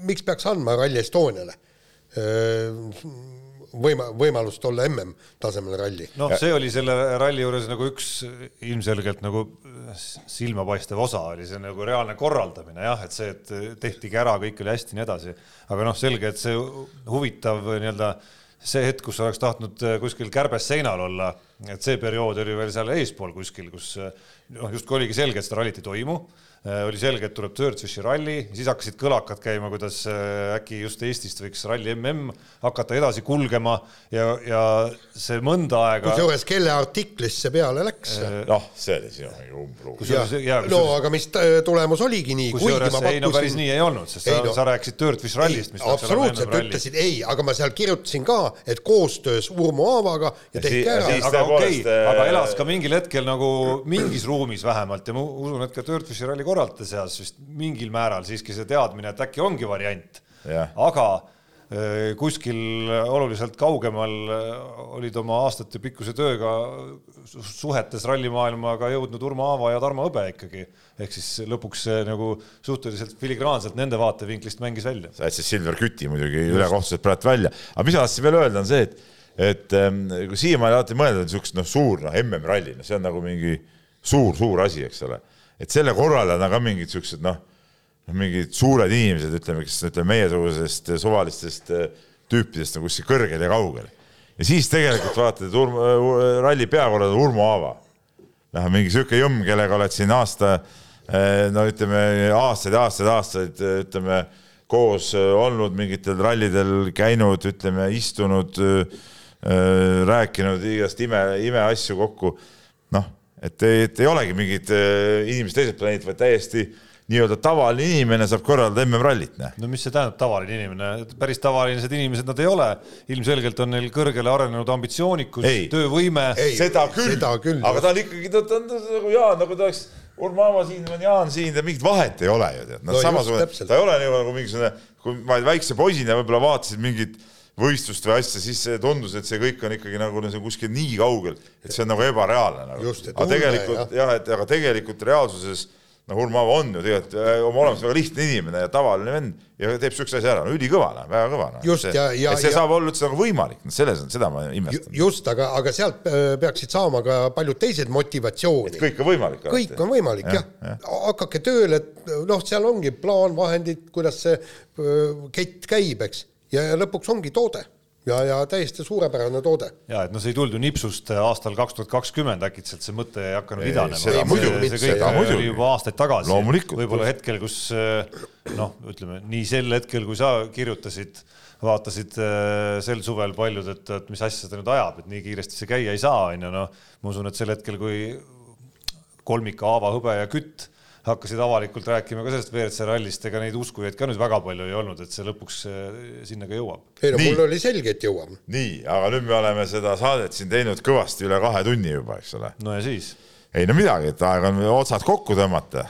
Speaker 2: miks peaks andma Rally Estoniale võima-, võimalust olla MM-tasemel ralli.
Speaker 4: noh, see oli selle ralli juures nagu üks ilmselgelt nagu silmapaistev osa oli see nagu reaalne korraldamine jah, et see, et tehtigi ära, kõik oli hästi nii edasi. aga noh, selge, et see huvitav nii-öelda see hetk, kus oleks tahtnud kuskil kärbes seinal olla, et see periood oli veel seal eespool kuskil, kus noh, justkui oligi selge, et seda rallit ei toimu oli selge, et tuleb Dirtfishi ralli, siis hakkasid kõlakad käima, kuidas äh, äkki just Eestist võiks ralli mm hakata edasi kulgema ja, ja see mõnda aega.
Speaker 2: kusjuures kelle artiklist see peale läks?
Speaker 3: noh, see oli sinu mingi
Speaker 4: jaa,
Speaker 2: no aga mis tulemus oligi nii, kuigi
Speaker 4: kusjuures
Speaker 2: ma
Speaker 4: ei no päris
Speaker 2: pakkusin
Speaker 4: nii ei olnud, sest
Speaker 2: Ei
Speaker 4: sa,
Speaker 2: no-
Speaker 4: sa rääkisid Dirtfish rallist,
Speaker 2: absoluutselt ütlesid ei, aga ma seal kirjutasin ka, et koostöös Urmo Aavaga ja
Speaker 3: Ja
Speaker 2: tehke ära
Speaker 4: aga okei
Speaker 3: äh,
Speaker 4: aga elas ka mingil hetkel nagu mingis ruumis vähemalt ja ma usun, et ka Dirtfishi ralli korraldajate seas vist mingil määral siiski see teadmine, et äkki ongi variant.
Speaker 3: Jah.
Speaker 4: aga äh, kuskil oluliselt kaugemal äh, olid oma aastatepikkuse tööga su- suhetes rallimaailmaga jõudnud Urmo Aava ja Tarmo Hõbe ikkagi. ehk siis lõpuks nagu suhteliselt filigraanselt nende vaatevinklist mängis välja.
Speaker 3: sa jätsid Silver Küti muidugi ülekohtuselt praegu välja, aga mis ma tahtsin veel öelda, on see, et, et ähm, kui siiamaani alati mõelda, et niisugust noh, suur noh, MM-ralli, no see on nagu mingi suur-suur asi, eks ole. Et selle korraldajad on ka mingid siuksed noh, noh mingid suured inimesed, ütleme, kes ütleme meiesugusest suvalistest äh, tüüpidest on kuskil kõrgel ja kaugel. ja siis tegelikult vaatad, et Urmo, ralli peakorraldaja Urmo Aava, noh, mingi sihuke jõmm, kellega oled siin aasta, no ütleme aastaid, aastaid, aastaid ütleme koos olnud mingitel rallidel käinud, ütleme istunud, rääkinud igast ime, imeasju kokku. et, et ei olegi mingid äh, inimesed teiselt planeedilt, vaid täiesti nii-öelda tavaline inimene saab korraldada MM-rallit, noh.
Speaker 4: no mis see tähendab, tavaline inimene, päris tavalised inimesed nad ei ole, ilmselgelt on neil kõrgele arenenud ambitsioonikus töövõime.
Speaker 2: Ei,
Speaker 3: seda küll, aga ta on ikkagi, ta on nagu Jaan, nagu ta oleks Urmo Aava siin on Jaan siin, mingit vahet ei ole ju tead, noh
Speaker 2: No
Speaker 3: samasugune, ta ei ole nagu, mingisugune, kui ma väikse poisina võib-olla vaatasid mingit võistlust või asja, siis tundus, et see kõik on ikkagi nagu see kuskil nii kaugel, et see on nagu ebareaalne nagu. Aga tegelikult jah, et aga tegelikult reaalsuses Urmo Aava on ju tegelikult äh, oma olemuses väga lihtne inimene ja tavaline vend ja teeb siukse asja ära, no ülikõva, noh, väga kõva. noh.
Speaker 2: Just,
Speaker 3: see,
Speaker 2: ja- ja-
Speaker 3: see
Speaker 2: ja-
Speaker 3: saab olla üldse nagu võimalik, noh, selles on, seda ma imestan.
Speaker 2: just, aga, aga sealt äh, peaksid saama ka paljud teised motivatsiooni.
Speaker 3: kõik on võimalik.
Speaker 2: kõik on võimalik jah,
Speaker 3: jah.
Speaker 2: ja. hakake tööle, noh, seal ongi plaan, vahendid, kuidas see öö, kett käib, eks, ja, ja lõpuks ongi toode ja, ja täiesti suurepärane toode.
Speaker 4: ja et noh, see ei tulnud ju nipsust aastal kaks tuhat kakskümmend äkitselt see mõte ei hakanud
Speaker 3: Ei,
Speaker 4: idanema.
Speaker 3: seda muidugi,
Speaker 4: see kõik
Speaker 3: seda
Speaker 4: oli juba aastaid tagasi. Võib-olla hetkel, kus noh, ütleme nii sel hetkel, kui sa kirjutasid, vaatasid äh, sel suvel paljud, et, et mis asja ta nüüd ajab, et nii kiiresti see käia ei saa, onju, noh, ma usun, et sel hetkel, kui kolmik Aava, Hõbe ja Kütt hakkasid avalikult rääkima ka sellest WRC rallist, ega neid uskujaid ka nüüd väga palju ei olnud, et see lõpuks äh, sinna ka jõuab.
Speaker 2: ei no
Speaker 3: Nii.
Speaker 2: mul oli selge, et jõuab.
Speaker 3: nii, aga nüüd me oleme seda saadet siin teinud kõvasti üle kahe tunni juba, eks ole.
Speaker 4: no ja siis?
Speaker 3: ei no midagi, et aeg on otsad kokku tõmmata.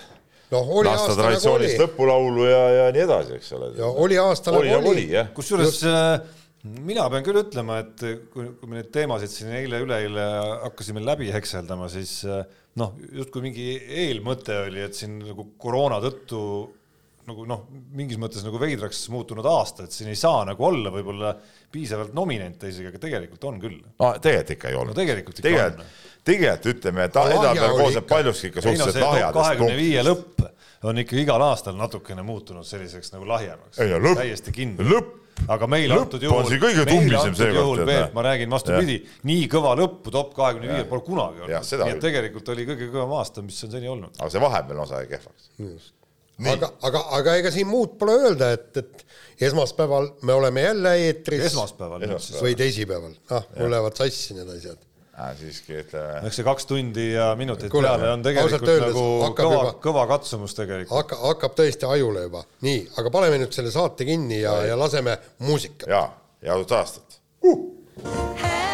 Speaker 2: noh, oli
Speaker 3: lasta
Speaker 2: aasta nagu oli
Speaker 3: lõpulaulu ja, ja nii edasi, eks ole.
Speaker 2: ja oli aasta
Speaker 3: oli
Speaker 2: nagu oli
Speaker 3: oli
Speaker 4: kusjuures äh, mina pean küll ütlema, et kui, kui me neid teemasid siin eile-üleeile hakkasime läbi hekseldama, siis äh, noh, justkui mingi eelmõte oli, et siin nagu koroona tõttu nagu noh, mingis mõttes nagu veidraks muutunud aasta, et siin ei saa nagu olla võib-olla piisavalt nominente isegi, aga tegelikult on küll.
Speaker 3: no tegelikult ikka ei olnud
Speaker 4: No tegelikult ikka
Speaker 3: tegelikult,
Speaker 4: on.
Speaker 3: tegelikult ütleme, et Edapäev koosneb
Speaker 2: ikka.
Speaker 3: paljuski ikka
Speaker 4: no
Speaker 3: suhteliselt
Speaker 4: top
Speaker 3: lahjadest
Speaker 4: kahekümne viie lõpp on ikka igal aastal natukene muutunud selliseks nagu lahjemaks.
Speaker 3: no
Speaker 4: täiesti kindel.
Speaker 3: lõpp,
Speaker 4: aga meil
Speaker 3: Lõpp
Speaker 4: antud juhul, meil
Speaker 3: tummisem
Speaker 4: antud juhul, Peep, ma räägin vastupidi, nii kõva lõppu top kahekümne viiel pole kunagi olnud. nii et tegelikult oli kõige kõvem aasta, mis on seni olnud.
Speaker 3: aga see vahepealne osa jäi kehvaks.
Speaker 2: Aga, aga, aga ega siin muud pole öelda, et, et esmaspäeval me oleme jälle eetris.
Speaker 4: esmaspäeval siis.
Speaker 2: või teisipäeval, ah, mul lähevad sassi need asjad.
Speaker 3: Äh, siiski ütleme,
Speaker 4: eks see kaks tundi ja minutit
Speaker 2: Kuule,
Speaker 4: peale on tegelikult
Speaker 2: öeldes
Speaker 4: nagu kõva kõva katsumus tegelikult.
Speaker 2: hakka, hakkab tõesti ajule juba. nii, aga paneme nüüd selle saate kinni ja, ja laseme muusikat.
Speaker 3: jaa, ja uut aastat.
Speaker 5: head